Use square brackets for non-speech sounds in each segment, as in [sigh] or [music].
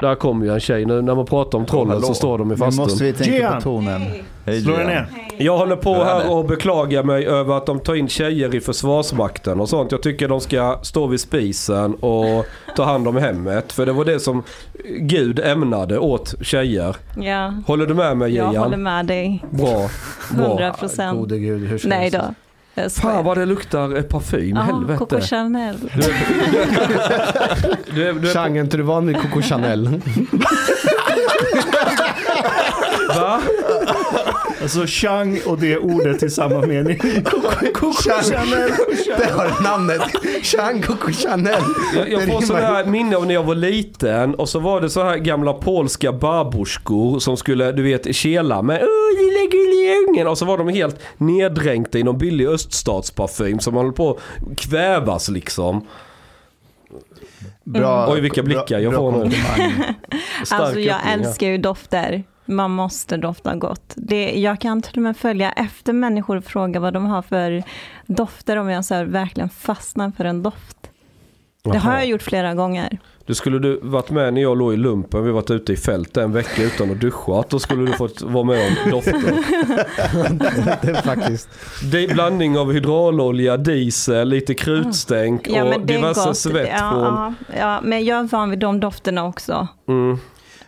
Där kommer ju en tjej nu. När man pratar om trollen hallå. så står de i Nu måste fastun. vi tänka Gian. på tonen. Hej Slå dig Gian. ner. Jag håller på här och beklagar mig över att de tar in tjejer i Försvarsmakten och sånt. Jag tycker de ska stå vid spisen och ta hand om hemmet. För det var det som Gud ämnade åt tjejer. Ja, Håller du med mig jag håller Gian? med dig. Bra. Bra. 100 procent. Gode gud, hur ska Nej då. Jag Fan vad det luktar eh, parfym. Ja, Helvete. Coco Chanel. Du är, du är, du är Chang, är inte du van vid Coco Chanel? Va? Alltså Chang och det ordet i samma mening. Coco Chanel. Det har namnet. Chang Coco Chanel. Jag, jag får sådana här minne av när jag var liten och så var det så här gamla polska barborskor som skulle, du vet, kela med Åh lilla gulliga ungen och så var de helt neddränkta i någon billig öststatsparfym som man höll på att kvävas liksom. Bra, Oj, vilka blickar jag bra får nu. [laughs] Alltså jag älskar ju dofter. Man måste dofta gott. Det, jag kan till och med följa efter människor och fråga vad de har för dofter om jag så här verkligen fastnar för en doft. Det har jag gjort flera gånger. Du skulle du varit med när jag låg i lumpen, vi varit ute i fält en vecka utan att duscha. Då skulle du fått vara med om dofter. [laughs] det är faktiskt. Det är blandning av hydraulolja, diesel, lite krutstänk Ja, och diverse gott. svett ja, från... ja, ja, men jag är van vid de dofterna också. Mm.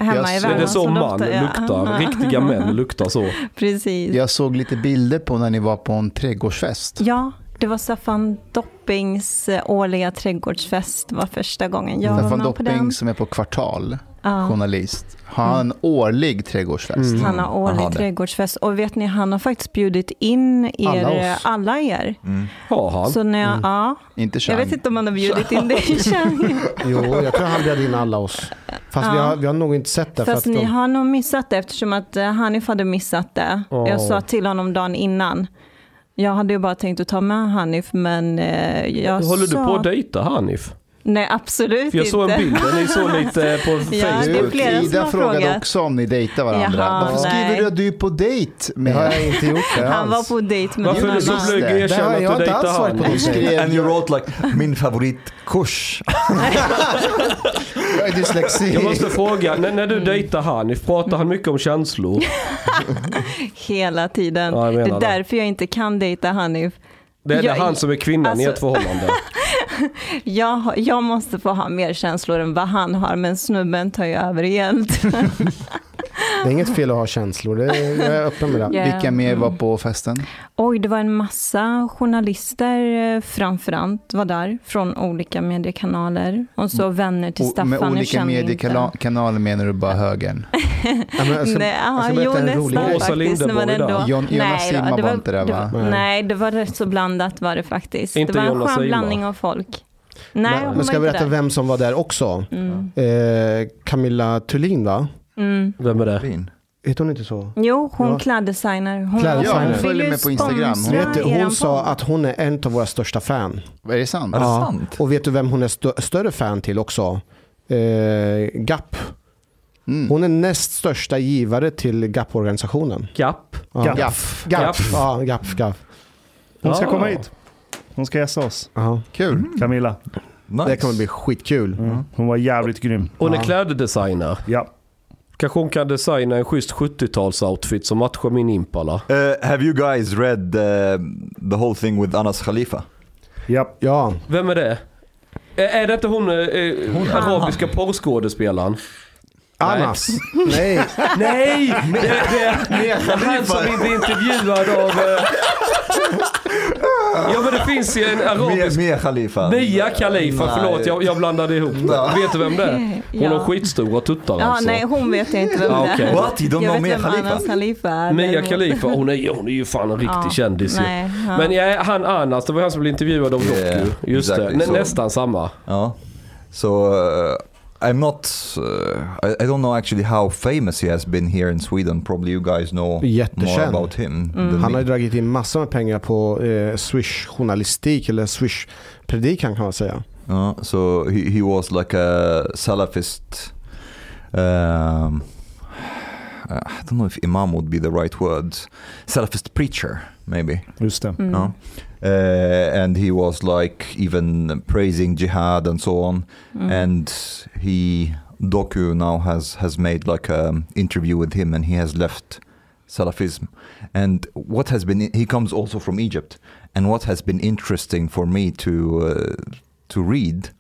Hemma Jag i ser- Det är så man luktar. Riktiga män [laughs] luktar så. Precis. Jag såg lite bilder på när ni var på en trädgårdsfest. Ja, det var Staffan Doppings eh, årliga trädgårdsfest. Var första gången jag var Staffan med på den. Dopping som är på Kvartal, Ja. journalist. Har han en årlig trädgårdsfest? Han har årlig Aha, det. trädgårdsfest och vet ni, han har faktiskt bjudit in er, Alla alla, er. Han? Så när jag, ja, Inte jag vet inte om han har bjudit in dig [laughs] [laughs] Chang. Jo, jag tror han bjöd in alla oss. Fast vi, Ja. har, vi har nog inte sett det. För Fast att ni de, har nog missat det eftersom att eh, Hanif hade missat det. Åh. Jag sa till honom dagen innan. Jag hade ju bara tänkt att ta med Hanif men eh, jag Håller sa... du på att dejta Hanif? Nej absolut För jag såg inte. en bild ni såg [laughs] lite på Ja, det är Facebook. flera som Ida har frågade frågat. också om ni dejtar varandra. Jaha, Varför skriver nej. du att du är på dejt det har med? jag inte gjort det Han var alls. på dejt med Varför är du så blyg och Det har erkänna jag att du inte alls varit på? Du skrev And you wrote like min favoritkurs. jag är dyslexi. Jag måste fråga, när, när du dejtar Hanif, pratar han mycket om känslor? [laughs] Hela tiden. Ja, jag det menar är det. därför jag inte kan dejta Hanif. Det är det Jag- han som är kvinnan i alltså- ett förhållande. [laughs] [laughs] Jag, jag måste få ha mer känslor än vad han har, men snubben tar ju över helt. [laughs] Det är inget fel att ha känslor. Det är, jag är öppen med det. Ja. Vilka mer var på festen? Oj, det var en massa journalister eh, framförallt var där från olika mediekanaler. Och så vänner till Staffan. med olika mediekanaler menar du bara högern? [laughs] Ja, men ska, Nej, ja, ska jo, nästan faktiskt. Var ändå-. Jon- Jonas Simma det var inte där, va? var- Nej. Det var rätt så blandat var det faktiskt. Inte det var en Jonas skön blandning av folk. Nej, Men var ska jag berätta vem som var där också? Mm. Eh, Camilla Thulin va? Mm. Vem är det? Fin. Heter hon inte så? Jo, hon Ja. kläddesigner. Hon, Kläddesigner. Ja, hon följer med på Instagram. sponsra Vet du, hon sa att hon är en av våra största fan. Är det sant? Det Ja. sant? Och vet du vem hon är stö- större fan till också? Eh, GAP. Mm. Hon är näst största givare till GAP-organisationen. Gap? Ja. Gaff. GAP. Gaff. Ja, GAP. GAP. Hon ska komma hit. Hon ska gästa oss. Ja. Kul. Camilla. Nice. Det kommer bli skitkul. Mm. Hon var jävligt grym. Hon är Ja. kläddesigner. Ja. Kanske hon kan designa en schysst 70-talsoutfit som matchar min Impala. Uh, have you guys read uh, the whole thing with Anas Khalifa? Ja. Ja, Vem är det? Är är det inte hon, eh, arabiska porrskådespelaren? Anas. Nej. Nej! Det, det, det är han som inte är intervjuad av... Eh... Ja men det finns ju en arabisk... Mia Khalifa. Mia Khalifa, Nej. förlåt jag, jag blandade ihop det. Vet du vem det är? Hon Ja. har skitstora tuttar Ja, alltså. nej, hon vet jag inte vem Ah, det okej. är. What? You don't jag know vet Mia vem Khalifa? Anas Khalifa är. Mia däremot. Khalifa, hon är, hon är ju fan en riktig Ja, kändis ju. nej, ja. Men ja, han Anas, det var han som blev intervjuad av Yeah, Doku. Just exactly, det, Nä, nästan samma. Ja. So uh, I'm not. Uh, I, I don't know actually how famous he has been here in Sweden. Probably you guys know more Jättekänd. about him. Mm. Han har ju dragit in massor med pengar på eh, Swish-journalistik eller Swish-predikan kan man säga. Uh, so he, he was like a Salafist. Um, uh, I don't know if imam would be the right word. Salafist preacher, maybe. Just det. Mm. No? Uh, and he was like even praising jihad and so on. Mm. And he Doku now has has made like an interview with him, and he has left Salafism. And what has been he comes also from Egypt, and what has been interesting for me to uh, to read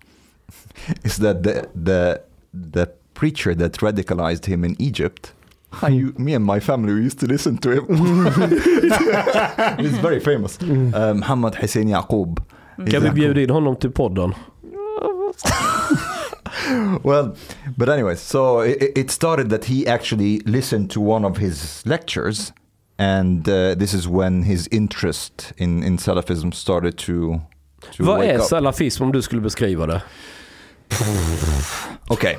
[laughs] is that the the the preacher that radicalized him in Egypt. I, me and my family used to listen to him. [laughs] He's very famous. Uh, Muhammad Hussein Yaqub. Kan vi bjuda in honom till podden? [laughs] well, but anyways, so it, it started that he actually listened to one of his lectures, and uh, this is when his interest in, in Salafism started to, to Vad är up. salafism om du skulle beskriva det? [laughs] Okay,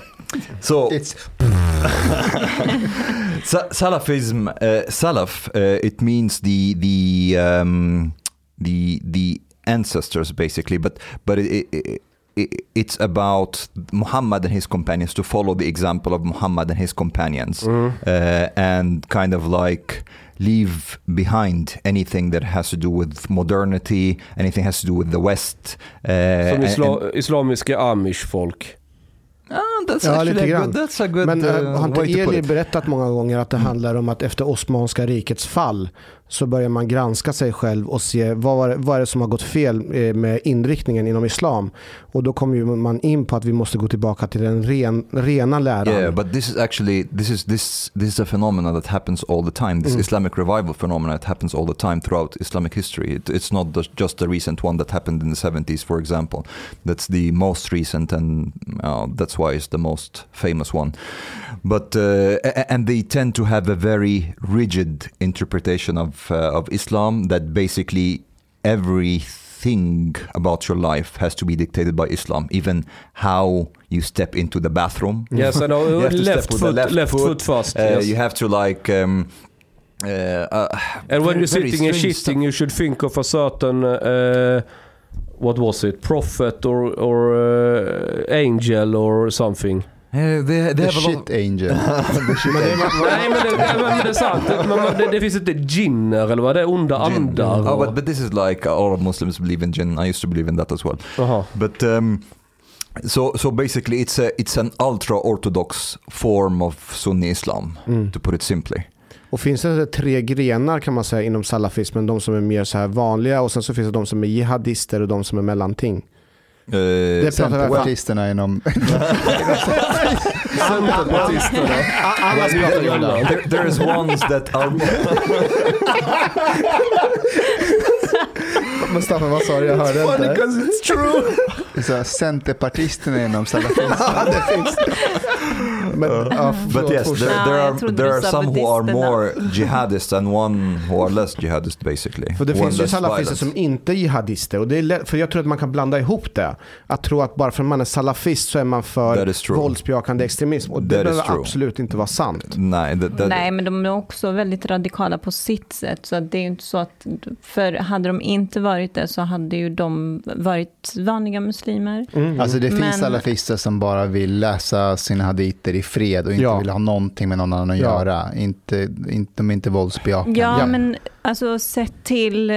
so It's [laughs] Sa- Salafism, uh, Salaf, uh, it means the the um, the the ancestors basically, but but it, it, it, it's about Muhammad and his companions to follow the example of Muhammad and his companions, uh, and kind of like leave behind anything that has to do with modernity, anything has to do with the West. Uh, Som and- isla islamiska amish-folk. Ah, that's Ja, lite grann. good, that's a good Men uh, har inte Eli berättat många gånger att det handlar om att efter Osmanska rikets fall så börjar man granska sig själv och se vad, var, vad är det som har gått fel eh, med inriktningen inom islam. Och då kommer man in på att vi måste gå tillbaka till den ren, rena läran. Yeah, but this is actually this is this this is a phenomenon that happens all the time. This Mm. Islamic revival phenomenon that happens all the time throughout Islamic history. It, it's not just the recent one that happened in the 70s, for example. That's the most recent, and uh, that's why it's the most famous one. But uh, and they tend to have a very rigid interpretation of uh, of Islam that basically everything about your life has to be dictated by Islam, even how you step into the bathroom. [laughs] Yes, and You uh, have to step left foot, left, left foot, foot. fast. Uh, yes. You have to like. Um, uh, uh, And when very- you're sitting and shitting, you should think of a certain, uh, what was it, prophet or, or uh, angel or something. Uh, they, they the have a shit angel. [laughs] Nej men det, nej, men det är sant. [laughs] Men man- det, det finns inte jinner eller vad det är, onda andar. Oh, but, but this is like all of Muslims believe in jinn. I used to believe in that as well. Jaha. But um, so so basically, it's a it's an ultra orthodox form of Sunni Islam, Mm. to put it simply. Och finns det tre grenar kan man säga inom salafismen. De som är mer så här vanliga och sen så finns det de som är jihadister och de som är mellanting. Uh, Det pratar vi Centerpartisterna inom... [laughs] Centerpartisterna. Annars pratar det. there, there's ones that are [laughs] Mustafa, vad sa du? Jag hörde inte. it's true. Så Centerpartisterna inom salafism. [laughs] ja, det finns. Men, ja, But yes, there, there are there are some who are more jihadist and one who are less jihadist basically. För det One finns ju salafister som inte är jihadister. Och det är lätt, för jag tror att man kan blanda ihop det. Att tro att bara för att man är salafist så är man för våldsbejakande extremism. Och det That behöver absolut inte vara sant. Nej, that, that, Nej, men de är också väldigt radikala på sitt sätt. Så att det är ju inte så att, för hade de inte varit det så hade ju de varit vanliga muslimer. Alltså det finns Men- salafister som bara vill läsa sina haditer i fred och inte Ja. vill ha någonting med någon annan att Ja. göra. Inte, inte, de är inte våldsbejakande. Ja, Ja. men alltså sett till,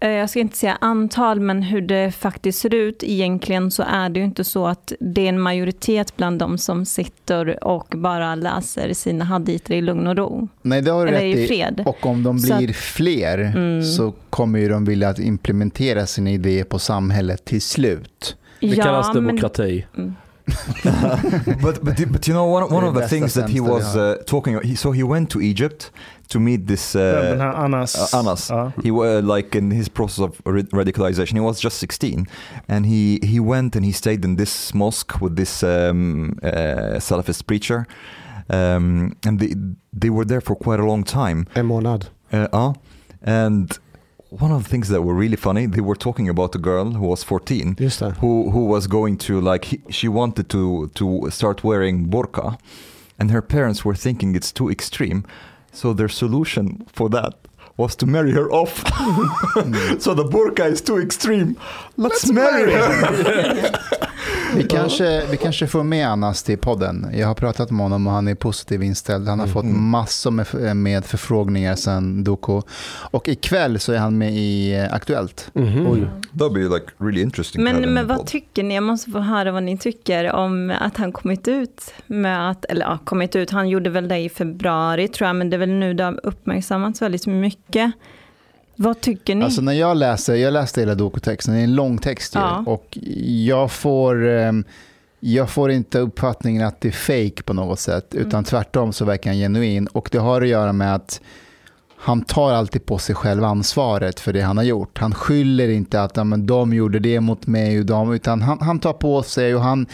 eh, jag ska inte säga antal, men hur det faktiskt ser ut egentligen så är det ju inte så att det är en majoritet bland de som sitter och bara läser sina haditer i lugn och ro. Nej, det har du rätt i i. fred. Och om de Så blir fler Mm. så kommer ju de vilja att implementera sina idéer på samhället till slut. Det kallas men- demokrati. Mm. [laughs] but, but but you know one, one of the things that he was uh, talking he, so he went to Egypt to meet this uh, här Anas. uh, Anas. Ja. He was like in his process of ra- radicalization. He was just 16, and he he went and he stayed in this mosque with this um, uh, Salafist preacher, um, and they they were there for quite a long time. En månad. Uh, uh, and one of the things that were really funny, they were talking about a girl who was 14 Just who who was going to like he, she wanted to to start wearing burqa and her parents were thinking it's too extreme. So their solution for that was to marry her off. [laughs] [laughs] So the burqa is too extreme. Let's, marry her [laughs] Vi kanske, vi kanske får med Anas till podden. Jag har pratat med honom och han är positiv inställd. Han har fått massor med, med förfrågningar sen Doko. Och ikväll så är han med i eh, Aktuellt. That'd be like really interesting. Men, men vad tycker ni? Jag måste få höra vad ni tycker om att han kommit ut med att, eller ja, kommit ut, han gjorde väl det i februari tror jag, men det är väl nu det har uppmärksammats väldigt mycket. Vad tycker ni? Alltså när jag läser, jag läste hela Doku-texten, det är en lång text ju, Ja. och jag får, ehm, jag får inte uppfattningen att det är fake på något sätt, utan tvärtom så verkar han genuin. Och det har att göra med att han tar alltid på sig själv ansvaret för det han har gjort. Han skyller inte att men de gjorde det mot mig, och de, utan han, han tar på sig och han,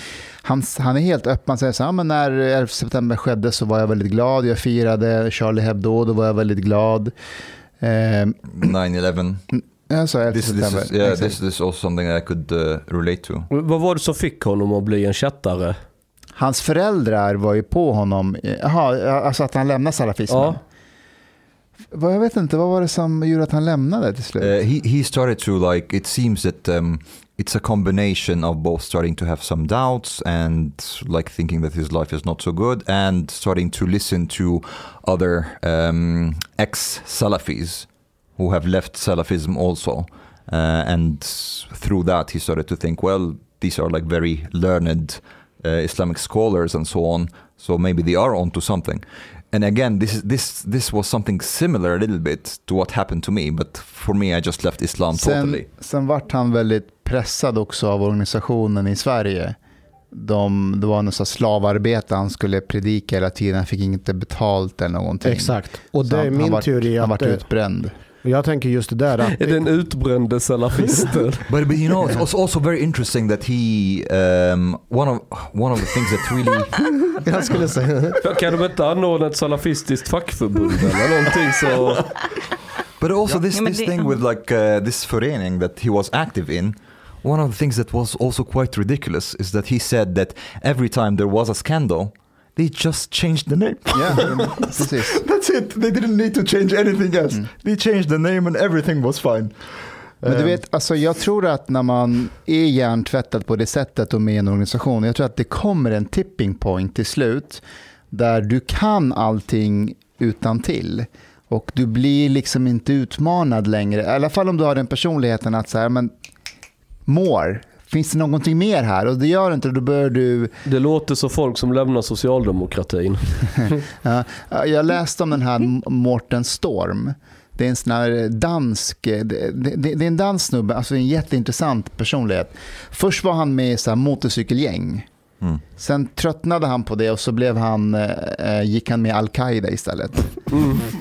han, han är helt öppen. Han säger så här, men när 11 september skedde så var jag väldigt glad. Jag firade Charlie Hebdo, då var jag väldigt glad. Ehm, 9-11. jag sa 11 This, this, is, yeah, Exakt. this, is also something I could uh, relate to. Vad var det som fick honom att bli en chattare? Hans föräldrar var ju på honom, jaha, alltså att han lämnade salafismen. Ja. Vad- Jag vet inte, vad var det som gjorde att han lämnade till slut? Uh, he he started to like. It seems that um, it's a combination of both starting to have some doubts and like thinking that his life is not so good, and starting to listen to other um, ex Salafis who have left Salafism also, uh, and through that he started to think, well, these are like very learned uh, Islamic scholars and so on. So maybe they are onto something. And again, this is this this was something similar a little bit to what happened to me, but for me, I just left Islam sen, totally. sen vart han väldigt pressad också av organisationen i Sverige. De, det var något slavarbete han skulle predika hela tiden, han fick inte betalt eller någonting. Exakt. Och Så det är han- min han vart, teori. Han Att, vart utbränd. Jag tänker just det där. Att, Är den utbrände salafisten? [laughs] But, but you know, it's also, also very interesting that he um, one of one of the things that really [laughs] jag skulle säga. kan de inte anordna ett salafistiskt fackförbund eller någonting så... But also this, this det- thing with like uh, this förening that he was active in, one of the things that was also quite ridiculous is that he said that every time there was a scandal, they just changed the name. Ja, [laughs] precis. That's it. They didn't need to change anything else. They changed the name and everything was fine. Men du Um, vet, alltså jag tror att när man är hjärntvättad på det sättet och med i en organisation, jag tror att det kommer en tipping point till slut där du kan allting utan till och du blir liksom inte utmanad längre. I alla fall om du har den personligheten att så här, men more, finns det någonting mer här? Och det gör det inte, då börjar du Det låter som folk som lämnar socialdemokratin. [laughs] Ja, jag läste om den här M- Morten Storm. Det är en sån här dansk, det, det, det är en dansk snubbe, alltså en jätteintressant personlighet. Först var han med i så här motorcykelgäng. Mm. Sen tröttnade han på det och så blev han, eh, gick han med Al-Qaida istället.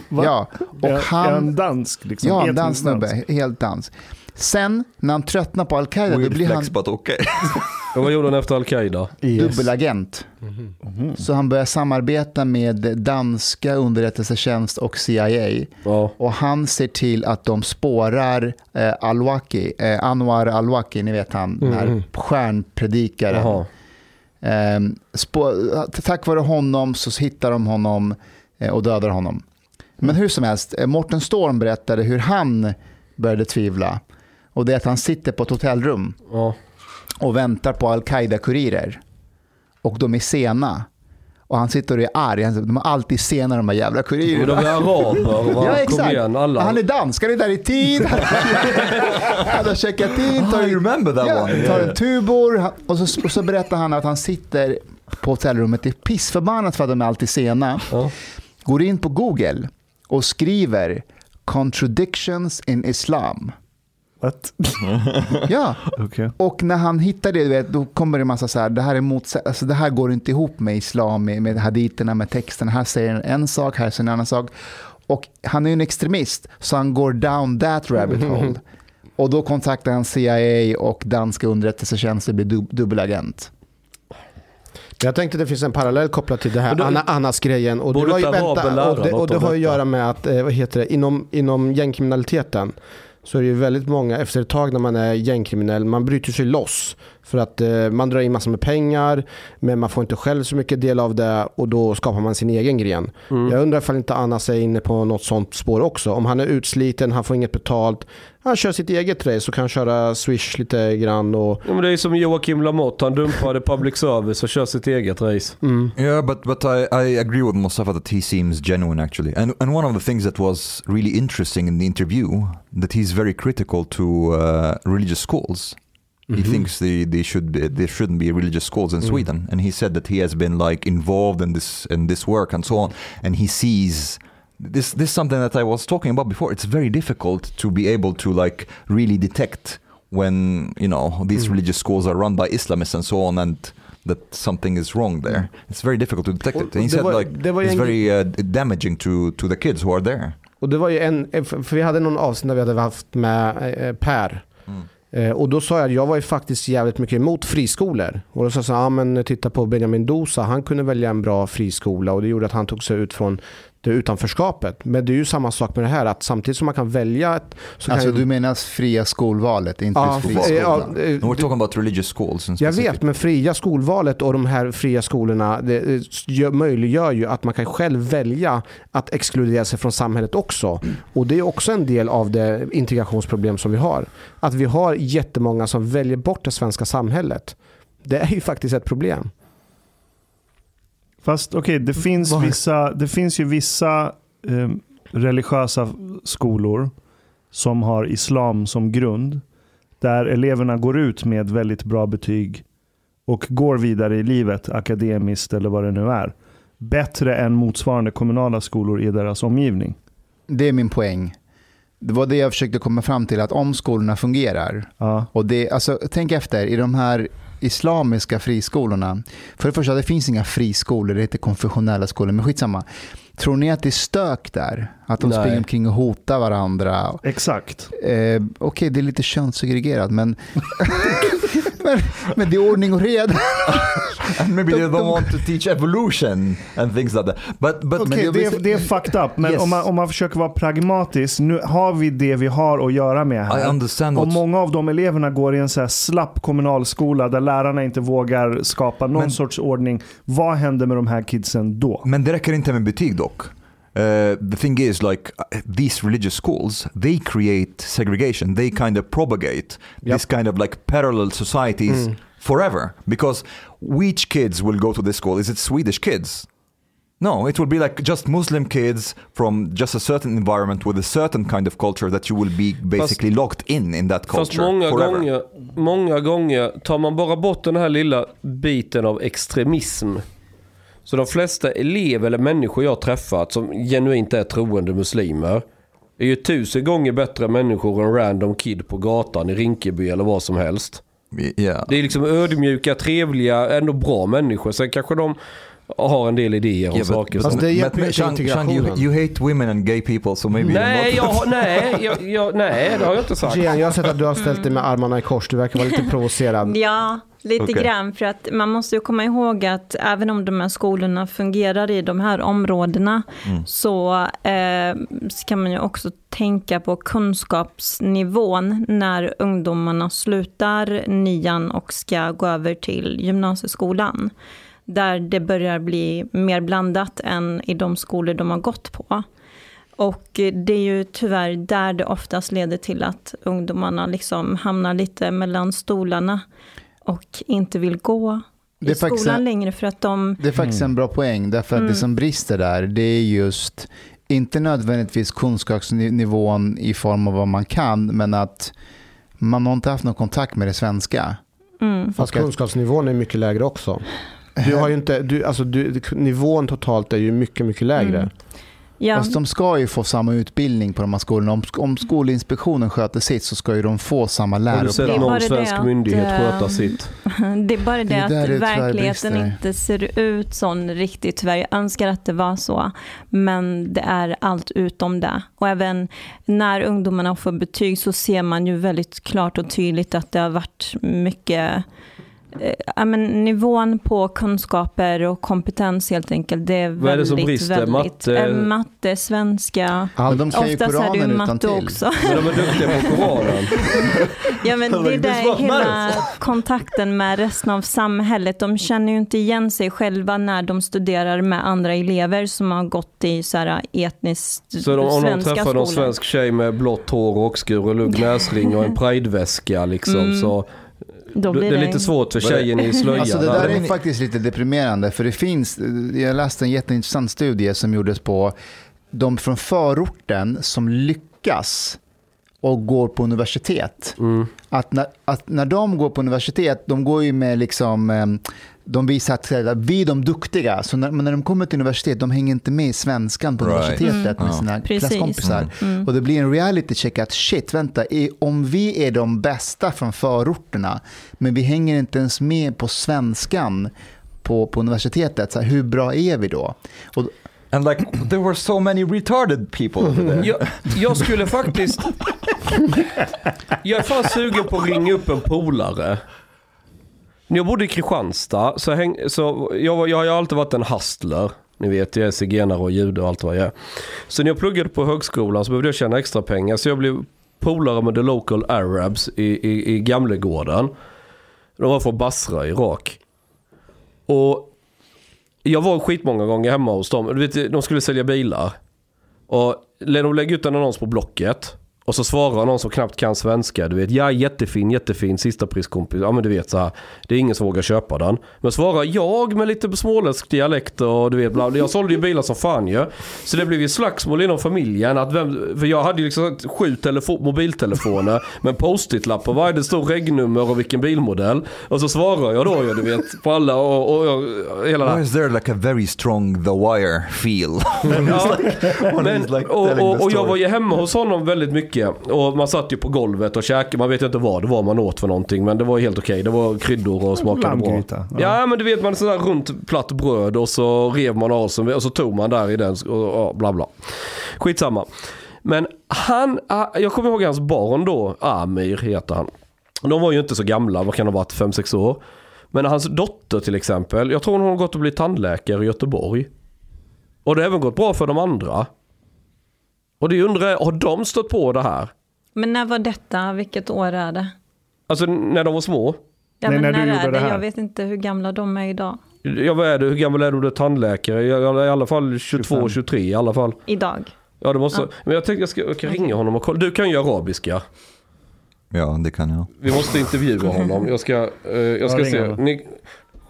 Va? Ja, och är, är han, han dansk? Liksom, ja, en dansk snubbe, dansk? helt dansk. Sen när han tröttnar på Al-Qaida, då blir han flex, but okay. Och vad gjorde han efter Al-Qaida? dubbelagent. Mhm. Så han börjar samarbeta med danska underrättelsetjänst och CIA. Ja. Och han ser till att de spårar eh, Al-Waki, eh, Anwar Al-Waki, ni vet han, den här Mhm. stjärnpredikaren. Eh, spå, tack vare honom så hittar de honom eh, och dödar honom. Men hur som helst, eh, Morten Storm berättade hur han började tvivla. Och det är att han sitter på ett hotellrum Ja. och väntar på Al-Qaida-kurirer. Och de är sena. Och han sitter och är arg. Han De är alltid sena de här jävla kurirerna. de är araber va? [laughs] Ja, exakt. igen. Han är dansk, han är där i tid. [laughs] han har checkat in, tar, I remember that ja, one. tar en tubor och så, och så berättar han att han sitter på hotellrummet, är pissförbannad för att de är alltid sena. Ja. Går in på Google och skriver contradictions in Islam. What? Ja, [laughs] Okej. och när han hittar det, du vet, då kommer det en massa så här, det här, är motsa- alltså, det här går inte ihop med islam, med, med haditerna, med texten. Här säger en, en sak, här säger en annan sak. Och han är ju en extremist, så han går down that rabbit [laughs] hole. Och då kontaktar han CIA och danska underrättelsetjänster blir dub- dubbelagent. Jag tänkte att det finns en parallell kopplat till det här då- Anna, Annas-grejen. Och det, var ju, vänta, och det, och det har att göra med att, eh, vad heter det, inom, inom gängkriminaliteten så är det ju väldigt många, efter ett tag när man är gängkriminell, man bryter sig loss. För att eh, man drar in massor med pengar men man får inte själv så mycket del av det och då skapar man sin egen gren. Mm. Jag undrar ifall inte Annas är inne på något sånt spår också. Om han är utsliten, han får inget betalt, han kör sitt eget race och kan köra Swish lite grann. Och, Ja, men det är som Joakim Lamotte, han dumpade public service och kör sitt eget race. mm. Yeah, but but I, I agree with Mustafa that he seems genuine actually. And and one of the things that was really interesting in the interview that he's very critical to uh, religious schools. He mm-hmm. thinks they, they should be, there shouldn't be religious schools in mm. Sweden, and he said that he has been like involved in this in this work and so on, and he sees this this is something that I was talking about before. It's very difficult to be able to like really detect when you know these mm. religious schools are run by Islamists and so on, and that something is wrong there. Mm. It's very difficult to detect it. And he said var- like it's very uh, damaging to to the kids who are there. Och det var ju en, eh, för vi hade någon avsnitt där vi hade haft med eh, eh Per. Eh, Och då sa jag att jag var ju faktiskt jävligt mycket emot friskolor. Och då sa jag så här, men titta på Benjamin Dosa, han kunde välja en bra friskola och det gjorde att han tog sig ut från det utanförskapet. Men det är ju samma sak med det här, att samtidigt som man kan välja ett... Så Alltså kan du menar fria skolvalet, inte ja, friskolan? ja, eh, we're talking about religious schools. Jag vet, men fria skolvalet och de här fria skolorna det eh, gör, möjliggör ju att man kan själv välja att exkludera sig från samhället också. Och det är också en del av det integrationsproblem som vi har. Att vi har jättemånga som väljer bort det svenska samhället. Det är ju faktiskt ett problem. Fast okej, det, finns vissa, det finns ju vissa eh, religiösa skolor som har islam som grund. Där eleverna går ut med väldigt bra betyg och går vidare i livet akademiskt eller vad det nu är. Bättre än motsvarande kommunala skolor i deras omgivning. Det är min poäng. Det var det jag försökte komma fram till, att om skolorna fungerar, Ja. och det, alltså, tänk efter, i de här islamiska friskolorna, för det första, det finns inga friskolor, det heter konfessionella skolor, men skitsamma. Tror ni att det är stök där? Att de Nej. springer omkring och hotar varandra? Exakt. Eh, Okej, det är lite könssegregerat, men, [laughs] men, men det är ordning och reda. [laughs] And maybe they don't want to teach evolution and things like that. But but jag det, är, det är fucked up, men Yes. om, man, om man försöker vara pragmatisk, nu har vi det vi har att göra med I här. understand Och många av de eleverna går i en så här slapp kommunalskola där lärarna inte vågar skapa någon Men- sorts ordning. Vad händer med de här kidsen då? Men det räcker inte med betyg dock. Uh, the thing is like uh, these religious schools they create segregation. They kind of propagate this kind of like parallel societies forever. Because which kids will go to this school? Is it swedish kids? No it will be like just muslim kids from just a certain environment with a certain kind of culture that you will be basically locked in in that culture Fast många forever. gånger, många gånger tar man bara bort den här lilla biten av extremism. Så de flesta elever eller människor jag träffat som genuint är troende muslimer är ju tusen gånger bättre människor än random kid på gatan i Rinkeby eller vad som helst. yeah Det är liksom ödmjuka, trevliga, ändå bra människor. Sen kanske de har en del idéer om Yeah, saker. but- det hjälper inte Shang, you, hate women and gay people so maybe Nej, jag, har- nej, [laughs] jag, jag, nej, det har jag inte sagt. Gian, jag har sett att du har ställt dig med armarna i kors. Du verkar vara lite [laughs] provocerad. Ja, lite Okej. grann. För att man måste ju komma ihåg att även om de här skolorna fungerar i de här områdena så eh, ska man ju också tänka på kunskapsnivån när ungdomarna slutar nian och ska gå över till gymnasieskolan. Där det börjar bli mer blandat än i de skolor de har gått på. Och det är ju tyvärr där det oftast leder till att ungdomarna liksom hamnar lite mellan stolarna och inte vill gå Det i skolan en- längre för att de... Det är faktiskt en bra poäng, därför att det som brister där, det är just inte nödvändigtvis kunskapsnivån i form av vad man kan, men att man har inte haft någon kontakt med det svenska. Mm. Fast kunskapsnivån är mycket lägre också. Du har ju inte, du, alltså du, nivån totalt är ju mycket, mycket lägre. Mm. Ja, Fast de ska ju få samma utbildning på de här skolorna. Om, om Skolinspektionen sköter sitt så ska ju de få samma Har du läroplan. sett Det är någon bara det svensk att, myndighet sköta eh, sitt? [laughs] det är bara det, Det är att verkligheten inte ser ut sån riktigt tyvärr. Jag önskar att det var så. Men det är allt utom det. Och även när ungdomarna får betyg så ser man ju väldigt klart och tydligt att det har varit mycket eh, ja, men nivån på kunskaper och kompetens helt enkelt, det är väldigt, Vad är det som brister? väldigt... Matte? eh, matte, svenska. Men de kan ju Oftast är det ju Koranen matte utan till. också. [laughs] Men de är duktiga på Koranen. [laughs] Ja men [laughs] det är där hela kontakten med resten av samhället. De känner ju inte igen sig själva när de studerar med andra elever som har gått i så här etniskt Så de, om de träffar någon svensk tjej med blått hår, rockskur och lugg näsring och en prideväska liksom Mm. så Då det blir är lite svårt för tjejen i slöjan. Alltså det där där. är faktiskt lite deprimerande för det finns, jag läste en jätteintressant studie som gjordes på de från förorten som lyckas och går på universitet. Mm. Att när, att när de går på universitet, de går ju med liksom, eh, de visar att vi är de duktiga, så när, men när de kommer till universitet, de hänger inte med i svenskan på Right. universitetet med Mm. sina Precis. klasskompisar. Mm. Och det blir en reality check att shit, vänta, om vi är de bästa från förorterna, men vi hänger inte ens med på svenskan på, på universitetet, så här, hur bra är vi då? Och, And like there were so many retarded people over there. Jag, jag skulle faktiskt... Jag är fan sugen på att ringa upp en polare. När jag bodde i Kristianstad så, häng, så jag, jag har ju alltid varit en hustler. Ni vet, jag är zigenare och jude och allt vad jag är. Så när jag pluggade på högskolan så behövde jag tjäna extra pengar. Så jag blev polare med the local arabs i, i, i Gamlegården. De var från Basra, Irak. Och jag var skitmånga gånger hemma hos dem. Du vet, de skulle sälja bilar. Och de lägger ut en annons på Blocket. Och så svarar någon som knappt kan svenska. Du vet, ja jättefin, jättefin, sista priskompis. Ja men du vet så här. Det är ingen som vågar köpa den. Men svarar jag med lite småländsk dialekt och du vet, bla, jag sålde ju bilar som fan ju. Så det blev ju slagsmål inom familjen. Att vem, för jag hade ju liksom sju telefo- mobiltelefoner med post-it-lapp på varje. Det stod regnummer och vilken bilmodell. Och så svarar jag då ju, du vet, på alla och, och, och hela det. Why is there like a very strong The Wire feel? [laughs] Ja, men, och, och, och jag var ju hemma hos honom väldigt mycket. Och man satt ju på golvet och käkade. Man vet ju inte vad det var man åt för någonting. Men det var helt okej. Det var kryddor och smakade bra. Lammgryta. Ja. men du vet man sådär runt platt bröd och så rev man av sig och så tog man där i den och, och bla bla. Skitsamma. Men han, ah, jag kommer ihåg hans barn då, Amir heter han. De var ju inte så gamla, vad kan de ha varit, 5-6 år. Men hans dotter till exempel, jag tror hon har gått och blivit tandläkare i Göteborg. Och det har även gått bra för de andra. Och det undrar jag, har de stött på det här? Men när var detta? Vilket år är det? Alltså när de var små? Ja, Nej, men när du är gjorde det här. Jag vet inte hur gamla de är idag. Ja vad är det, hur gammal är du? Du är tandläkare? I, alla fall 22, 25. 23 i alla fall. Idag. Ja det måste, Ja. men jag tänkte jag ska, jag kan ringa honom och kolla. Du kan ju arabiska. Ja, det kan jag. Vi måste intervjua honom. Jag ska, eh, jag ska Ja, se. Ni,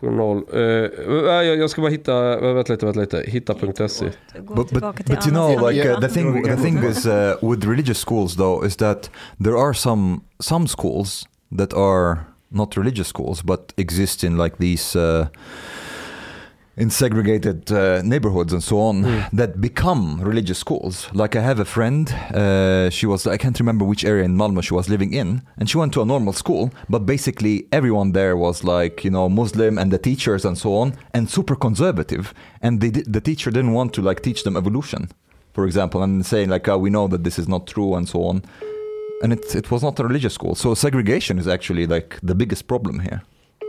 journal. Eh, nej, jag, jag ska bara hitta, eh, vänta lite, vänta lite. Hitta.se. But, but, but you know, like uh, the thing, the thing is uh, with religious schools though is that there are some some schools that are not religious schools but exist in like these uh, in segregated uh, neighborhoods and so on that become religious schools. Like I have a friend, uh, she was I can't remember which area in Malmö she was living in, and she went to a normal school, but basically everyone there was like you know Muslim and the teachers and so on, and super conservative, and they the teacher didn't want to like teach them evolution, for example, and saying like oh, we know that this is not true and so on. And it, it was not a religious school. So segregation is actually like the biggest problem here.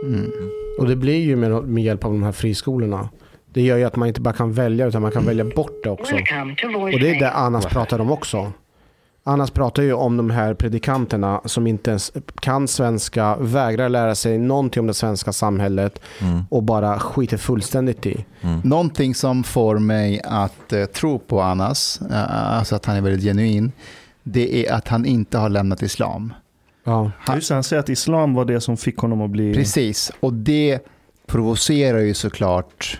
mm. Och det blir ju med, med hjälp av de här friskolorna. Det gör ju att man inte bara kan välja utan man kan välja bort det också. Och det är det. Anas pratar om också. Anas pratar ju om de här predikanterna som inte ens kan svenska, vägrar lära sig någonting om det svenska samhället Mm. och bara skiter fullständigt i. Någonting som får mig att eh, tro på Anas, eh, alltså att han är väldigt genuin, det är att han inte har lämnat islam. Ja. Just han säger att islam var det som fick honom att bli... Precis, och det provocerar ju såklart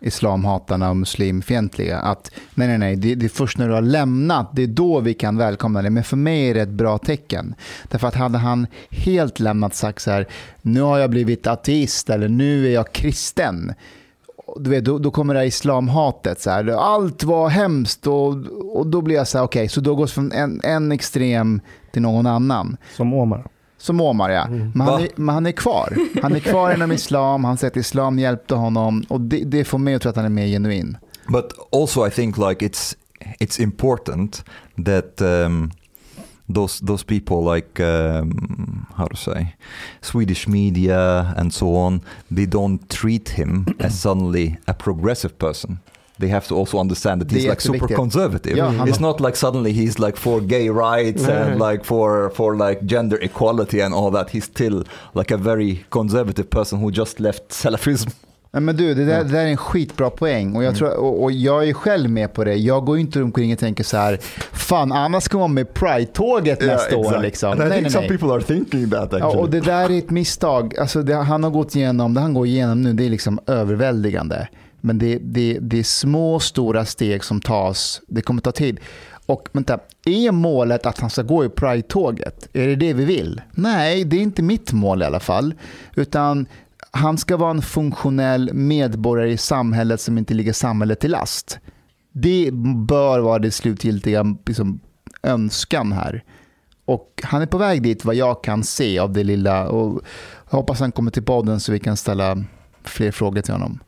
islamhatarna och muslimfientliga. Att nej, nej, nej, det, det är först när du har lämnat, det är då vi kan välkomna dig. Men för mig är det ett bra tecken. Därför att hade han helt lämnat sagt så här, nu har jag blivit ateist eller nu är jag kristen. Du vet, då, då kommer det här islamhatet. Så här, allt var hemskt och, och då blir jag så här, okej, så då går det från en, en extrem till någon annan. Som Omar. Som Omar ja. Men han, är, men han är kvar. Han är kvar inom islam, han säger att islam hjälpte honom och det, det får mig att tro att han är mer genuin. But also, I think like it's it's important that um, those those people like um, how to say Swedish media and so on, they don't treat him as suddenly a progressive person. They have to also understand that he's like super conservative. Ja, han- it's not like suddenly he's like for gay rights Nej. and like for for like gender equality and all that. He's still like a very conservative person who just left Salafism. Nej, men du, det där, det där är en skitbra poäng och jag, tror, och, och jag är själv med på det. Jag går ju inte omkring och tänker så här, fan Anna ska vara med Pride-tåget nästa år. Liksom. And I Nej, think nej, some nej. people are thinking that actually. Ja, och det där är ett misstag. Alltså det han har gått igenom, det han går igenom nu, det är liksom överväldigande. Men det, det, det är små, stora steg som tas. Det kommer ta tid. Och vänta, är målet att han ska gå i Pride-tåget? Är det det vi vill? Nej, det är inte mitt mål i alla fall. Utan han ska vara en funktionell medborgare i samhället som inte ligger samhället till last. Det bör vara det slutgiltiga liksom, önskan här. Och han är på väg dit vad jag kan se av det lilla. Och jag hoppas han kommer till podden så vi kan ställa fler frågor till honom.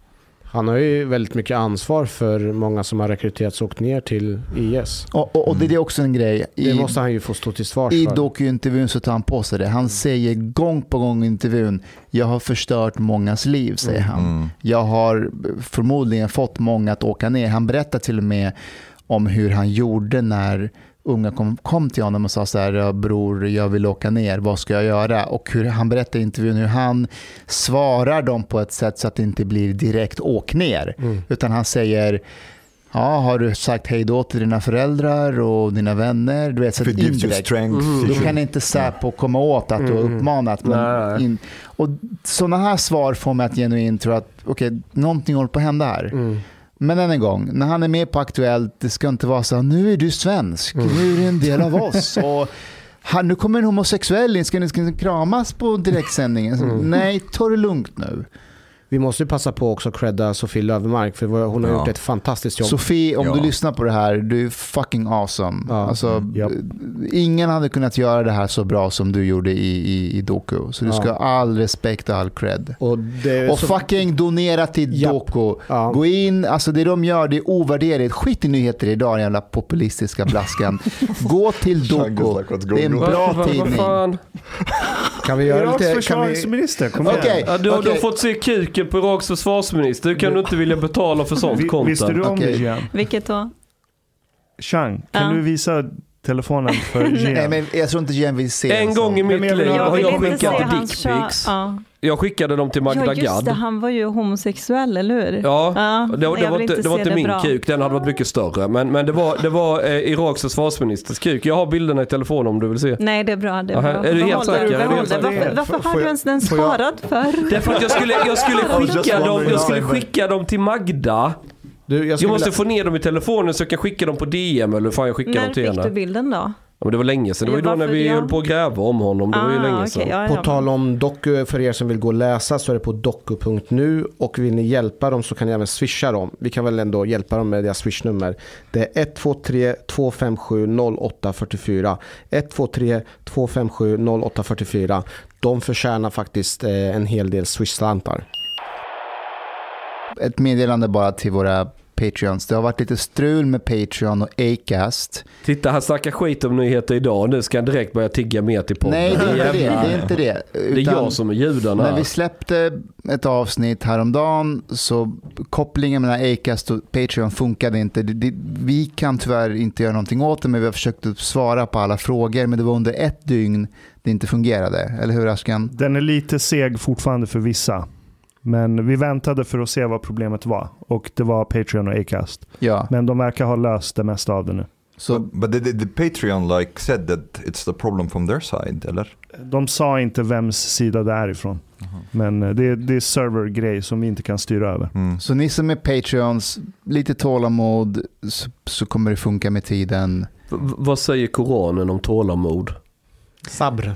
Han har ju väldigt mycket ansvar för många som har rekryterats och åkt ner till IS. Och, och, och det är också en grej. Det I, måste han ju få stå till svars I för. dokuintervjun så tar han på sig det. Han säger gång på gång i intervjun, jag har förstört mångas liv, säger han. Mm. Jag har förmodligen fått många att åka ner. Han berättar till och med om hur han gjorde när unga kom, kom till honom och sa så här, "Ja, bror, jag vill åka ner, vad ska jag göra? Och hur han berättar i intervjun hur han svarar dem på ett sätt så att det inte blir direkt åk ner. Mm. Utan han säger, ja, har du sagt hej då till dina föräldrar och dina vänner? Du vet, så indirekt. strength. You Då kan inte Säpo komma åt att du har Mm. uppmanat. Nej. in, och sådana här svar får mig att genuint tro att okej, någonting håller på att hända här. Mm. Men än en gång, när han är med på Aktuellt, det ska inte vara så här, nu är du svensk, Mm. nu är du en del av oss. [laughs] Och han, nu kommer en homosexuell in, ska ni, ska ni kramas på direktsändningen? Mm. Nej, ta det lugnt nu. Vi måste ju passa på också att credda Sofie Löfvemark för hon har Ja. gjort ett fantastiskt jobb. Sofie, om Ja. du lyssnar på det här, du är fucking awesome. Ja. Alltså, Japp. Ingen hade kunnat göra det här så bra som du gjorde i, i, i Doku. Så du Ja. ska ha all respekt och all cred. och Och så- fucking donera till Japp. Doku. ja. Gå in, alltså det de gör det är ovärderligt. Skit i nyheter idag, den jävla populistiska blaskan. [laughs] Gå till Doku. Det är en bra tidning. Kan vi göra Iraks lite... Kan vi, försvarsminister, kom igen. Okej. Ja, du, har- du har fått se kuken på Iraks försvarsminister. Hur kan du inte vilja betala för sånt Vi- content? Visste du om Okej. det Gian? Vilket då? Chang, kan Ja. du visa telefonen för [laughs] Gian? Nej, men jag tror inte Jen vill se En gång i mitt liv ha- har jag skickat dickpics. Ja. Jag skickade dem till Magda ja, just Gad. det. Han var ju homosexuell, eller hur? Ja, Ja, det, det, var inte, inte det var inte det min bra. kuk, den hade varit mycket större. Men, men det var, det var eh, Iraks försvarsministers kuk. Jag har bilderna i telefon om du vill se. Nej, det är bra. Det är, bra. är du helt säker? Är du behåll helt det. säker? Varför, varför har du ens den sparad för? Därför att jag skulle, jag skulle, skicka, dem, jag skulle skicka dem till Magda. Du, jag Jag måste vilja, få ner dem i telefonen så jag kan skicka dem på DM eller hur fan jag skickar dem När till fick henne. du bilden då? Ja, men det var länge sedan. Det var ju då Ja, när vi det? höll på att gräva om honom. Det var ju Ah, länge sedan. ja, på ja. tal om doku, för er som vill gå och läsa så är det på doku.nu och vill ni hjälpa dem så kan ni även swisha dem. Vi kan väl ändå hjälpa dem med deras swishnummer. Det är 123 257 0844. 123 257 0844. De förtjänar faktiskt eh, en hel del swishslantar. Ett meddelande bara till våra Patreons. Det har varit lite strul med Patreon och Acast. Titta, han snackar skit om nyheter idag. Nu ska han direkt börja tigga mer till podden. Nej, det är inte det. Det är inte det. Det är Utan- jag som är judarna. När vi släppte ett avsnitt häromdagen så kopplingen mellan Acast och Patreon funkade inte. Det, det, vi kan tyvärr inte göra någonting åt det men vi har försökt att svara på alla frågor men det var under ett dygn det inte fungerade. Eller hur Askan? Den är lite seg fortfarande för vissa. Men vi väntade för att se vad problemet var. Och det var Patreon och Acast. Ja. Men de verkar ha löst det mesta av det nu. Så, But, but the Patreon like said that it's the problem from their side, eller? De sa inte vems sida det är ifrån. Men eh, det, är- det är servergrej som vi inte kan styra över. Mm. så ni som är Patreons, lite tålamod så, så kommer det funka med tiden. V- vad säger Koranen om tålamod? Sabr.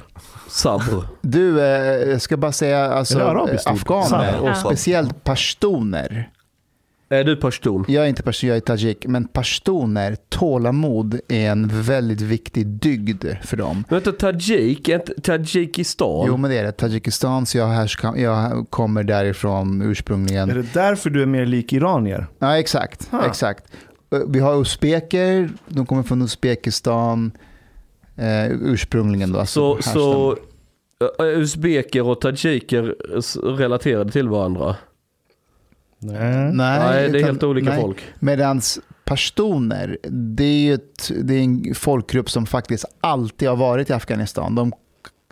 Sabr. Du, eh, jag ska bara säga alltså, afghaner och Ja. speciellt pashtuner. Är du pashtun? Jag är inte pashtun, jag är tajik. Men pashtuner, tålamod är en väldigt viktig dygd för dem. Vänta, Tajik? Är inte Tadzjikistan? Jo men det är det. Tadzjikistan, så jag, härska, jag kommer därifrån ursprungligen. Är det därför du är mer lik iranier? Ja exakt, Ha. exakt. Vi har uzbeker, de kommer från Uzbekistan. Eh, ursprungligen då. Alltså Så, så eh, uzbeker och tajiker relaterade till varandra? Nej. Nej, det är helt olika nej. folk. Medans pashtuner, det är ju ett, det är en folkgrupp som faktiskt alltid har varit i Afghanistan. De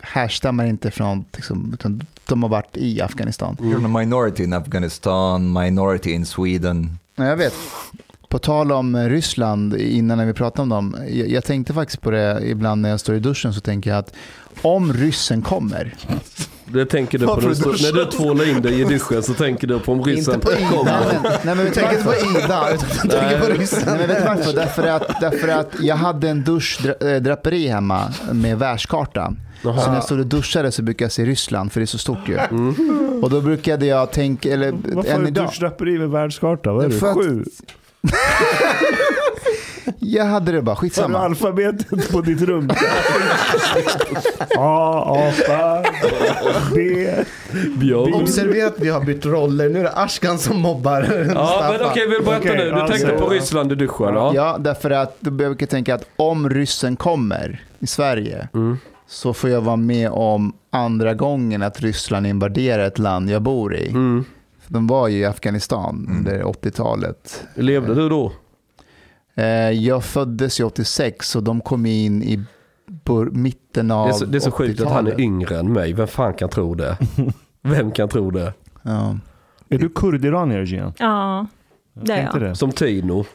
härstammar inte från, liksom, utan de har varit i Afghanistan. You're a minority in Afghanistan, minority in Sweden. Ja, jag vet. På tal om eh, Ryssland, innan när vi pratade om dem, jag, jag tänkte faktiskt på det ibland när jag står i duschen så tänker jag att om ryssen kommer, Det tänker du på Varför när du, när du tvålar in dig i duschen så tänker du på om ryssen Inte på Ida. kommer. Nej men, nej, men vet du Tänk inte varför? på Ida, utan tänk på ryssen. Nej, men vet du varför? Därför att, därför att jag hade en duschdraperi hemma med världskarta. Så när jag stod och duschade så brukade jag se Ryssland, för det är så stort ju. Och då brukade jag tänka, eller Varför har än du idag. duschdraperi med världskarta? Vad är att- Sju? Jag hade det bara, Har du skitsamma. alfabetet på ditt rum? A, apa, B. Björn. Observera att vi har bytt roller. Nu är det Ashkan som mobbar [laughs] Ja, men okej, vill berätta Okej, nu. Du alltså- tänkte på Ryssland i duschen, ja. Ja, därför att då brukar tänka att om ryssen kommer i Sverige Mm. så får jag vara med om andra gången att Ryssland invaderar ett land jag bor i. Mm. De var ju i Afghanistan under 80-talet. Levde du då? Eh, Jag föddes ju 86 och de kom in i mitten av Det är så, det är så sjukt att han är 80-talet. yngre än mig. Vem fan kan tro det? Vem kan tro det? Ja. Är du kurdiranier Gian? Ja, det är jag. det. Som Tino.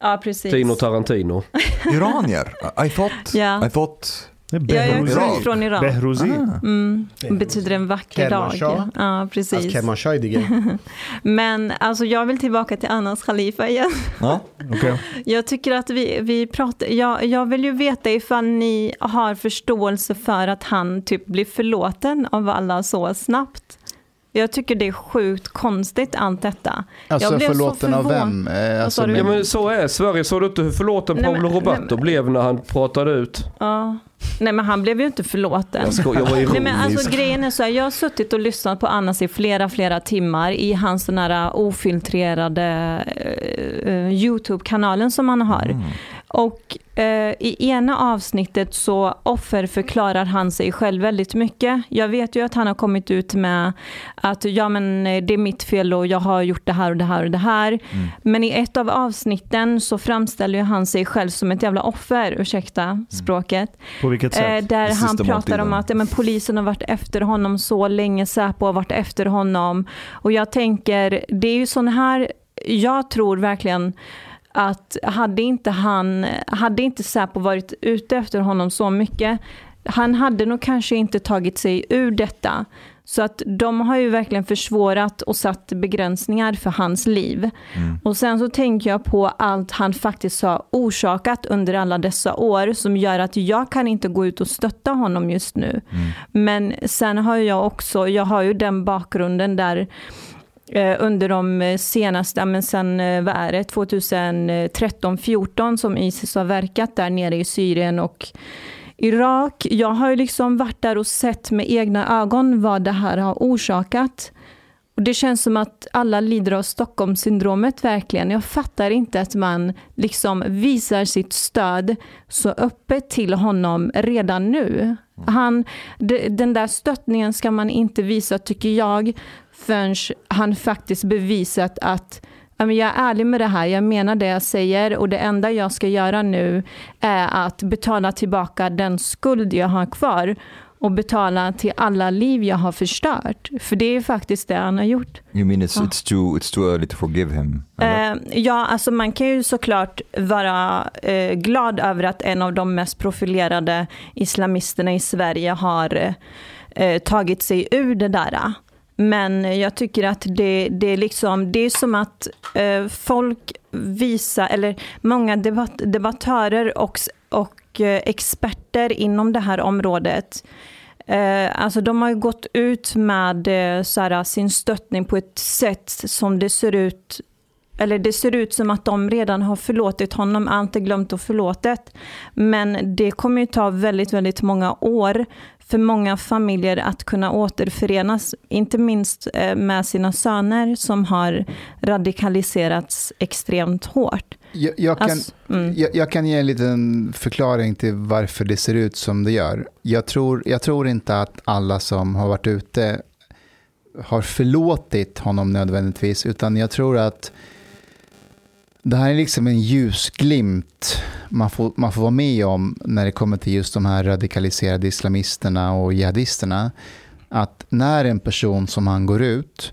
Ja, precis. Tino Tarantino. [laughs] Iranier? I thought... Ja. I thought... Det är Jag är Behrouz. från Iran. Behrouzi. Mm. Det betyder en vacker dag. Ja, precis. Kermanshah dige. [laughs] Men alltså, jag vill tillbaka till Anas Khalifa igen. Ja. [laughs] Okej. Jag tycker att vi, vi pratar, jag, jag vill ju veta ifall ni har förståelse för att han typ blir förlåten av alla så snabbt. Jag tycker det är sjukt konstigt allt detta. Alltså Jag blev så förlåten av förvån- vem? Eh, Alltså? Ja men- så är Sverige. Såg du inte hur förlåten Nej, Paolo Roberto nej, blev när han pratade ut? Ja. Nej men han blev ju inte förlåten. Jag, sko- jag var ironisk. Nej, men alltså, grejen är så här, jag har suttit och lyssnat på Annas i flera, flera timmar i hans sån här ofiltrerade eh, eh, YouTube-kanalen som han har. Mm. Och eh, i ena avsnittet så offerförklarar han sig själv väldigt mycket. Jag vet ju att han har kommit ut med att ja men eh, det är mitt fel och jag har gjort det här och det här och det här. Mm. Men i ett av avsnitten så framställer han sig själv som ett jävla offer, ursäkta språket. På vilket Eh, sätt? där Det han pratar om att ja, men polisen har varit efter honom så länge, Säpo har varit efter honom. Och jag tänker, det är ju sån här, jag tror verkligen att hade inte han, hade inte Säpo varit ute efter honom så mycket, han hade nog kanske inte tagit sig ur detta. Så att de har ju verkligen försvårat och satt begränsningar för hans liv. Och sen så tänker jag på allt han faktiskt har orsakat under alla dessa år som gör att jag kan inte gå ut och stötta honom just nu. Men sen har jag också, jag har ju den bakgrunden där under de senaste, ja, men sen eh, vad är det, 2013-14 som Isis har verkat där nere i Syrien och Irak. Jag har ju liksom varit där och sett med egna ögon vad det här har orsakat. Och det känns som att alla lider av Stockholmssyndromet verkligen. Jag fattar inte att man liksom visar sitt stöd så öppet till honom redan nu. Han, de- den där stöttningen ska man inte visa, tycker jag, förrän han faktiskt bevisat att jag är ärlig med det här, jag menar det jag säger och det enda jag ska göra nu är att betala tillbaka den skuld jag har kvar och betala till alla liv jag har förstört. För det är faktiskt det han har gjort. You mean it's, Ja. it's, too, it's too early to forgive him? Eh, ja, alltså man kan ju såklart vara eh, glad över att en av de mest profilerade islamisterna i Sverige har eh, tagit sig ur det där. Men jag tycker att det, det, är, liksom, det är som att eh, folk visar, eller många debatt, debattörer och, och eh, experter inom det här området Eh, alltså de har ju gått ut med eh, så här, sin stöttning på ett sätt som det ser ut eller det ser ut som att de redan har förlåtit honom, inte glömt och förlåtet. Men det kommer ju ta väldigt, väldigt många år för många familjer att kunna återförenas, inte minst eh, med sina söner som har radikaliserats extremt hårt. Jag, jag, kan, Alltså, mm. jag, jag kan ge en liten förklaring till varför det ser ut som det gör. Jag tror, jag tror inte att alla som har varit ute har förlåtit honom nödvändigtvis, utan jag tror att det här är liksom en ljusglimt man får, man får vara med om när det kommer till just de här radikaliserade islamisterna och jihadisterna. Att när en person som han går ut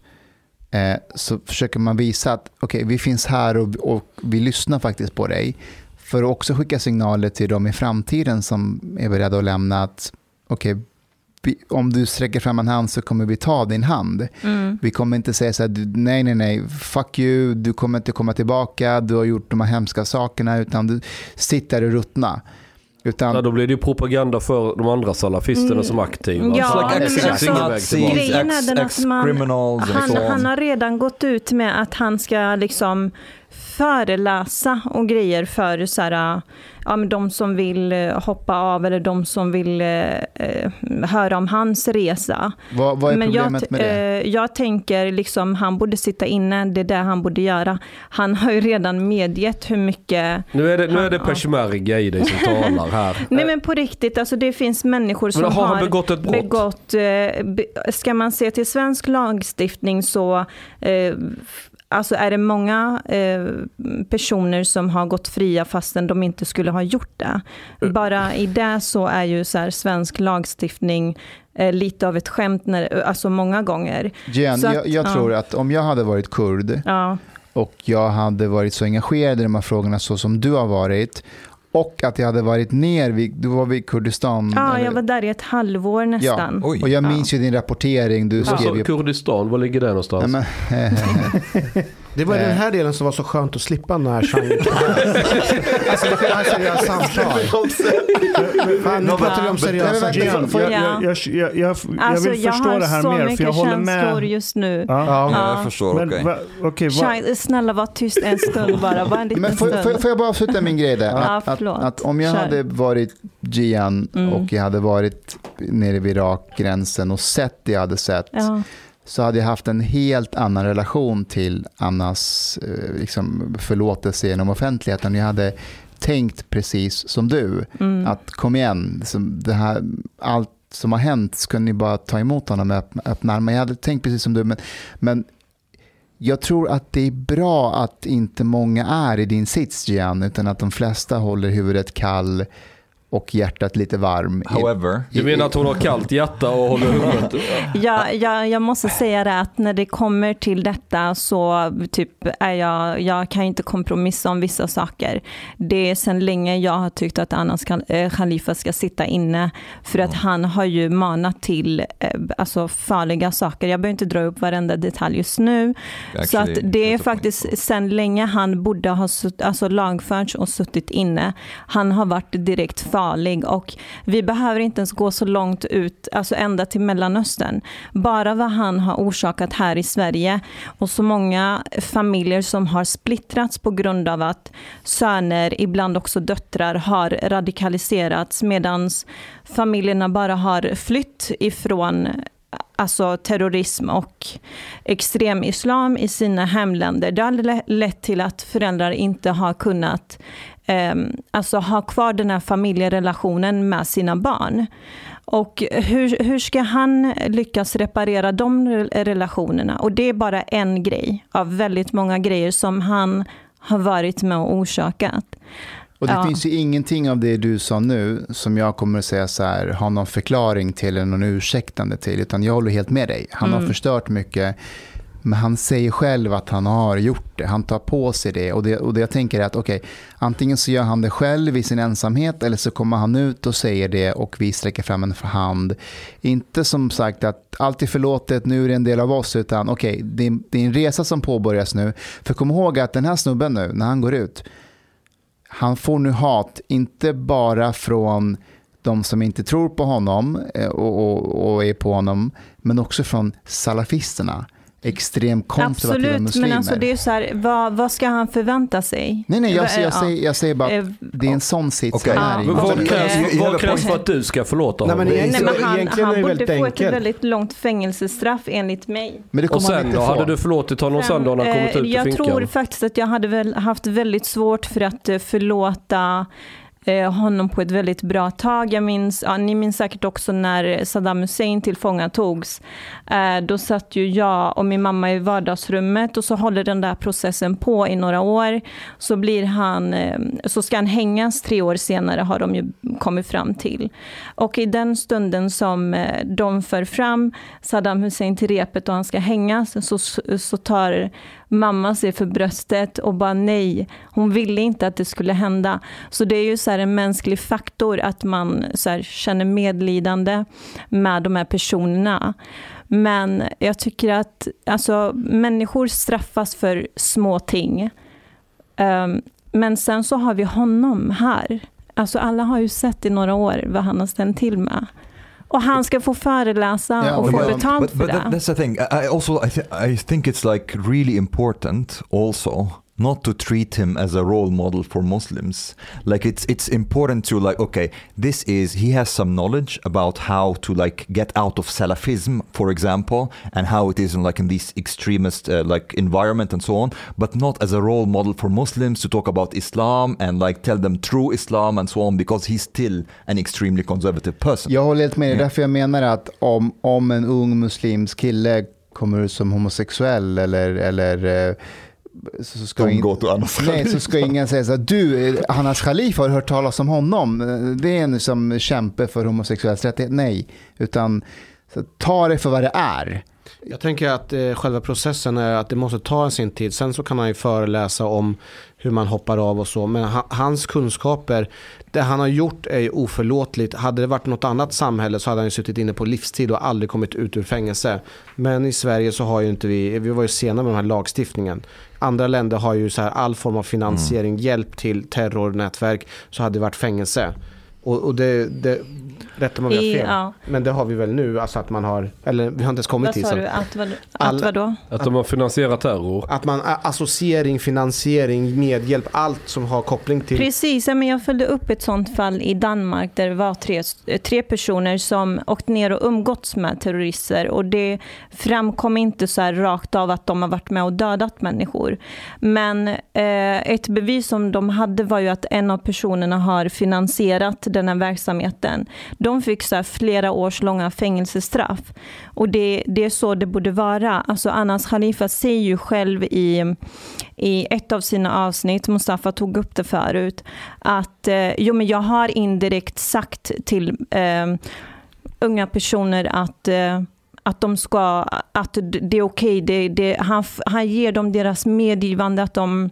eh, så försöker man visa att okay, vi finns här och, och vi lyssnar faktiskt på dig. För att också skicka signaler till dem i framtiden som är beredda att lämna att okay, om du sträcker fram en hand så kommer vi ta din hand. Mm. Vi kommer inte säga så här, nej, nej, nej, fuck you, du kommer inte komma tillbaka, du har gjort de här hemska sakerna, utan du sitter och ruttna. Utan, Ja, då blir det ju propaganda för de andra salafisterna Mm. som aktiva. Ja, alltså, väg tillbaka. Grejen är den att man- Han, han har redan gått ut med att han ska liksom föreläsa och grejer för så här, ja, men de som vill eh, hoppa av eller de som vill eh, eh, höra om hans resa. vad, vad är Men problemet jag, med det? eh, jag tänker liksom han borde sitta inne, det är det han borde göra. Han har ju redan medgett hur mycket Nu är det, nu är det peshmerga i dig som talar här. [laughs] Nej men på riktigt, alltså det finns människor som Men har han har begått ett brott? begått, eh, be- ska man se till svensk lagstiftning så eh, Alltså är det många eh, personer som har gått fria fastän de inte skulle ha gjort det. Eh. Bara i det så är ju så här, svensk lagstiftning eh, lite av ett skämt, när, alltså många gånger. Jen, så att- jag, jag ja. tror att om jag hade varit kurd Ja, och jag hade varit så engagerad i de här frågorna så som du har varit och att jag hade varit ner vid, du var vid Kurdistan. ja eller- jag var där i ett halvår nästan. Oj. och jag minns ju din rapportering, du skrev Alltså ju... Kurdistan, var ligger det någonstans? Nej, men, [laughs] [laughs] Det var Eh. den här delen som var så skönt att slippa när Chang [laughs] Alltså det är seriösa samtal. Nu pratar vi om seriösa Nej, men vänta, grejer. får jag- jag, Ja. jag, jag, jag, jag, Alltså vill jag förstå har det här så mer, för mycket jag håller känslor med. just nu. Ja. Ja. Ja, jag förstår, Men okej. vad- Shine, snälla var tyst en stund bara, bara en liten Men får, stund. får, får jag bara avsluta min grej där? Ja, att, att, att om jag Kör. hade varit Gian Mm. och jag hade varit nere vid Irakgränsen och sett det jag hade sett Ja. Så hade jag haft en helt annan relation till Annas eh, liksom, förlåtelse genom offentligheten. Jag hade tänkt precis som du. Mm. Att kom igen, liksom, det här, allt som har hänt ska ni bara ta emot honom med öppna, öppna armar. Jag hade tänkt precis som du, men, men jag tror att det är bra att inte många är i din sits, Gian, utan att de flesta håller huvudet kall och hjärtat lite varm. I- However, Du menar att hon har kallt hjärta och håller huvudet? Jag, [laughs] jag, jag måste säga det att när det kommer till detta så typ är jag, jag kan inte kompromissa om vissa saker. Det är sedan länge jag har tyckt att Anas eh, Khalifa ska sitta inne för att han har ju manat till eh, alltså farliga saker. Jag behöver inte dra upp varenda detalj just nu. Så att actually, det är faktiskt sedan länge han borde ha alltså lagförts och suttit inne. Han har varit direkt farlig och vi behöver inte ens gå så långt ut, alltså ända till Mellanöstern. Bara vad han har orsakat här i Sverige och så många familjer som har splittrats på grund av att söner, ibland också döttrar, har radikaliserats medan familjerna bara har flytt ifrån alltså terrorism och extremislam i sina hemländer. Det har lett till att föräldrar inte har kunnat eh, alltså ha kvar den här familjerelationen med sina barn. Och hur, hur ska han lyckas reparera de re- relationerna? Och det är bara en grej av väldigt många grejer som han har varit med och orsakat. Och det Ja. finns ju ingenting av det du sa nu som jag kommer att säga så här, har någon förklaring till eller någon ursäktande till, utan jag håller helt med dig. Han har Mm. förstört mycket, men han säger själv att han har gjort det. Han tar på sig det. Och det, och det jag tänker är att okej, antingen så gör han det själv i sin ensamhet eller så kommer han ut och säger det och vi sträcker fram en hand. Inte som sagt att allt är förlåtet, nu är det en del av oss, utan okej, det, är- det är en resa som påbörjas nu. För kom ihåg att den här snubben nu, när han går ut, han får nu hat, inte bara från de som inte tror på honom eh, och, och, och är på honom, men också från salafisterna extrem konservativa Absolut, muslimer. men alltså det är så här, vad, vad ska han förvänta sig? Nej, nej, jag, jag, ja. säger, jag säger bara Eh, att det är en sån sits Okej. han är i. Vad och- krävs, eh, vad krävs för att du ska förlåta Nej, honom? men Nej, men han, han det borde få ett väldigt långt fängelsestraff enligt mig. Men det Och kommer han sen inte då? få. Hade du förlåtit honom sen då när han kommit Eh, ut Jag tror faktiskt att jag hade väl haft väldigt svårt för att eh, förlåta eh, honom på ett väldigt bra tag. Jag minns, ja, ni minns säkert också när Saddam Hussein tillfångatogs. Eh, då satt ju jag och min mamma i vardagsrummet och så håller den där processen på i några år. Så, blir han, eh, så ska han hängas tre år senare har de ju kommit fram till. Och i den stunden som eh, de för fram Saddam Hussein till repet och han ska hängas så, så tar mamma sig för bröstet och bara nej, hon ville inte att det skulle hända. Så det är ju så här en mänsklig faktor att man så här känner medlidande med de här personerna. Men jag tycker att alltså, människor straffas för små ting. Um, men sen så har vi honom här. Alltså alla har ju sett i några år vad han har ställt till med. Och han ska få föreläsa Ja, och få det- betalt but, för but det. that, that's the thing. I I also I, th- I think it's like really important also not to treat him as a role model for Muslims. Like it's it's important to like okay, this is he has some knowledge about how to like get out of Salafism, for example, and how it is in like in this extremist uh, like environment and so on, but not as a role model for Muslims to talk about Islam and like tell them true Islam and so on because he's still an extremely conservative person. Jag håller helt med dig, Mm. därför jag menar att om, om en ung muslimsk kille kommer ut som homosexuell eller, eller eh, så ska, in, nej, så ska ingen säga så här, du, Hannas Khalifa har hört talas om honom? Det är en som kämpe för homosexuells rättighet. Nej, utan så, ta det för vad det är. Jag tänker att eh, själva processen är att det måste ta sin tid. Sen så kan han ju föreläsa om hur man hoppar av och så. Men ha, hans kunskaper, det han har gjort är ju oförlåtligt. Hade det varit något annat samhälle så hade han ju suttit inne på livstid och aldrig kommit ut ur fängelse. Men i Sverige så har ju inte vi, vi var ju sena med den här lagstiftningen. Andra länder har ju så här all form av finansiering, hjälp till terrornätverk. Så hade det varit fängelse. Och, och det, det rättar man väl I, fel. ja. Men det har vi väl nu, alltså att man har, eller vi har inte ens kommit Vad dit. sa så- du? Att, vad, All- att vadå? Att de har finansierat terror? Att man associering, finansiering, medhjälp, allt som har koppling till Precis, men jag följde upp ett sånt fall i Danmark där det var tre, tre personer som åkt ner och umgåtts med terrorister och det framkom inte så här rakt av att de har varit med och dödat människor. Men eh, ett bevis som de hade var ju att en av personerna har finansierat den här verksamheten. De fick så här flera års långa fängelsestraff och det, det är så det borde vara. Alltså Anas Khalifa säger ju själv i i ett av sina avsnitt, Mustafa tog upp det förut, att eh, jo, men jag har indirekt sagt till eh, unga personer att eh, att de ska, att det är okej, det, det, han, han ger dem deras medgivande att de,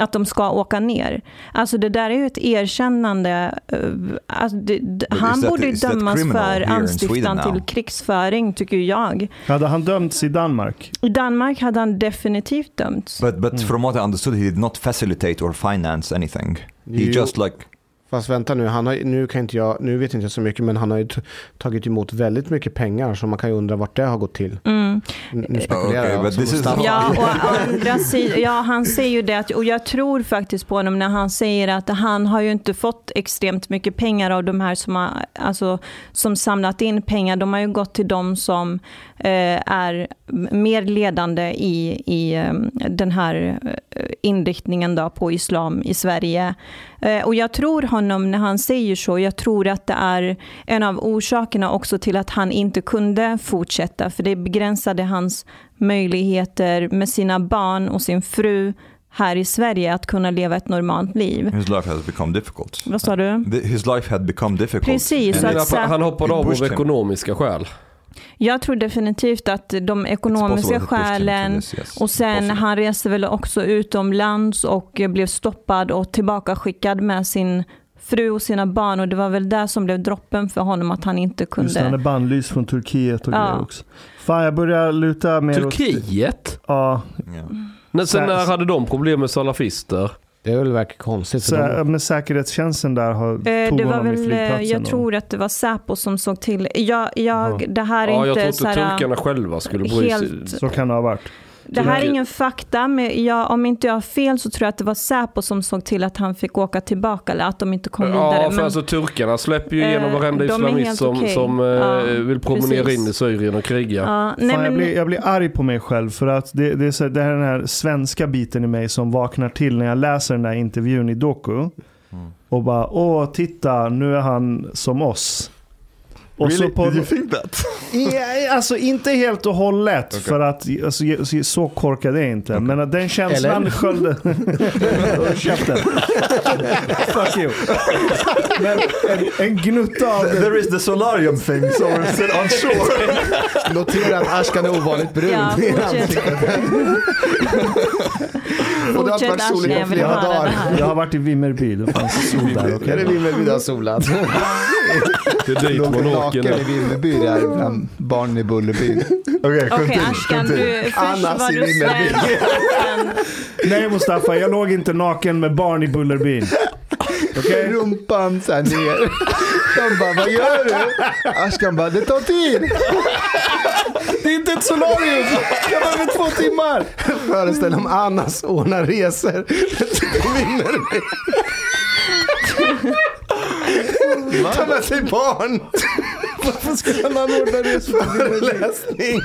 att de ska åka ner. Alltså det där är ju ett erkännande. eh, Alltså det, han that- borde dömas för anstiftan till krigsföring, tycker jag. Hade han dömts i Danmark? I Danmark hade han definitivt dömts. But but from what I understood, he did not facilitate or finance anything. He just like Fast vänta nu, han har, nu, kan inte jag, nu vet inte jag så mycket men han har ju tagit emot väldigt mycket pengar så man kan ju undra vart det har gått till. Mm. Nu spekulerar Okay, jag. som this is-. Ja, och andra sidan, ja, han säger ju det, och jag tror faktiskt på honom när han säger att han har ju inte fått extremt mycket pengar av de här som har alltså, som samlat in pengar. De har ju gått till de som eh, är mer ledande i, i eh, den här eh, inriktningen då på islam i Sverige. Eh, och jag tror honom när han säger så, jag tror att det är en av orsakerna också till att han inte kunde fortsätta, för det begränsade hans möjligheter med sina barn och sin fru här i Sverige att kunna leva ett normalt liv. his life has become difficult. Vad sa du? His life had become difficult. Precis, att, han hoppade av av ekonomiska skäl? Jag tror definitivt att de ekonomiska skälen yes. och sen Possible. han reste väl också utomlands och blev stoppad och tillbakaskickad med sin fru och sina barn och det var väl det som blev droppen för honom att han inte Just det, han är kunde. bannlyst från Turkiet och Ja. grejer också. Fan, jag börjar luta mer åt... Turkiet? Ja, Yeah. När, sen när hade de problem med salafister? Det väl verkar konstigt. Sä, de- men säkerhetstjänsten där har, Eh, tog Det var honom i väl, eh, flygplatsen. jag då. tror att det var Säpo som såg till. Jag, jag, Ja. det här är Ja, jag inte tror så inte turkarna själva skulle bry sig. helt- Så kan det ha varit. Det här är ingen fakta, men jag, om inte jag har fel så tror jag att det var Säpo som såg till att han fick åka tillbaka eller att de inte kom vidare. Ja, för Men, alltså turkarna släpper ju Eh, igenom varenda de är islamist som, okej. som eh, Ja, vill promenera precis. in i Syrien och kriga. ja, nej, Fan, jag, men, blir, jag blir arg på mig själv för att det, det, är så, det här är den här svenska biten i mig som vaknar till när jag läser den här intervjun i Doku. Och bara, åh titta, nu är han som oss. Och så på, Did you think that? Ja, alltså inte helt och hållet, Okej. för att alltså, så- korkad är jag inte. Men att den känslan sköljde... [laughs] Käften. Fuck you. Men en, en gnutta av det. There is the solarium thing, so we're on shore. Notera att Ashkan är ovanligt brun. ja, i fortsätt. ansiktet. Och det har varit soligt vill flera höra det dagar. här. Jag har varit i Vimmerby, det fanns sol där. Är det. Vimmerby du har solat? [laughs] Det är dit man naken åker i nu. Vimmerby där bland barnen i Bullerbyn. Okay, Okej Ashkan, du, först Annas var i du svensk, Nej Mustafa, jag låg inte naken med barn i Bullerbyn. Okej? [laughs] Rumpan så här ner. De bara, vad gör du? Ashkan bara, det tar tid. Det är inte ett solarium! Jag behöver två timmar! Föreställ om Annas ordnar resor till Vimmerby. Ta med sig barn. Varför ska man anordna Vimmerby? Föreläsning.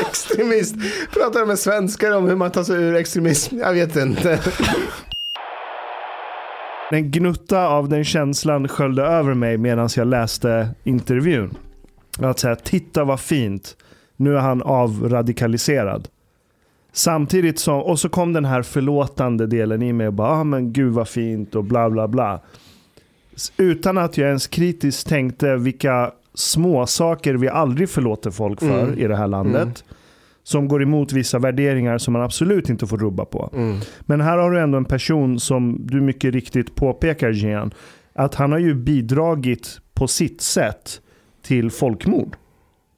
Extremist. Pratar med svenskar om hur man tar sig ur extremism. Jag vet inte. En gnutta av den känslan sköljde över mig medan jag läste intervjun. Att säga, titta vad fint. Nu är han avradikaliserad. Samtidigt som, och så kom den här förlåtande delen i mig och bara, ah, men gud vad fint och bla bla bla. Utan att jag ens kritiskt tänkte vilka små saker vi aldrig förlåter folk för Mm. i det här landet. Som går emot vissa värderingar som man absolut inte får rubba på. Mm. Men här har du ändå en person som du mycket riktigt påpekar Gian, att han har ju bidragit på sitt sätt till folkmord.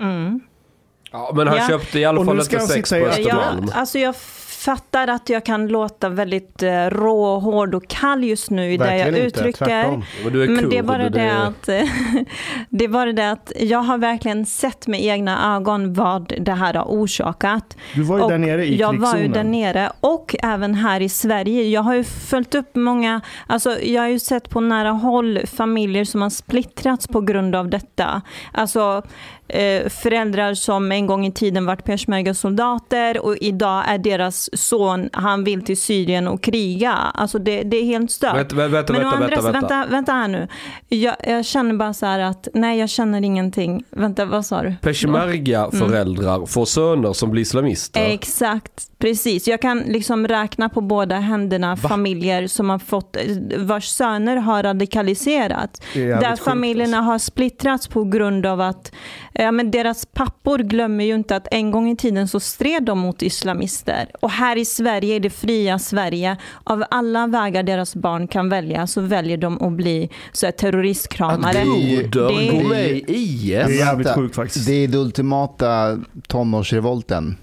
Mm. Ja, men han Ja. köpte i alla fall inte han sex på i- Ja, Östermalm. alltså jag fattar att jag kan låta väldigt eh, rå, hård och kall just nu i det jag inte. uttrycker. Tvärtom. Men cool. det är bara [laughs] och det, att, det är bara det att jag har verkligen sett med egna ögon vad det här har orsakat. Du var ju Och där nere i jag var ju krigszonen. där nere och även här i Sverige. Jag har ju följt upp många, alltså jag har ju sett på nära håll familjer som har splittrats på grund av detta. Alltså eh, föräldrar som en gång i tiden varit peshmerga-soldater och idag är deras son, han vill till Syrien och kriga. Alltså det, det är helt stört. Vänta, vänta, Men vänta, andra vänta, vänta. vänta, vänta här nu. Jag, jag känner bara så här att, nej jag känner ingenting. Vänta, vad sa du? Peshmerga-föräldrar får söner som blir islamister. Exakt, precis. Jag kan liksom räkna på båda händerna familjer som har fått, vars söner har radikaliserats. Jävligt Där familjerna har splittrats på grund av att ja, men deras pappor glömmer ju inte att en gång i tiden så stred de mot islamister. Och här i Sverige, i det fria Sverige, av alla vägar deras barn kan välja så väljer de att bli så här, terroristkramare. Att Broder, Det- gå med i IS. Det är jävligt sjukt faktiskt. Det är det ultimata tonårsrevolten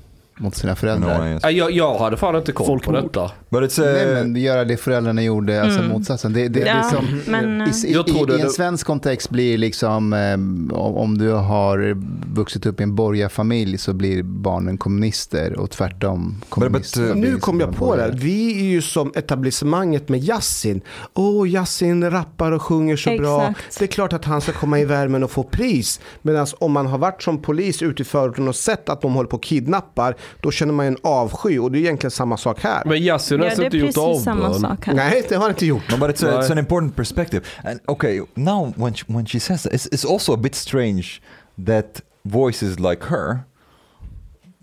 mot sina föräldrar. No, Jag, jag hade fan inte koll på Folkmord. detta. But it's Nej uh, men göra det föräldrarna gjorde, alltså Mm. motsatsen. Det, det, det är Ja, som, men, eh, i, i, i, I en det- svensk kontext blir liksom, eh, om, du har vuxit upp i en borgarfamilj så blir barnen kommunister och tvärtom kommunister. but, uh, blir Nu kom jag på det. Vi är ju som etablissemanget med Yasin. Åh, Yasin rappar och sjunger så bra. Exakt. Det är klart att han ska komma i värmen och få pris. Medan om man har varit som polis ute i förorten och sett att de håller på och kidnappar, då känner man ju en avsky. Och det är egentligen samma sak här. Men Yasin har ja, alltså det är inte gjort precis samma avbön. Nej, det har inte gjort. No, but it's, a, it's an important perspective. And okay, now when she, when she says that, it's, it's also a bit strange that voices like her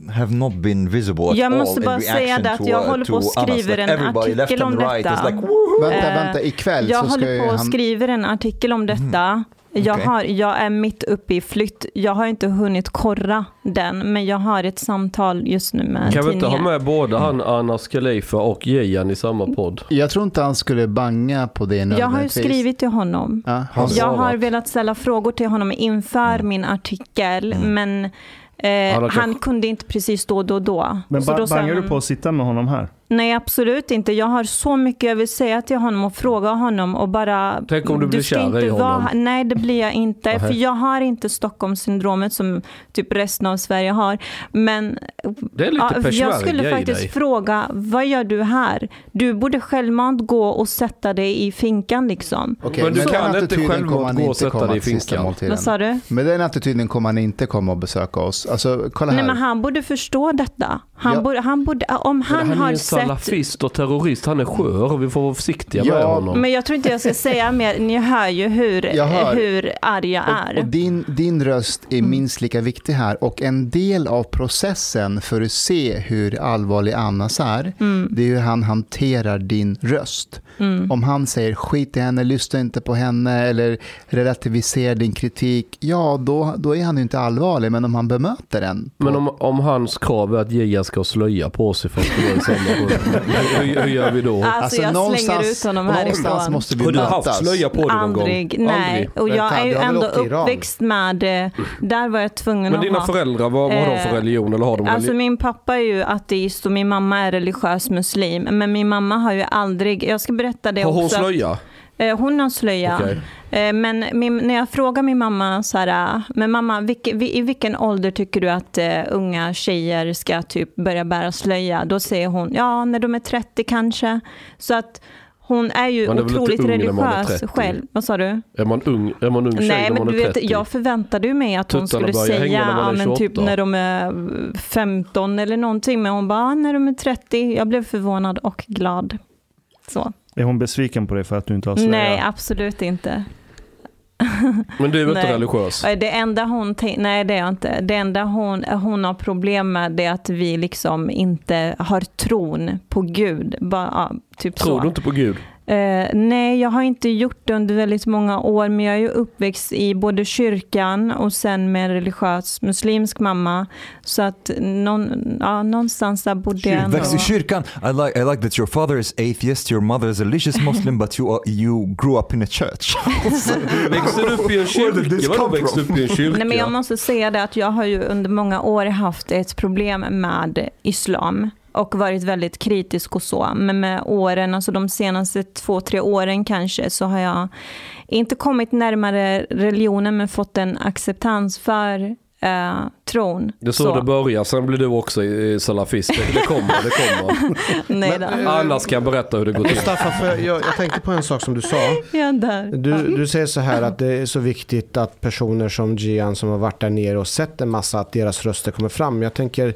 have not been visible at Jag all måste in bara säga reaction det att jag håller på och skriver en artikel om detta. like! Vänta, vänta, ikväll Jag så ska håller på och han... skriver en artikel om detta. Jag, Okej. har, jag är mitt uppe i flytt. Jag har inte hunnit korra den, men jag har ett samtal just nu med Kan vi inte ha med både han Anas Khalifa och Gian i samma podd? Jag tror inte han skulle banga på det Jag har skrivit till honom. Ja, Han Jag har velat ställa frågor till honom inför Mm. min artikel, Mm. men eh, Han han, kunde inte precis då, då, då. Men ba- då bangar du på att sitta med honom här? Nej, absolut inte. Jag har så mycket jag vill säga till honom och fråga honom och bara... Tänk om du blir ska kär inte i honom. vara- Nej, det blir jag inte. För jag har inte Stockholmssyndromet som typ resten av Sverige har. Men Det är lite ja, jag skulle faktiskt fråga, vad gör du här? Du borde självmant gå och sätta dig i finkan liksom. Okej, Men du kan inte självmant gå och inte sätta dig i finkan. Vad sa du? Med den attityden kommer han inte komma och besöka oss. Alltså, kolla här. Nej, men han borde förstå detta. Han Ja. borde, han borde, om han, har sett... salafist och terrorist. Han är skör och vi får vara försiktiga Ja, med honom. Men jag tror inte jag ska säga mer. Ni hör ju hur, Jag hör. hur arg jag är. Och, och din, din röst är Mm. minst lika viktig här. Och en del av processen för att se hur allvarlig Annas är, Mm. det är hur han hanterar din röst. Om han säger skit i henne, lyssna inte på henne eller relativiserar din kritik, ja då, då är han ju inte allvarlig. Men om han bemöter den. Men om, om hans krav är att Gia ska slöja på sig för att samma [laughs] rum. Hur, hur, gör vi då? Alltså, jag slänger ut honom någonstans härifrån. måste vi Har du haft slöja på dig någon gång? Aldrig, nej. Och jag är ju har ändå uppväxt med, eh, där var jag tvungen Men att dina ha. föräldrar, vad, vad har de för Eh, religion? Eller har de Alltså religion? min pappa är ju ateist och min mamma är religiös muslim. Men min mamma har ju aldrig, jag ska berätta det Har hon också. slöja? Eh, Hon har slöja. Okej. Eh, Men min, när jag frågar min mamma så här, äh, men mamma, vilke, vi- i vilken ålder tycker du att eh, unga tjejer ska typ börja bära slöja? Då säger hon, ja när de är 30 kanske. Så att hon är ju Man är otroligt religiös 30? själv. Vad sa du? Är man ung, är man ung tjej Nej, när men man du är vet, 30? jag förväntade ju mig att hon Tuttarna skulle börjar säga, när man men typ 28. när de är 15 eller någonting. Men hon bara, när de är 30. Jag blev förvånad och glad. Så. Är hon besviken på dig för att du inte har slöja? Nej, absolut inte. Men du är väl inte Nej. religiös? Det enda hon, tän- nej det är jag inte. Det enda hon, hon har problem med är att vi liksom inte har tron på Gud. Bara, ja, typ Tror så. du inte på Gud? Eh, nej, jag har inte gjort det under väldigt många år, men jag är ju uppväxt i både kyrkan och sen med en religiös muslimsk mamma. Så att någon, ja, någonstans där bodde jag ändå. Växt i kyrkan. I like, I like that your father is atheist, your mother is a religious Muslim, but you, are, you grew up in a church. [laughs] Växte du upp i en kyrka? Vadå come växte upp i en kyrka? Nej, men jag måste säga det att jag har ju under många år haft ett problem med islam och varit väldigt kritisk och så. Men med åren, alltså de senaste två, tre åren kanske, så har jag inte kommit närmare religionen men fått en acceptans för eh, tron. Det är så, det börjar, sen blir du också eh, salafist. Det kommer, det kommer. [laughs] Nej då. Men, eh, Annars kan jag berätta hur det går till. Mustafa, för jag, jag tänkte på en sak som du sa. Jag är där. Du, du säger så här att det är så viktigt att personer som Gian som har varit där nere och sett en massa, att deras röster kommer fram. Jag tänker,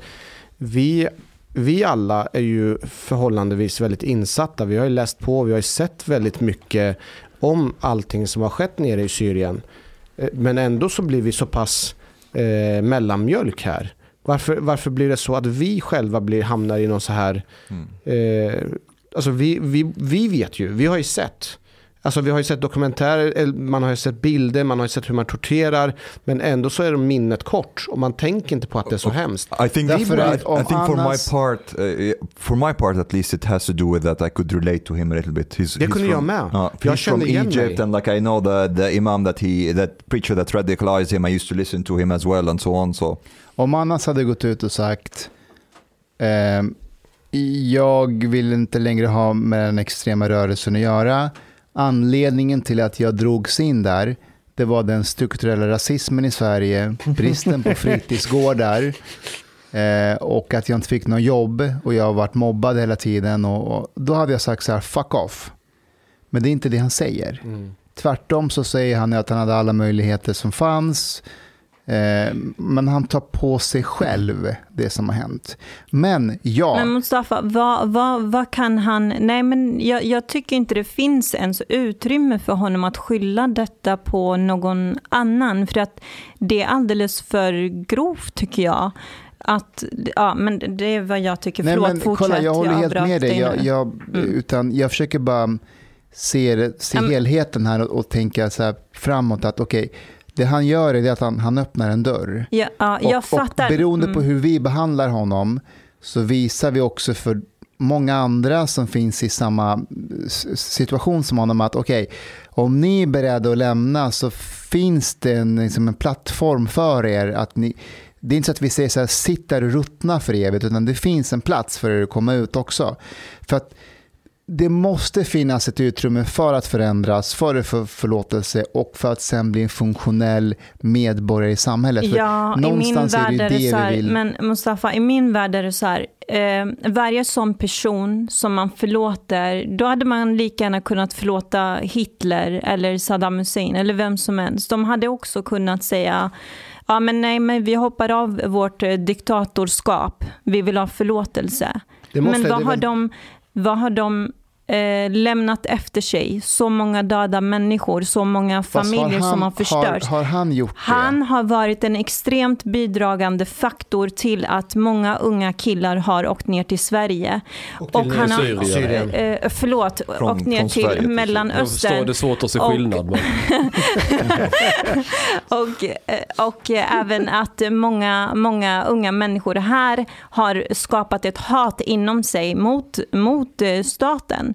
vi, vi alla är ju förhållandevis väldigt insatta. Vi har ju läst på, vi har ju sett väldigt mycket om allting som har skett nere i Syrien. Eh, Men ändå så blir vi så pass eh, mellanmjölk här. Varför, varför blir det så att vi själva blir, hamnar i någon så här... Eh, alltså vi, vi, vi vet ju, vi har ju sett. Alltså vi har ju sett dokumentärer, eller man har ju sett bilder, man har ju sett hur man torterar. Men ändå så är det minnet kort och man tänker inte på att det är så hemskt. I think, Därför I, att I think for my part, uh, for my part at least, it has to do with that I could relate to him a little bit. He's, Det he's kunde jag from, med. Uh, Jag kände igen Egypt, mig. and like I know the the imam that he, that preacher that radicalized him. I used to listen to him as well, and so on. So Om Annas hade gått ut och sagt ehm, jag vill inte längre ha med den extrema rörelsen att göra. Anledningen till att jag drogs in där, det var den strukturella rasismen i Sverige, [laughs] bristen på fritidsgårdar eh, och att jag inte fick något jobb och jag har varit mobbad hela tiden. Och, och då hade jag sagt så här, fuck off. Men det är inte det han säger. Tvärtom så säger han att han hade alla möjligheter som fanns. Eh, men han tar på sig själv det som har hänt. Men ja, Men Mustafa, vad, vad, vad kan han... Nej, men jag, jag tycker inte det finns ens utrymme för honom att skylla detta på någon annan. För att det är alldeles för grovt tycker jag. Att, ja, men det är vad jag tycker. nej, Förlåt, men, fortsätt. kolla, jag håller helt avbröt med dig. Jag, jag, utan jag försöker bara se, se Mm. helheten här och, och tänka så här framåt. att okej, Det han gör är att han, han öppnar en dörr. Ja, ja, jag och, fattar. och beroende på Mm. hur vi behandlar honom så visar vi också för många andra som finns i samma s- situation som honom att okej, om ni är beredda att lämna så finns det en, liksom en plattform för er att ni, det är inte så att vi säger så här, sitt där och ruttna för evigt, utan det finns en plats för er att komma ut också. För att det måste finnas ett utrymme för att förändras, för att få förlåtelse och för att sen bli en funktionell medborgare i samhället. För Ja, i min värld är det det så vi här, vill. men Mustafa, i min värld är det så här, eh, varje sån person som man förlåter, då hade man lika gärna kunnat förlåta Hitler eller Saddam Hussein eller vem som helst. De hade också kunnat säga, ja men nej men vi hoppar av vårt eh, diktatorskap, vi vill ha förlåtelse. Men vad har de, vad har de eh, lämnat efter sig? Så många döda människor, så många familjer som har Har, förstörts. har han gjort det? Han har varit en extremt bidragande faktor till att många unga killar har åkt ner till Sverige. Och, till han har, Syrien. Syrien. Eh, förlåt, Från- åkt ner till till Jag förstår, Mellanöstern. det är svårt att se Och- skillnad. [laughs] Och, eh, och eh, även att många, många unga människor här har skapat ett hat inom sig mot, mot staten.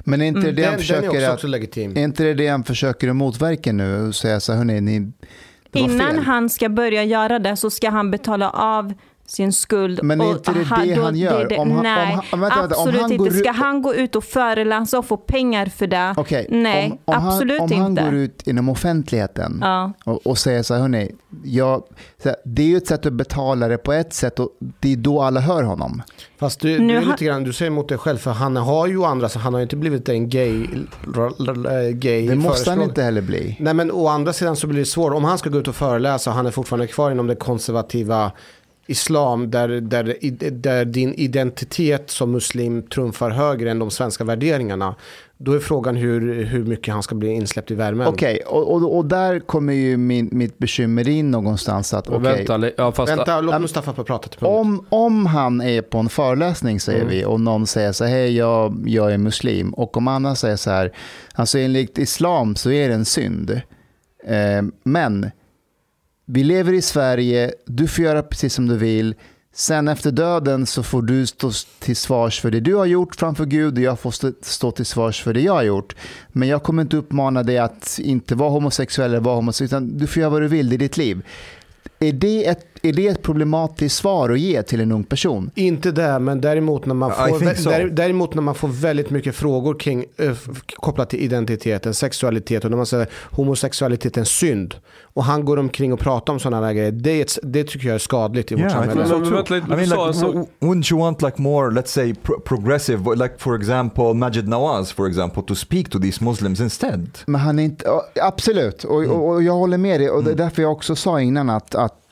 Men är inte det Den, han den är försöker också, att, är inte det det han försöker att motverka nu? Och säga så här, hörni, ni, Innan fel. han ska börja göra det så ska han betala av sin skuld. Men är och inte det det då- han gör? Om han- nej, om han- vänta, vänta, om absolut han inte. Ska ut- han gå ut och föreläsa och få pengar för det? Okej, nej, om, om absolut han, om han inte. går ut inom offentligheten Ja. och, och säger så här, hörni, jag, så här, det är ju ett sätt att betala det på ett sätt och det är då alla hör honom. Fast du, Nu du, är lite grann, du säger emot dig själv för han har ju andra, så han har ju inte blivit en gay, gay Det måste han inte heller bli. Nej men å andra sidan så blir det svårt. Om han ska gå ut och föreläsa och han är fortfarande kvar inom det konservativa islam där, där, där din identitet som muslim trumfar högre än de svenska värderingarna. Då är frågan hur, hur mycket han ska bli insläppt i värmen. Okej, och, och, och där kommer ju min, mitt bekymmer in någonstans. att okej, Vänta, ja, fast, Vänta, låt Mustafa få prata till punkt. Om, om han är på en föreläsning säger Mm. vi och någon säger så här, hej jag, jag är muslim och om Anna säger så här, alltså enligt islam så är det en synd. Eh, men vi lever i Sverige, du får göra precis som du vill. Sen efter döden så får du stå till svars för det du har gjort framför Gud och jag får stå, till svars för det jag har gjort. Men jag kommer inte uppmana dig att inte vara homosexuell eller vara homosexuell, utan du får göra vad du vill, det är ditt liv. Är det, ett, är det ett problematiskt svar att ge till en ung person? Inte det, men däremot när, man får, so. däremot när man får väldigt mycket frågor kring, eh, kopplat till identiteten, sexualitet och när man säger homosexualitet är en synd. Och han går omkring och pratar om sådana där grejer. Det, det tycker jag är skadligt i vårt Yeah, samhälle. so I mean, like, wouldn't you want like more, let's say, pro- progressive, like for example, Majid Nawaz, for example, to speak to these Muslims instead? Men han är inte, absolut, och, och, och jag håller med dig. Och det är därför jag också sa innan att, att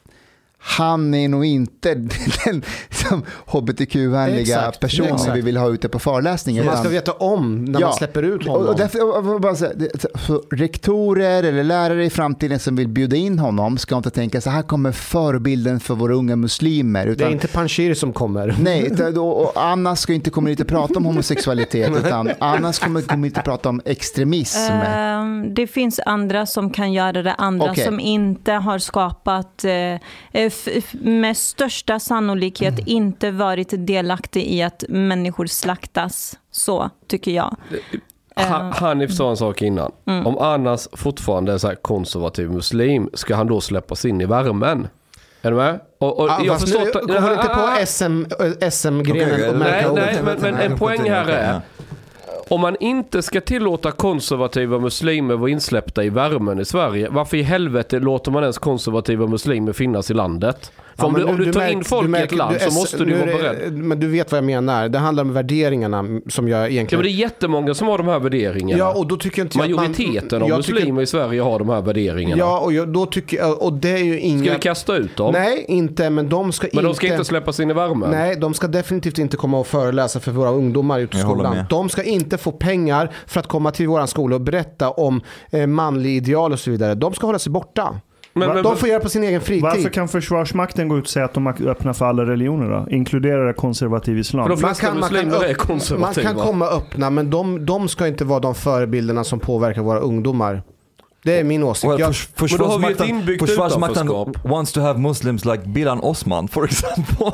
han är nog inte [laughs] den som hbtq-vänliga Exakt, personen exakt. vi vill ha ute på föreläsningar. man ska veta om när Ja. man släpper ut honom. och därför, bara säga, det- så rektorer eller lärare i framtiden som vill bjuda in honom ska inte tänka så här kommer förebilden för våra unga muslimer. det Utan, är inte Panshiri som kommer. Nej, och Anna ska inte komma hit och prata om homosexualitet [laughs] utan Anna kommer komma hit och prata om extremism. Ehm, det finns andra som kan göra det, andra Okej. som inte har skapat, f- med största sannolikhet Mm. inte varit delaktig i att människor slaktas. Så tycker jag. Ha- Hanif sa en sak innan. Mm. Om Annas fortfarande är så här konservativ muslim, ska han då släppas in i värmen? Är du med? Och, och Ja, jag förstår kommer du inte Ah, på SM, eh, SM-grenen och okej. märka Nej, nej, men, men en poäng här är, om man inte ska tillåta konservativa muslimer vara insläppta i värmen i Sverige, varför i helvete låter man ens konservativa muslimer finnas i landet? För Ja, om, men du, om du tar märk- in folk du i ett land du så måste du vara beredd. Men du vet vad jag menar. Det handlar om värderingarna som jag Ja, egentligen... men det är jättemånga som har de här värderingarna. Ja, och då tycker jag inte jag att man- Majoriteten av jag tycker- muslimer i Sverige har de här värderingarna. Ja, och jag, då tycker och det är ju inga... Ska vi kasta ut dem? Nej, inte, men de ska Men inte... de ska inte släppas in i värmen? Nej, de ska definitivt inte komma och föreläsa för våra ungdomar ute i skolan. De ska inte få pengar för att komma till våran skola och berätta om eh, manlig ideal och så vidare. De ska hålla sig borta. Men, men, de får göra på sin egen fritid. Varför kan Försvarsmakten gå ut och säga att de öppnar för alla religioner då? Inkluderar det konservativ islam? För de flesta muslimer är upp- man kan komma öppna, men de, de ska inte vara de förebilderna som påverkar våra ungdomar. Det är min åsikt. Well, jag, förs- Men då har vi ett inbyggt Försvarsmakten wants to have Muslims like Bilan Osman, for example.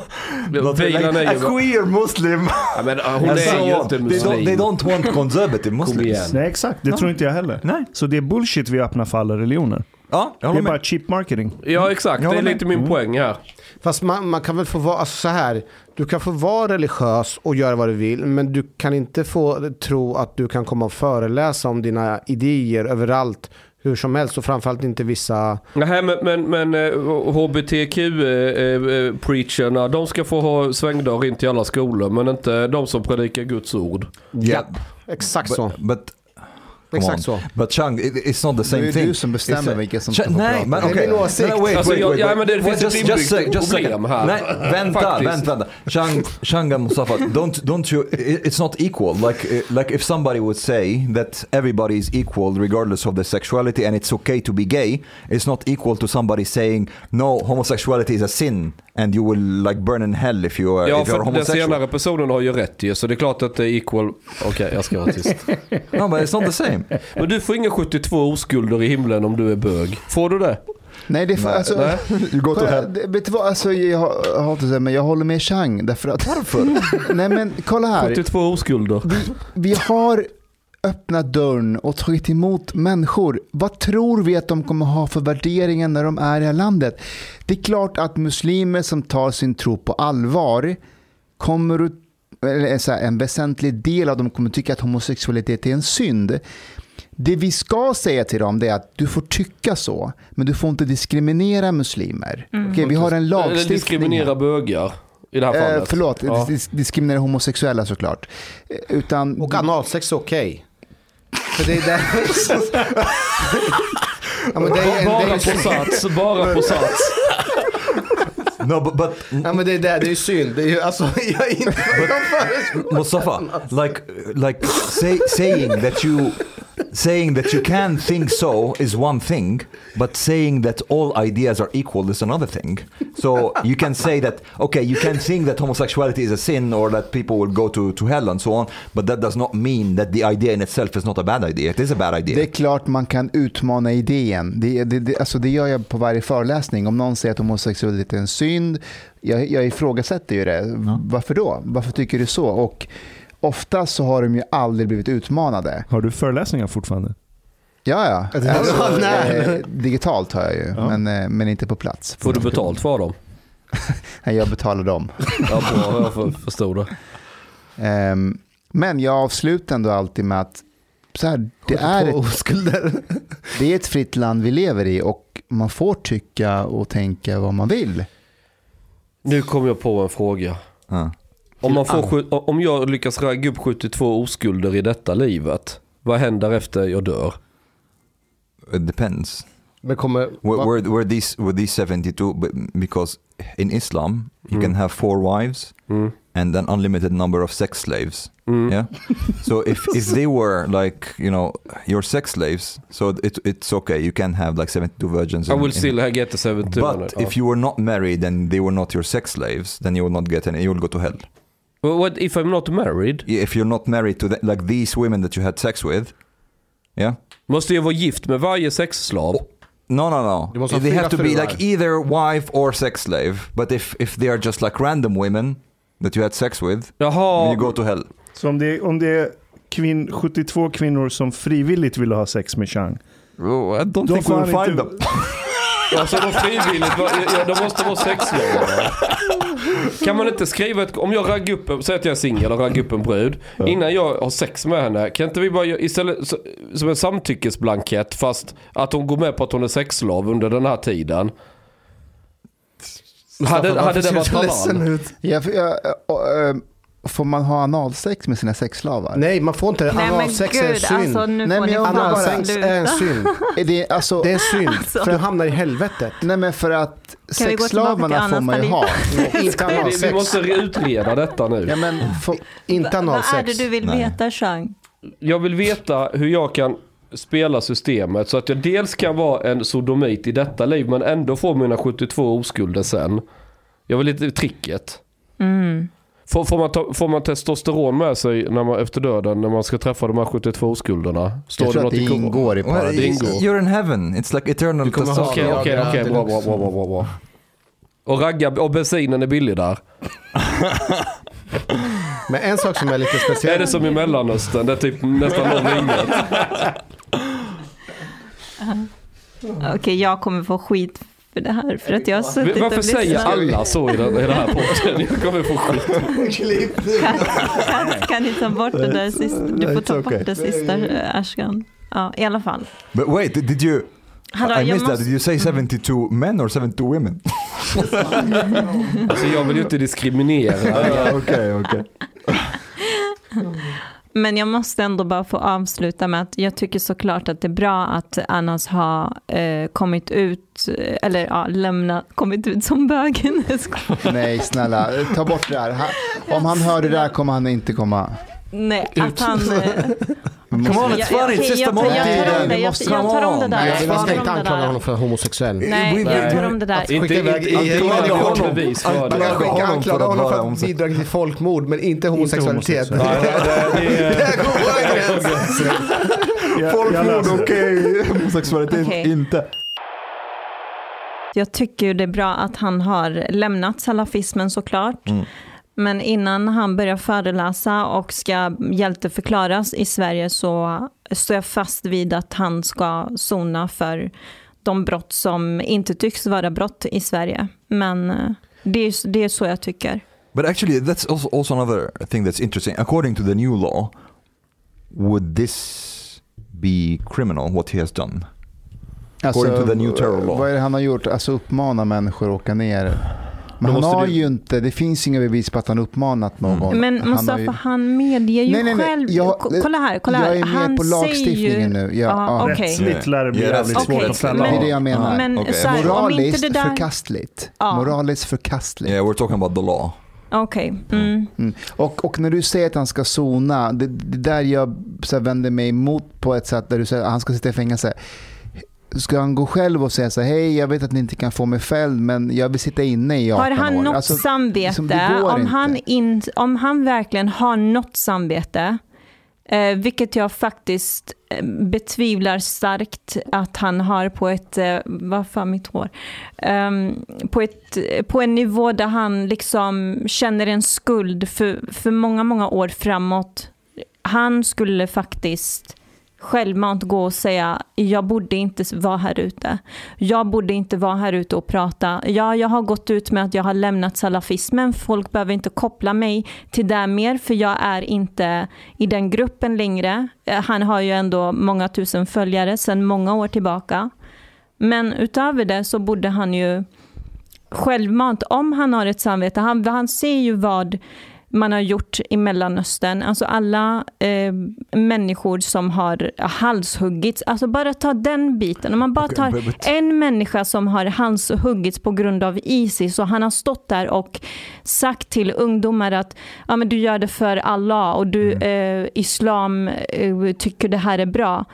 [laughs] Bilan like är a queer Muslim. Ja, men, uh, hon [laughs] är so ju inte they, muslim. don't, they don't want conservative. Muslims. Nej exakt, det tror inte jag heller. Nej. Så det är bullshit vi öppnar för alla religioner. Ja, Det är bara cheap marketing. Ja exakt, det är lite min poäng här. Fast man, man kan väl få vara alltså så här. Du kan få vara religiös och göra vad du vill. Men du kan inte få tro att du kan komma och föreläsa om dina idéer överallt. Hur som helst och framförallt inte vissa. Nej men, men, men eh, HBTQ-preacherna, de ska få ha svängdörr in till alla skolor men inte de som predikar Guds ord. Ja, exakt så. But, but Exakt on. så. But Chang, it, it's not the Det same är thing. du som bestämmer vilka som ska få Nej, prata. men Det är okej. min åsikt. No, wait, Alltså, wait, jag- wait, ja, wait. men det Wait, finns ett just, just, inbyggt problem här. Nej, vänta, vänta, vänta. Chang, Chang and Mustafa, don't, don't you, it- it's not equal. Like, uh, like if somebody would say that everybody is equal regardless of their sexuality and it's okay to be gay, it's not equal to somebody saying no, homosexuality is a sin and you will like burn in hell if you are, Ja if you are för den homosexual. senare personen har ju rätt ju så det är klart att det är equal. Okej jag ska vara tyst. [laughs] No, but it's not the same. [laughs] Men du får inga 72 oskulder i himlen om du är bög. Får du det? Nej, det är för, Nej, alltså, nej. Kolla, det- Vet du vad, alltså, jag, har- jag har inte säga, men jag håller med Chang. Därför att, Varför? [laughs] Nej men kolla här. 72 oskulder. Vi har öppnat dörren och tagit emot människor. Vad tror vi att de kommer ha för värderingar när de är i det här landet? Det är klart att muslimer som tar sin tro på allvar kommer att eller så här, en väsentlig del av dem kommer tycka att homosexualitet är en synd. Det vi ska säga till dem är att du får tycka så, men du får inte diskriminera muslimer. Okej, vi har en Eller lagstiftning. diskriminera bögar. I det här Eh, fallet. förlåt, Ja. dis- diskriminera homosexuella såklart. Eh, Utan, Och analsex är okej. För det är där... [laughs] ja, men det är, det Bara är, på sats, bara på sats. [laughs] No, but, but ja, men det är, där, det är synd. Det är ju, alltså, [laughs] jag är inte... Mustafa, like, like say, saying that you, saying that you can think so is one thing, but saying that all ideas are equal is another thing. So you can say that, okay, you can think that homosexuality is a sin or that people will go to, to hell and so on, but that does not mean that the idea in itself is not a bad idea. It is a bad idea. Det är klart man kan utmana idén. Det, det, det, alltså det gör jag på varje föreläsning. Om någon säger att homosexualitet är en synd, jag, jag ifrågasätter ju det. Varför då? Varför tycker du så? Och ofta så har de ju aldrig blivit utmanade. Har du föreläsningar fortfarande? Ja, ja. Alltså, nej. eh, digitalt har jag ju, Ja. men, eh, men inte på plats. Får du betalt för dem? [laughs] Nej, Jag betalar dem. Ja, bra, jag för- förstod det. Ehm, men jag avslutar ändå alltid med att så här, det, är ett, oskulder. [laughs] det är ett fritt land vi lever i och man får tycka och tänka vad man vill. Nu kom jag på en fråga. Om, man får, om jag lyckas ragga upp 72 oskulder i detta livet, vad händer efter jag dör? It depends. Men kommer... Were, were, were these were these 72 but because in Islam you Mm. can have four wives Mm. and an unlimited number of sex slaves. Mm. Yeah. so if [laughs] if they were like you know your sex slaves, so it it's okay. You can have like 72 virgins. I in- will in- still get the 72. But if you were not married and they were not your sex slaves, then you will not get any. You will go to hell. Well, what if I'm not married? If you're not married to the, like these women that you had sex with, yeah. Måste jag vara gift med varje sexslav? No, no, no. Du måste ha They fyra have to be fruar. like either wife or sex slave. But if if they are just like random women that you had sex with, then Jaha, you go to hell. Så om det är, om det är kvinn, 72 kvinnor som frivilligt vill ha sex med Chang, Oh, I don't då think we får will han find inte... them. [laughs] alltså de frivilligt, ja, de måste vara sexslavar. Kan man inte skriva ett, om jag raggar upp, en- säg att jag är singel och raggar upp en brud. Innan jag har sex med henne, kan inte vi bara istället som en samtyckesblankett fast att hon går med på att hon är sexslav under den här tiden. Hade, hade det varit halal? ut? Ja, för, ja, äh, äh, får man ha analsex med sina sexslavar? Nej, man får inte det. Nej Analsex är en synd. alltså Nej, får men jag bara- Analsex är en synd. Är det, alltså, Det är en synd. Alltså. Du hamnar i helvetet. nej men för att sexslavarna får man ju ha. [laughs] Inte Vi, vi analsex. måste utreda detta nu. Ja, men, får, Inte Vad är analsex. det du vill Nej. veta Chang? Jag vill veta hur jag kan spela systemet så att jag dels kan vara en sodomit i detta liv men ändå få mina 72 oskulder sen. Jag vill lite tricket. Mm. Får, får, man ta, får man testosteron med sig när man, efter döden när man ska träffa de här 72 oskulderna? Står jag tror att det i Koranen? ingår i Well, paradis. ingår. you're in heaven. It's like eternal kommer ha- Okej, okej, okej. det är Bra, bra, bra, bra, bra, bra. Och ragga, och bensinen är billig där. [laughs] Men en sak som är lite Är speciell. det som i Mellanöstern? Det är typ nästan någon inget. [laughs] Okej, jag kommer få skit för det här för att jag har suttit Varför och säger lyssnat. alla så i den, i den här podden? Jag kommer få skit. Kan, kan, kan ni ta bort det där sista? Du får ta okay. bort det sista Ashkan. Ja, i alla fall. But wait, did you? Hallå, I missed that. måste- Did you say 72 men or 72 women? Alltså jag vill ju inte diskriminera. okay, okay. [laughs] Men jag måste ändå bara få avsluta med att jag tycker såklart att det är bra att Anas har eh, kommit ut, eh, eller ja, lämnat, kommit ut som bögen. [laughs] Nej, snälla, ta bort det där. Om han hör det där kommer han inte komma. Nej, att han... eh, Come on, it's jag- funny. It's just a jag, tar- jag tar om måltid. jag, tar om det där. Jag ska inte det anklaga honom för homosexuell. Nej, jag tar om det där. Inte, inte honom. anklaga honom för att homosexuell. bidragit till folkmord men inte homosexualitet. Där går vår gräns. Jag, jag Folkmord okej, homosexualitet inte. Jag tycker det är bra att han har lämnat salafismen såklart. Mm. Men innan han börjar föreläsa och ska hjälteförklaras i Sverige så står jag fast vid att han ska sona för de brott som inte tycks vara brott i Sverige. Men eh, det är, det är så jag tycker. But actually, that's also, also another thing that's interesting. According to the new law, would this be criminal, what he has done? According to the new terror law. Vad är det han har gjort? Alltså uppmana människor att åka ner. Men han har du- ju inte, det finns inga bevis på att han uppmanat någon. Men han har Mustafa, ju- han medger ju Nej, nej, nej. själv. Jag- Ko- kolla här, kolla här. Jag är med han på säger lagstiftningen ju, nu. Ja, okej. Rättsligt lär det bli Ja, jävligt svårt att fälla Det är det men- jag menar. Men så här, Moraliskt det där... förkastligt. Ja. Moraliskt förkastligt. Yeah, we're talking about the law. Okej. Mm. Mm. Och, och när du säger att han ska sona, det, det där jag så här vänder mig emot på ett sätt där du säger att han ska sitta i fängelse. Ska han gå själv och säga så här, hej jag vet att ni inte kan få mig fälld men jag vill sitta inne i 18 Har han år. något Alltså, samvete? liksom, om, inte. han in, om han verkligen har något samvete, eh, vilket jag faktiskt eh, betvivlar starkt att han har på ett, eh, vad fan mitt hår, Ehm, på, ett, på en nivå där han liksom känner en skuld för, för många, många år framåt. Han skulle faktiskt självmant gå och säga, jag borde inte vara här ute. Jag borde inte vara här ute och prata. Ja, jag har gått ut med att jag har lämnat salafismen. Folk behöver inte koppla mig till det mer, för jag är inte i den gruppen längre. Eh, han har ju ändå många tusen följare sedan många år tillbaka. Men utöver det så borde han ju självmant, om han har ett samvete, han, han ser ju vad man har gjort i Mellanöstern, alltså alla eh, människor som har halshuggits, alltså bara ta den biten, om man bara tar en människa som har halshuggits på grund av Isis och han har stått där och sagt till ungdomar att ja, men du gör det för Allah och du, Mm. eh, islam eh, tycker det här är bra.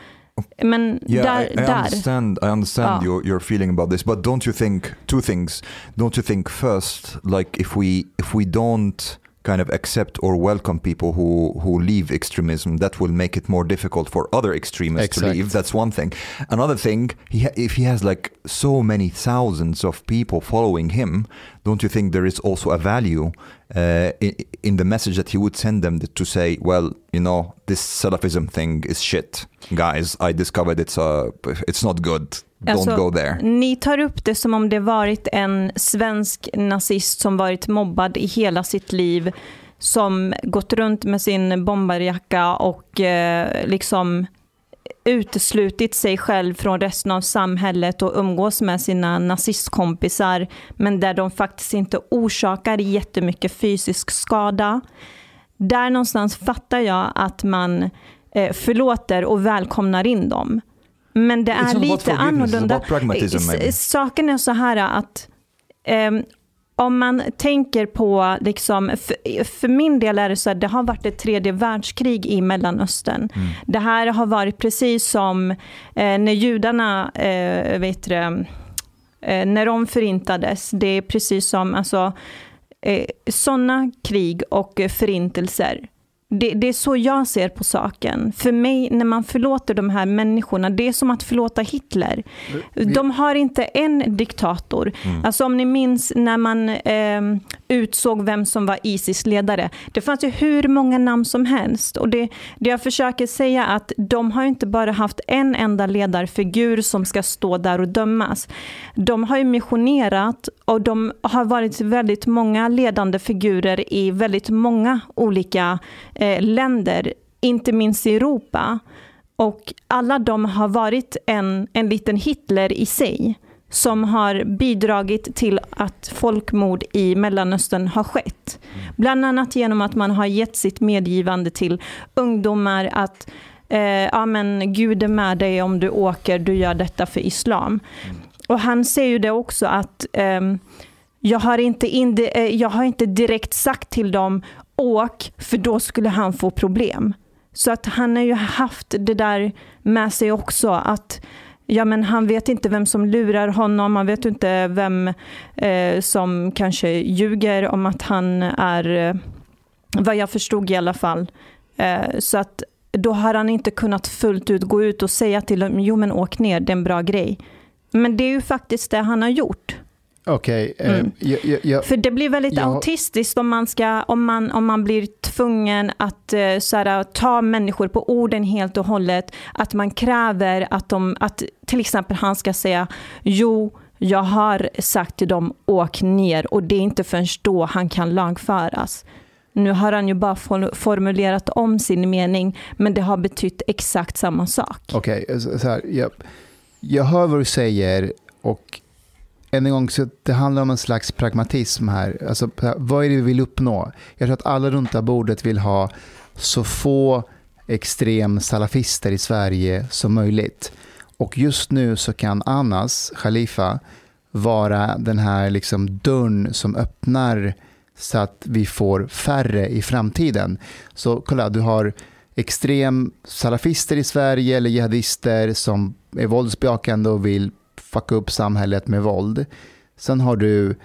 Men Yeah, där, I, I understand. I understand Ja. your your feeling about this, but don't you think two things? Don't you think first, like if we if we don't kind of accept or welcome people who who leave extremism, that will make it more difficult for other extremists to leave. That's one thing. Another thing, he ha- if he has like so many thousands of people following him, don't you think there is also a value uh, in, the message that he would send them to say, well, you know, this Salafism thing is shit, guys. I discovered it's uh, it's not good. Don't Alltså, go there. Ni tar upp det som om det varit en svensk nazist som varit mobbad i hela sitt liv, som gått runt med sin bombarjacka och eh, liksom uteslutit sig själv från resten av samhället och umgås med sina nazistkompisar, men där de faktiskt inte orsakar jättemycket fysisk skada. Där någonstans fattar jag att man eh, förlåter och välkomnar in dem. Men det är lite annorlunda. maybe. Saken är så här att ehm, om man tänker på, liksom, för, för min del är det så att det har varit ett tredje världskrig i Mellanöstern. Mm. Det här har varit precis som eh, när judarna, eh, vet du, eh, när de förintades. Det är precis som, alltså, eh, sådana krig och förintelser. Det, det är så jag ser på saken. För mig, när man förlåter de här människorna, det är som att förlåta Hitler. De har inte en diktator. Mm. Alltså om ni minns när man eh, utsåg vem som var Isis ledare. Det fanns ju hur många namn som helst. Och det, det jag försöker säga är att de har inte bara haft en enda ledarfigur som ska stå där och dömas. De har ju missionerat och de har varit väldigt många ledande figurer i väldigt många olika eh, länder, inte minst i Europa. Och alla de har varit en, en liten Hitler i sig som har bidragit till att folkmord i Mellanöstern har skett. Bland annat genom att man har gett sitt medgivande till ungdomar att eh, ja, men Gud är med dig om du åker, du gör detta för islam. Mm. Och han säger ju det också att um, jag, har inte in, eh, jag har inte direkt sagt till dem åk, för då skulle han få problem. Så att han har ju haft det där med sig också, att ja, men han vet inte vem som lurar honom, han vet inte vem eh, som kanske ljuger om att han är, eh, vad jag förstod i alla fall. Eh, så att då har han inte kunnat fullt ut gå ut och säga till dem, jo men åk ner, det är en bra grej. Men det är ju faktiskt det han har gjort. Okej, okay, mm. eh, För det blir väldigt jag... autistiskt om man, ska, om, man, om man blir tvungen att eh, så ta människor på orden helt och hållet. Att man kräver att, de, att till exempel han ska säga jo, jag har sagt till dem åk ner och det är inte förrän då han kan lagföras. Nu har han ju bara formulerat om sin mening, men det har betytt exakt samma sak. Okej, okay, så här, jag, jag hör vad du säger och än en gång, så det handlar om en slags pragmatism här. Alltså, vad är det vi vill uppnå? Jag tror att alla runt det bordet vill ha så få extrem salafister i Sverige som möjligt. Och just nu så kan Anas, Khalifa, vara den här liksom dörren som öppnar så att vi får färre i framtiden. Så kolla, du har extrem salafister i Sverige eller jihadister som är våldsbejakande och vill fucka upp samhället med våld. Sen har du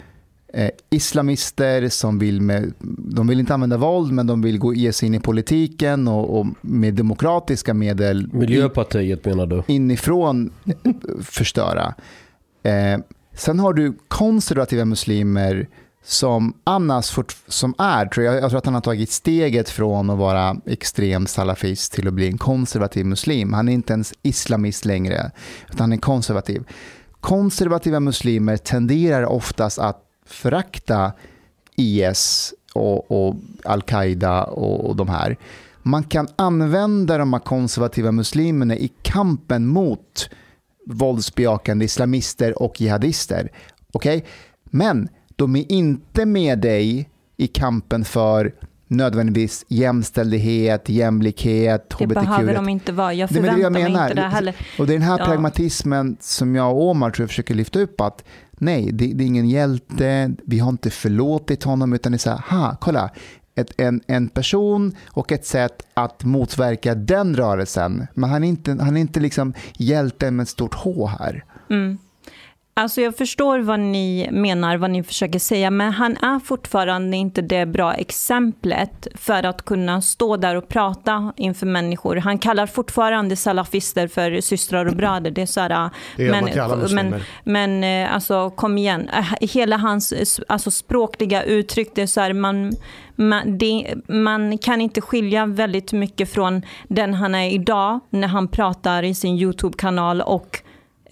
eh, islamister som vill, med, de vill inte använda våld men de vill gå, ge sig in i politiken och, och med demokratiska medel Miljöpartiet menar du? inifrån förstöra. Eh, sen har du konservativa muslimer som annars som är, tror jag, jag tror att han har tagit steget från att vara extrem salafist till att bli en konservativ muslim. Han är inte ens islamist längre, utan han är konservativ. Konservativa muslimer tenderar oftast att förakta IS och, och al-Qaida och, och de här. Man kan använda de här konservativa muslimerna i kampen mot våldsbejakande islamister och jihadister. Okej? Okay? Men de är inte med dig i kampen för nödvändigtvis jämställdhet, jämlikhet, det hbtq. Det behöver de inte vara. Jag förväntar det jag mig inte det heller. Och det är den här ja. pragmatismen som jag och Omar tror jag försöker lyfta upp att nej, det, det, är ingen hjälte, vi har inte förlåtit honom utan det är så här, ha, kolla, ett, en, en person och ett sätt att motverka den rörelsen. Men han är inte, han är inte liksom hjälten med ett stort H här. Mm. Alltså jag förstår vad ni menar, vad ni försöker säga, men han är fortfarande inte det bra exemplet för att kunna stå där och prata inför människor. Han kallar fortfarande salafister för systrar och bröder. Det är så här, det men, men, men eh, alltså kom igen, eh, hela hans alltså, språkliga uttryck, det är så här, man, man, det, man kan inte skilja väldigt mycket från den han är idag när han pratar i sin YouTube-kanal och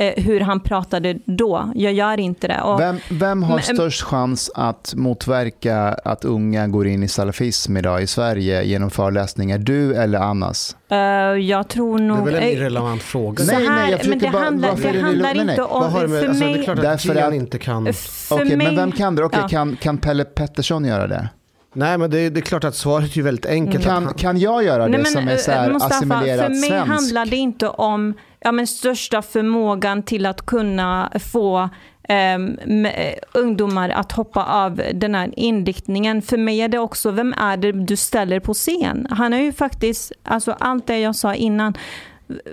hur han pratade då. Jag gör inte det. Och, vem, vem har men, störst chans att motverka att unga går in i salafism idag i Sverige genom föreläsningar? Du eller Annas? Uh, jag tror nog... Det är väl en eh, irrelevant fråga? Nej, nej, jag men det bara, handlar, det handlar det inte om... För med, alltså, mig, det är klart att att, inte kan... Okej, okay, men vem kan det? Okay, ja. kan, kan Pelle Pettersson göra det? Nej men det, det, är klart att svaret är väldigt enkelt. Kan, kan jag göra det Nej, men, som är så här eh, Mustafa, assimilerat För mig svensk? handlar det inte om ja, men största förmågan till att kunna få um, ungdomar att hoppa av den här inriktningen. För mig är det också, vem är det du ställer på scen? Han är ju faktiskt, alltså allt det jag sa innan,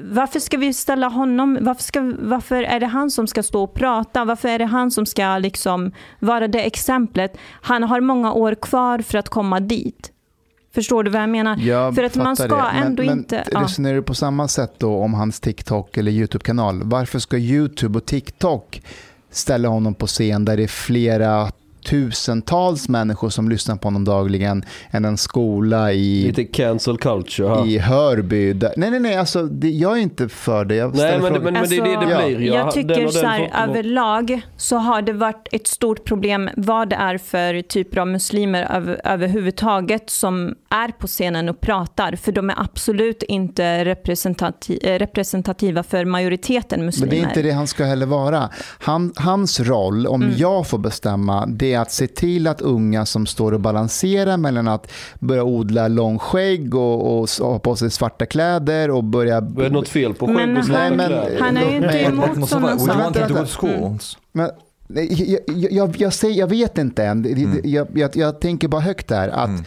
varför ska vi ställa honom, varför, ska, varför är det han som ska stå och prata? Varför är det han som ska liksom vara det exemplet? Han har många år kvar för att komma dit. Förstår du vad jag menar? Jag för att man ska det. ändå men, inte... Men resonerar du på samma sätt då om hans TikTok eller YouTube-kanal? Varför ska YouTube och TikTok ställa honom på scen där det är flera tusentals människor som lyssnar på honom dagligen än en skola i, Lite cancel culture här. i Hörby. Där, nej, nej, nej, alltså, det, jag är inte för det. Jag Nej men, men, men det är det det Alltså, blir. Ja. Jag Den tycker så här, överlag så har det varit ett stort problem vad det är för typer av muslimer över, överhuvudtaget som är på scenen och pratar. För de är absolut inte representati representativa för majoriteten Men muslimer. det är inte det han ska heller vara. Han, hans roll, om Mm. jag får bestämma, det är att se till att unga som står och balanserar mellan att börja odla långskägg och, och ha på sig svarta kläder och börja... Är det något fel på Men skägg och han- svarta men- kläder? Han är ju inte emot sådana saker. Jag, jag, jag, jag, säger, jag vet inte än. Mm. Jag, jag, jag tänker bara högt där. Att Mm.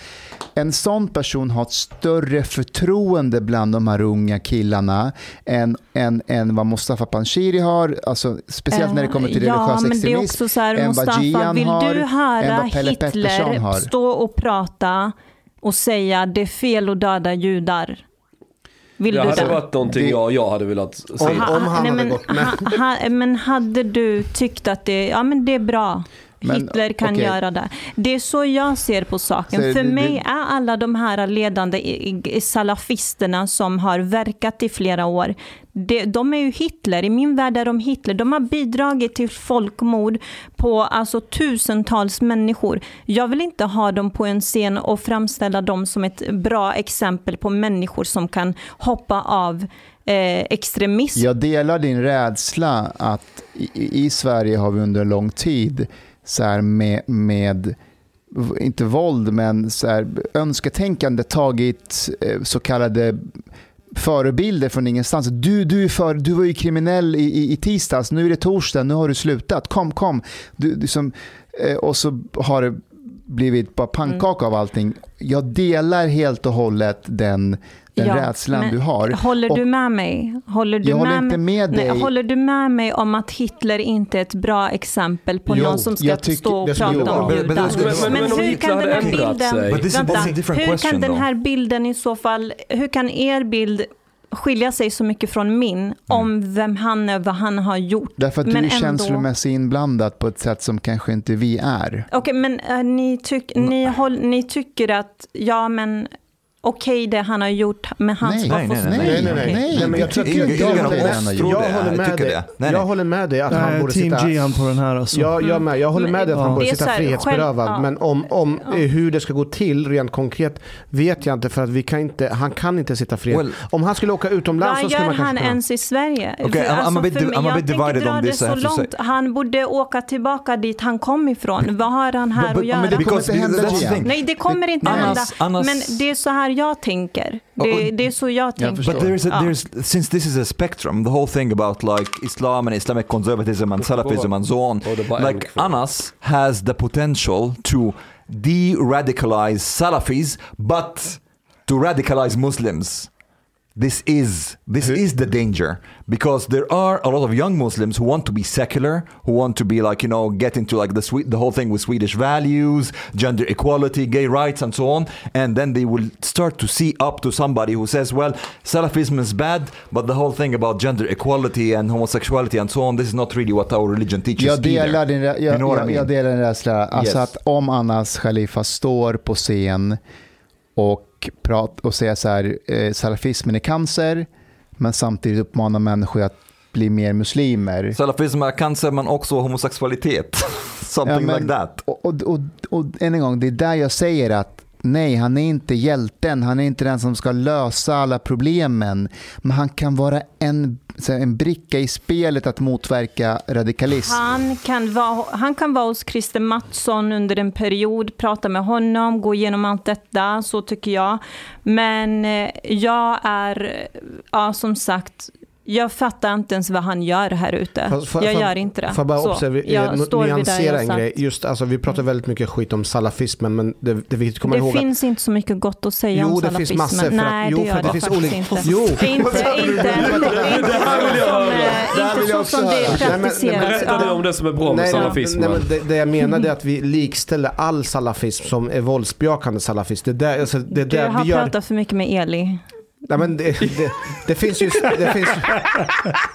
en sån person har ett större förtroende bland de här unga killarna än, än, än vad Mustafa Panshiri har. Alltså, speciellt när det kommer till ja, religiös men det är extremism. också så här, än vad Mustafa, Gian vill har, du höra vad Pelle Pettersson Hitler har. stå och prata och säga det är fel att döda judar? Vill Det du hade det? varit någonting Det- jag, jag hade velat se. Om- han hade men, gått med. ha, ha, men hade du tyckt att det, ja, men det är bra, Men, Hitler kan okej. göra det. Det är så jag ser på saken. Så För det- mig det- är alla de här ledande salafisterna som har verkat i flera år, det, de är ju Hitler. I min värld är de Hitler. De har bidragit till folkmord på alltså, tusentals människor. Jag vill inte ha dem på en scen och framställa dem som ett bra exempel på människor som kan hoppa av eh, extremism. Jag delar din rädsla att i, i Sverige har vi under lång tid så här med, med inte våld, men så här, önsketänkande tagit eh, så kallade förebilder från ingenstans. Du, du, är för, du var ju kriminell i, i, i tisdags, nu är det torsdag, nu har du slutat. Kom, kom. Du, liksom, och så har det blivit bara pannkaka av allting. Jag delar helt och hållet den, den Ja, rädslan du har. Håller Och- du med mig? Håller du Jag med håller inte mig? med dig. Nej, håller du med mig om att Hitler inte är ett bra exempel på Jo, någon som ska tycker- stå och prata om Men- men judar? Men- hur kan den här bilden, vänta, hur kan den här bilden i så fall, hur kan er bild skilja sig så mycket från min Mm. om vem han är, vad han har gjort? Därför att du Men är ändå- känslomässigt inblandad på ett sätt som kanske inte vi är. Okej, men äh, ni, tyck, ni, håll, ni tycker att, ja men okej det han har gjort, men han Nej. ska Nej, få nej, nej, Nej, nej, nej. Nej, nej men jag, tycker jag, inte jag, jag han jag, gjort. håller Jag med tycker dig. det. Nej, Jag håller med dig att han borde Team sitta... Gian på den här alltså. Ja, jag med. Jag håller med dig att han borde sitta frihetsberövad. Men om, om hur det ska gå till rent konkret vet jag inte. För att vi kan inte, han kan inte sitta frihet. Well- om han skulle åka utomlands så Vad skulle gör man kanske han kunna... ens i Sverige? Okay, För- I'm- a bit di- mig- I'm a jag bit tänker divided dra on det this, så långt. Han borde åka tillbaka dit han kom ifrån. Vad har han här att göra? Nej, det kommer inte hända. Men det är så här jag tänker. Det, det är så jag tänker. But there's a, there's since this is a spectrum, the whole thing about like Islam and Islamic conservatism and Salafism and so on. Like Anas has the potential to de-radicalize Salafis, but to radicalize Muslims. This is this is the danger because there are a lot of young Muslims who want to be secular, who want to be like you know get into like the sweet the whole thing with Swedish values, gender equality, gay rights, and so on, and then they will start to see up to somebody who says, well, Salafism is bad, but the whole thing about gender equality and homosexuality and so on, this is not really what our religion teaches. Jag delar din, rä- You jag, know what I jag, mean? jag delar din rädsla. Alltså Yes. att om Anas Khalifa står på scen och, prat, och säger så här, eh, salafismen är cancer, men samtidigt uppmanar människor att bli mer muslimer. Salafism är cancer men också homosexualitet. [laughs] Something Ja, men- like that. Och, och, och, och än en gång, det är där jag säger att nej, han är inte hjälten, han är inte den som ska lösa alla problemen, men han kan vara en, en bricka i spelet att motverka radikalism. Han kan, vara, han kan vara hos Christer Mattsson under en period, prata med honom, gå igenom allt detta, så tycker jag. Men eh, jag är, ja som sagt, jag fattar inte ens vad han gör här ute. Fast- för- jag för- gör inte det. Får bara Så, jag eh, nyansera en grej. Just, alltså, vi pratar väldigt mycket skit om salafismen men det, det att komma Det ihåg att finns inte så mycket gott att säga Jo, om det finns salafismen. massor. För att, Nej, jo, det för gör att det faktiskt inte. Jo. Inte, [laughs] inte, inte, inte så som det praktiseras. Berätta om det som är bra med salafismen. det, jag menar är att vi likställer all salafism som är våldsbejakande salafism. Det där, alltså, det Du har vi pratat för mycket med Eli. Nej, men det, det, det finns ju... Det finns,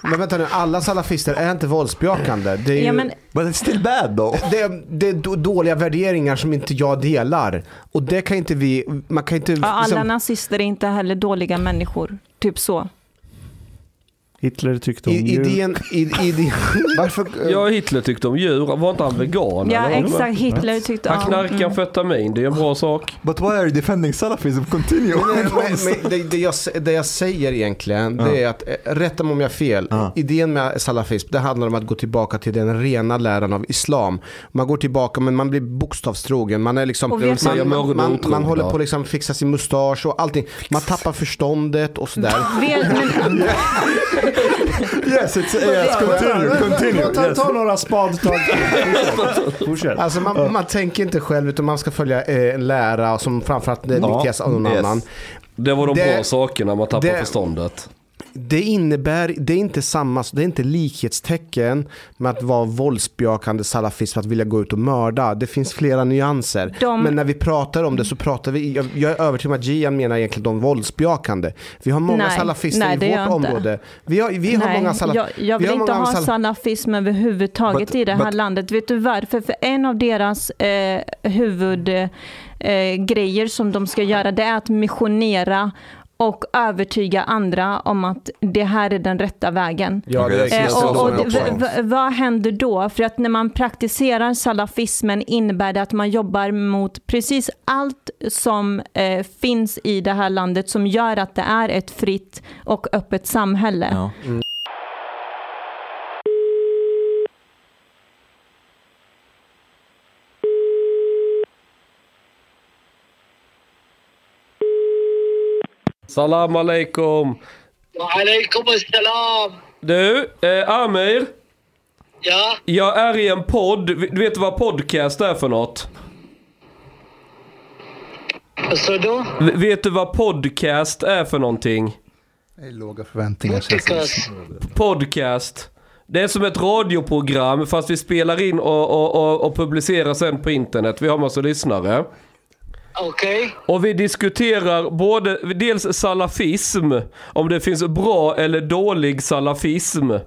men vänta nu, alla salafister är inte våldsbejakande. Det är, ju, Ja, men, But it's still bad though. det, är- det är då- dåliga värderingar som inte jag delar. Och det kan inte vi... Man kan inte... ja, alla liksom- nazister är inte heller dåliga människor. Typ så. Hitler tyckte om i, djur. idén, i, idén, [laughs] Varför? Ja, Hitler tyckte om djur. Var inte han vegan? Ja, eller? exakt. Hitler tyckte Han ja, knarkar mm. amfetamin, det är en bra sak. But why are you defending Salafism? Continue. Men, men [laughs] det, det, jag, det jag säger egentligen, det är att, eh, rätta mig om jag har fel, Ja. idén med salafism, det handlar om att gå tillbaka till den rena läran av islam. Man går tillbaka, men man blir bokstavstrogen. Man är liksom, man, man, man, otrogna. man håller på att liksom fixa sin mustasch och allting. Man tappar förståndet och sådär. Vet, men, [laughs] yes, it's yes, continue, continue. Ta, Yes. ta några spadtag. [laughs] Fortsätt. Alltså man, man tänker inte själv utan man ska följa eh, en lära som framförallt Ja, dikteras av någon yes. annan. Det var de Det- bra sakerna, man tappar det- förståndet. Det innebär, det är inte samma, det är inte likhetstecken med att vara våldsbejakande salafist, att vilja gå ut och mörda. Det finns flera nyanser. De- Men när vi pratar om det så pratar vi, jag, jag är övertygad om att Gian menar egentligen de våldsbejakande. Vi har många Nej, salafister nej, i vårt område. Vi har, vi har nej, många salaf- jag, jag vi vill har inte många ha sal- salafism överhuvudtaget But- i det här but- landet. Vet du varför? För en av deras eh, huvudgrejer eh, grejer som de ska göra det är att missionera och övertyga andra om att det här är den rätta vägen. Ja, det är Okej, Eh, och, och vad händer då? För att när man praktiserar salafismen innebär det att man jobbar mot precis allt som eh, finns i det här landet som gör att det är ett fritt och öppet samhälle. Ja. Salam alaikum! Alaikum assalam! Du, eh, Amir? Ja? Jag är i en podd. Du vet vad podcast är för något? Vad sa du? Vet du vad podcast är för någonting? Det är låga förväntningar. Podcast. Det är som ett radioprogram fast vi spelar in och, och, och, och publicerar sen på internet. Vi har massa lyssnare. Okay. Och vi diskuterar både, dels salafism, om det finns bra eller dålig salafism. Eh,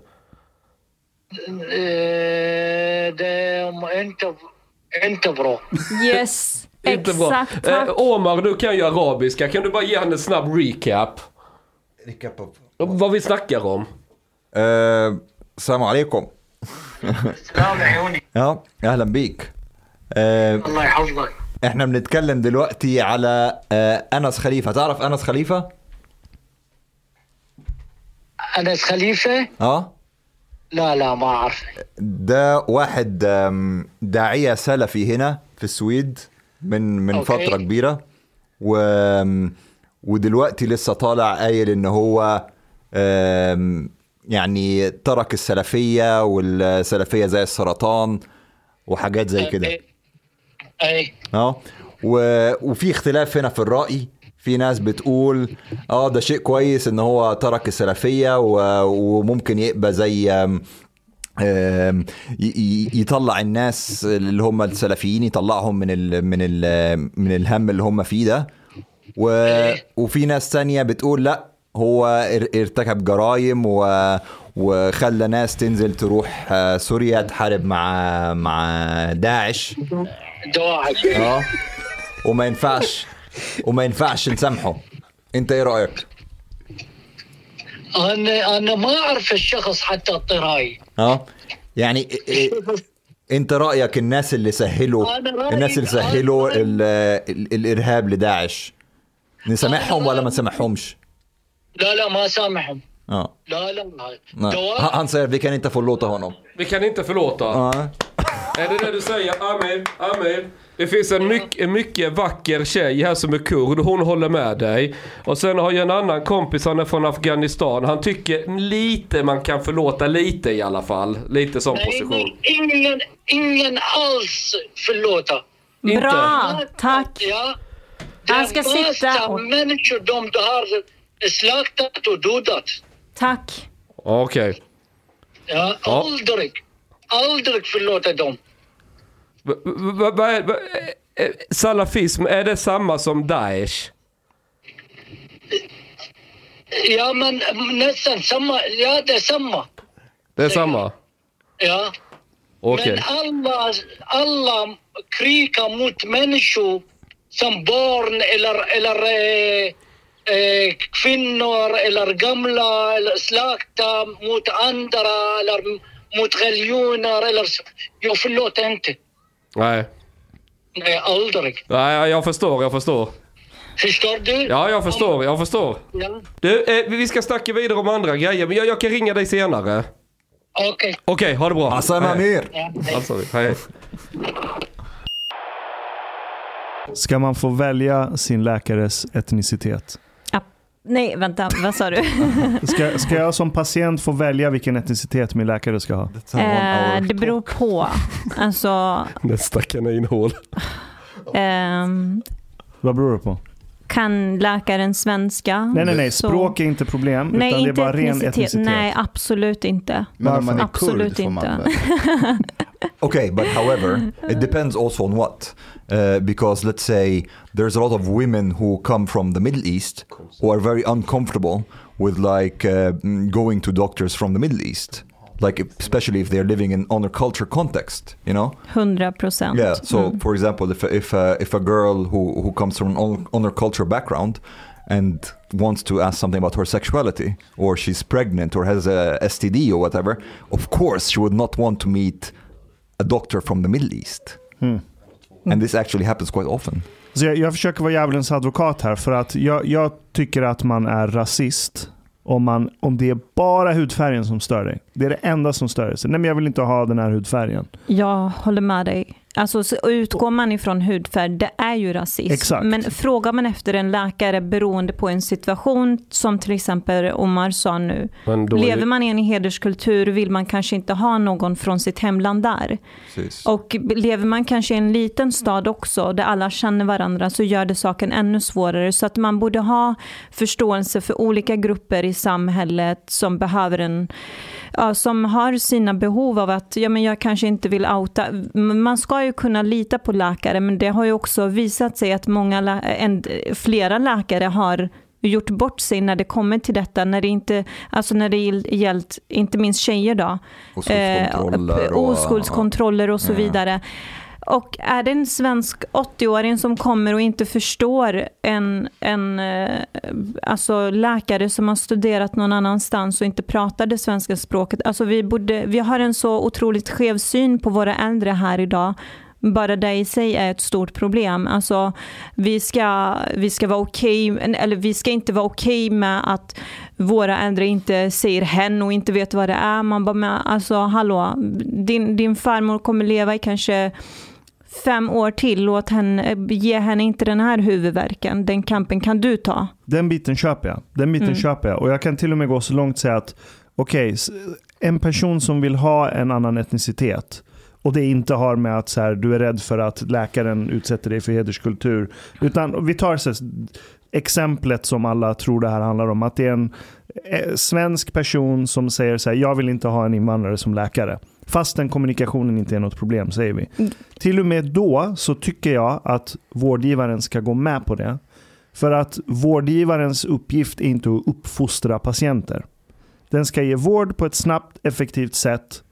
det är inte, inte bra. Yes, inte exakt. Bra. Eh, Omar, du kan ju arabiska. Kan du bara ge henne en snabb recap? Recap av vad? vi snackar om. Eh, salam alaikum. ja, ahlan bik. Eh, Allah إحنا بنتكلم دلوقتي على uh, أنس خليفة. تعرف أنس خليفة؟ أنس خليفة؟ آه. لا لا ما أعرف. ده واحد آم، داعية سلفي هنا في السويد من من أوكي. فترة كبيرة. و ودلوقتي لسه طالع قايل إن هو يعني ترك السلفية والسلفية زي السرطان وحاجات زي كده. أي. آه و... وفي اختلاف هنا في الرأي. في ناس بتقول آه ده شيء كويس إن هو ترك السلفية و... وممكن يبقى زي يطلع الناس اللي هم السلفيين يطلعهم من ال... من ال... من الهم اللي هم فيه ده. و... وفي ناس تانية بتقول لأ هو إر- ارتكب جرائم و... وخلى ناس تنزل تروح آه، سوريا تحارب مع مع داعش. دواعش. آه. وما ينفعش. وما ينفعش نسامحه. انت إيه رأيك؟ أنا أنا ما أعرف الشخص حتى الطراي. آه. يعني إيه- انت رأيك الناس اللي سهلوا الناس اللي سهلوا أنا- ال ال الإرهاب لداعش. نسامحهم ولا ما نسامحهمش لا لا ما سامحهم. Ja. Nej, Han, han säger vi kan inte förlåta honom. Vi kan inte förlåta. Nej. Är det det du säger? Amir, Amir. Det finns en mycket, mycket vacker tjej här som är kurd. Hon håller med dig. Och sen har jag en annan kompis, han är från Afghanistan. Han tycker lite man kan förlåta, lite i alla fall. Lite sån position. Nej, ingen, ingen alls förlåta. Inte. Bra, tack. Ja, han ska sitta och... människor de har slaktat och dödat. Tack. Okej. Ja, Ja. Aldrig, aldrig förlåta dem. V- v- Vad är... vad- eh, Salafism, är det samma som Daesh? Ja, men nästan samma. Ja, det är samma. Det är samma? Ja. Okej. Men alla, alla krigar mot människor som barn eller, eller eh, eh, kvinnor eller gamla eller slakta mot andra eller mot religioner eller så. Jag förlåter inte. Nej. Nej, aldrig. Nej, jag förstår, jag förstår. Förstår du? Ja, jag förstår, jag förstår. Ja. Du, eh, vi ska snacka vidare om andra grejer, men jag, jag kan ringa dig senare. Okej. Okej, ha det bra. Hej. Amir! Ja. Alltså, hej. Ska man få välja sin läkares etnicitet? Nej, vänta, vad sa du? [laughs] Ska, ska jag som patient få välja vilken etnicitet min läkare ska ha? Eh, det beror på. Alltså, [laughs] Nästa kaninhål. ehm, Vad beror det på? Kan läkaren svenska? Nej, nej, nej. Så- Språk är inte problem, Nej, utan det är inte bara ren etnicitet. etnicitet. Nej, absolut inte. Men om man är Absolut kurd får man inte. [laughs] Okay, but however, it depends also on what. Uh, because let's say there's a lot of women who come from the Middle East who are very uncomfortable with like uh, mm, going to doctors from the Middle East. Like especially if they're living in honor culture context, you know. 100 procent. Yeah. So, Mm. for example, if if uh, if a girl who who comes from an honor- honor culture background and wants to ask something about her sexuality, or she's pregnant or has a STD or whatever, of course she would not want to meet a doctor from the Middle East. Mm. And this actually happens quite often. Så jag, jag försöker vara djävulens advokat här för att jag, jag tycker att man är rasist om, man, om det är bara hudfärgen som stör dig. Det är det enda som stör dig. Så, nej, men jag vill inte ha den här hudfärgen. Jag håller med dig. Alltså, så utgår man ifrån hudfärg, det är ju rasism. Exakt. Men frågar man efter en läkare beroende på en situation, som till exempel Omar sa nu. Lever man i en hederskultur vill man kanske inte ha någon från sitt hemland där. Precis. Och lever man kanske i en liten stad också, där alla känner varandra, så gör det saken ännu svårare. Så att man borde ha förståelse för olika grupper i samhället som behöver en ja, som har sina behov av att, ja men jag kanske inte vill outa. Man ska ju kunna lita på läkare, men det har ju också visat sig att många, en, flera läkare har gjort bort sig när det kommer till detta, när det inte, alltså när det gällt, inte minst tjejer då, Oskuldskontroller eh, och- oskuldskontroller och så Ja. Och är det en svensk 80-åring som kommer och inte förstår en, en eh, alltså läkare som har studerat någon annanstans och inte pratar det svenska språket. Alltså vi, borde, vi har en så otroligt skev syn på våra äldre här idag. Bara det i sig är ett stort problem. Alltså, vi, ska, vi ska vara okay, eller vi ska inte vara okej med att våra äldre inte säger hen och inte vet vad det är. Man bara, men, alltså hallå, din, din farmor kommer leva i kanske fem år till, låt henne, ge henne inte den här huvudvärken. Den kampen kan du ta. Den biten köper jag. Den biten Mm. köper jag. Och jag kan till och med gå så långt och säga att okej, s- en person som vill ha en annan etnicitet och det inte har med att så här, du är rädd för att läkaren utsätter dig för hederskultur. Utan vi tar så här, exemplet som alla tror det här handlar om. Att det är en eh, svensk person som säger så här, jag vill inte ha en invandrare som läkare. Fastän kommunikationen inte är något problem, säger vi. Mm. Till och med då så tycker jag att vårdgivaren ska gå med på det. För att vårdgivarens uppgift är inte att uppfostra patienter. Den ska ge vård på ett snabbt, effektivt sätt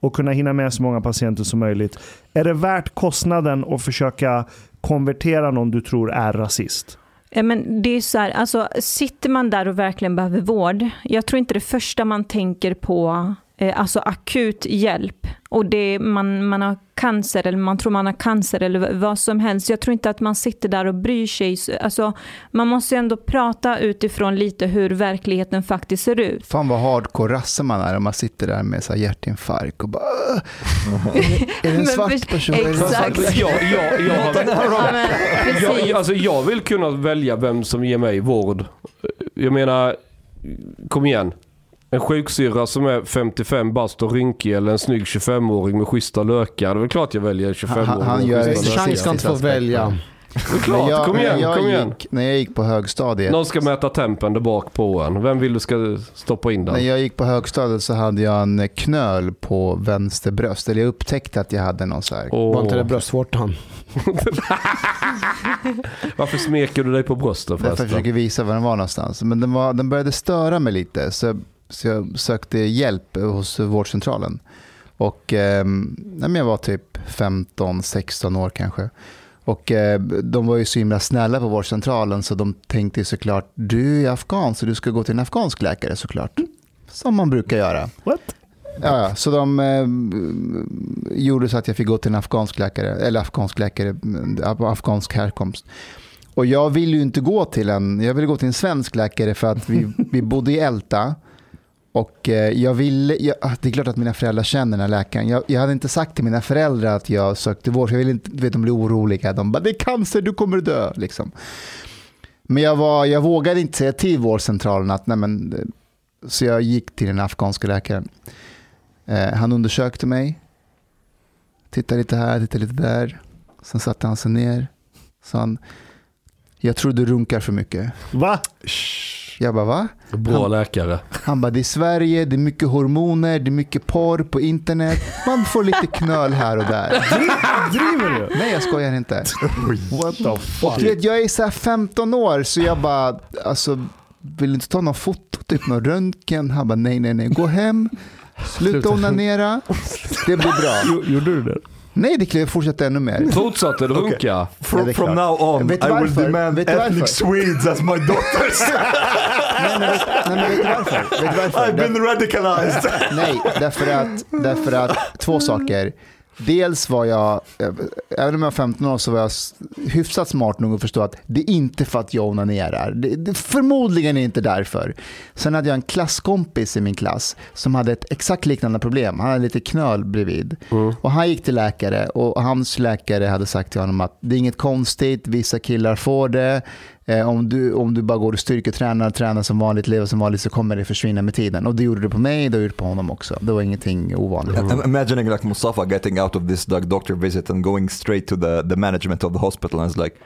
och kunna hinna med så många patienter som möjligt. Är det värt kostnaden att försöka konvertera någon du tror är rasist? Ja, men det är så här, alltså, sitter man där och verkligen behöver vård, jag tror inte det första man tänker på eh, alltså akut hjälp och det man, man har cancer eller man tror man har cancer eller vad som helst. Jag tror inte att man sitter där och bryr sig. Alltså, man måste ju ändå prata utifrån lite hur verkligheten faktiskt ser ut. Fan vad hardcore rasse man är om man sitter där med så här hjärtinfarkt och bara "Åh, Är det en [laughs] svart person? Exakt. alltså, jag vill kunna välja vem som ger mig vård. Jag menar, kom igen. En sjuksyrra som är 55 bast och rynkig eller en snygg 25-åring med schyssta lökar. Det är väl klart jag väljer 25-åring Han- han med gör schyssta det. lökar. Chans ska inte få välja. Det är klart, När jag, kom igen, när jag kom igen. Gick, när jag gick på högstadiet, Någon ska mäta tempen där bak på en. Vem vill du ska stoppa in när den? jag gick på högstadiet så hade jag en knöl på vänster bröst. Eller jag upptäckte att jag hade någon så här. Var inte det bröstvårtan? [laughs] varför smeker du dig på bröstet Därför jag förresten? försöker visa var den var någonstans. Men den, var, den började störa mig lite. Så, så jag sökte hjälp hos vårdcentralen. Och eh, jag var typ 15-16 år kanske. Och eh, de var ju så himla snälla på vårdcentralen så de tänkte såklart du är afghan så du ska gå till en afghansk läkare såklart. Som man brukar göra. What? Ja, så de eh, gjorde så att jag fick gå till en afghansk läkare, eller afghansk läkare, av afghansk härkomst. Och jag ville ju inte gå till en, jag ville gå till en svensk läkare för att vi, [laughs] vi bodde i Älta. Och eh, jag ville, jag, ah, det är klart att mina föräldrar känner den här läkaren. Jag, jag hade inte sagt till mina föräldrar att jag sökte vård, jag ville inte, vet, de blev oroliga. De bara, det är cancer, du kommer dö. Liksom. Men jag, var, jag vågade inte säga till vårdcentralen att, nej men, eh, så jag gick till den afghanska läkaren. Eh, han undersökte mig, tittade lite här, tittade lite där. Sen satte han sig ner. Sa han, jag tror du runkar för mycket. Va? Jag bara, va? Bra läkare. Han bara, det är Sverige, det är mycket hormoner, det är mycket porr på internet. Man får lite knöl här och där. Driver du? Nej, jag skojar inte. What the fuck? du vet, jag är så här 15 år, så jag bara, alltså, vill du inte ta någon foto, typ någon röntgen? Han bara, nej, nej, nej, gå hem, sluta onanera, det blir bra. Jo- Gjorde du det? Nej, det kan jag fortsätta ännu mer. Fortsatte runka? Ja, From, det är from now on, I will demand Vet ethnic Swedes as my daughters. [laughs] Nej, men vet, nej, men vet du varför? Vet du varför? I've been radicalized. Nej, därför att, därför att två saker. Dels var jag, eh, även om jag var 15 år så var jag hyfsat smart nog att förstå att det är inte för att jag onanerar. Det, det, förmodligen är inte därför. Sen hade jag en klasskompis i min klass som hade ett exakt liknande problem. Han hade lite knöl bredvid. Och han gick till läkare och hans läkare hade sagt till honom att det är inget konstigt, vissa killar får det. Eh, om, du, om du bara går och styrketränar, tränar som vanligt, lever som vanligt så kommer det försvinna med tiden. Och det gjorde det på mig, det gjorde det på honom också. Det var ingenting ovanligt. Mm. imagining like Mustafa getting out of this like, doctor visit and going straight to the, the management of the hospital and it's like,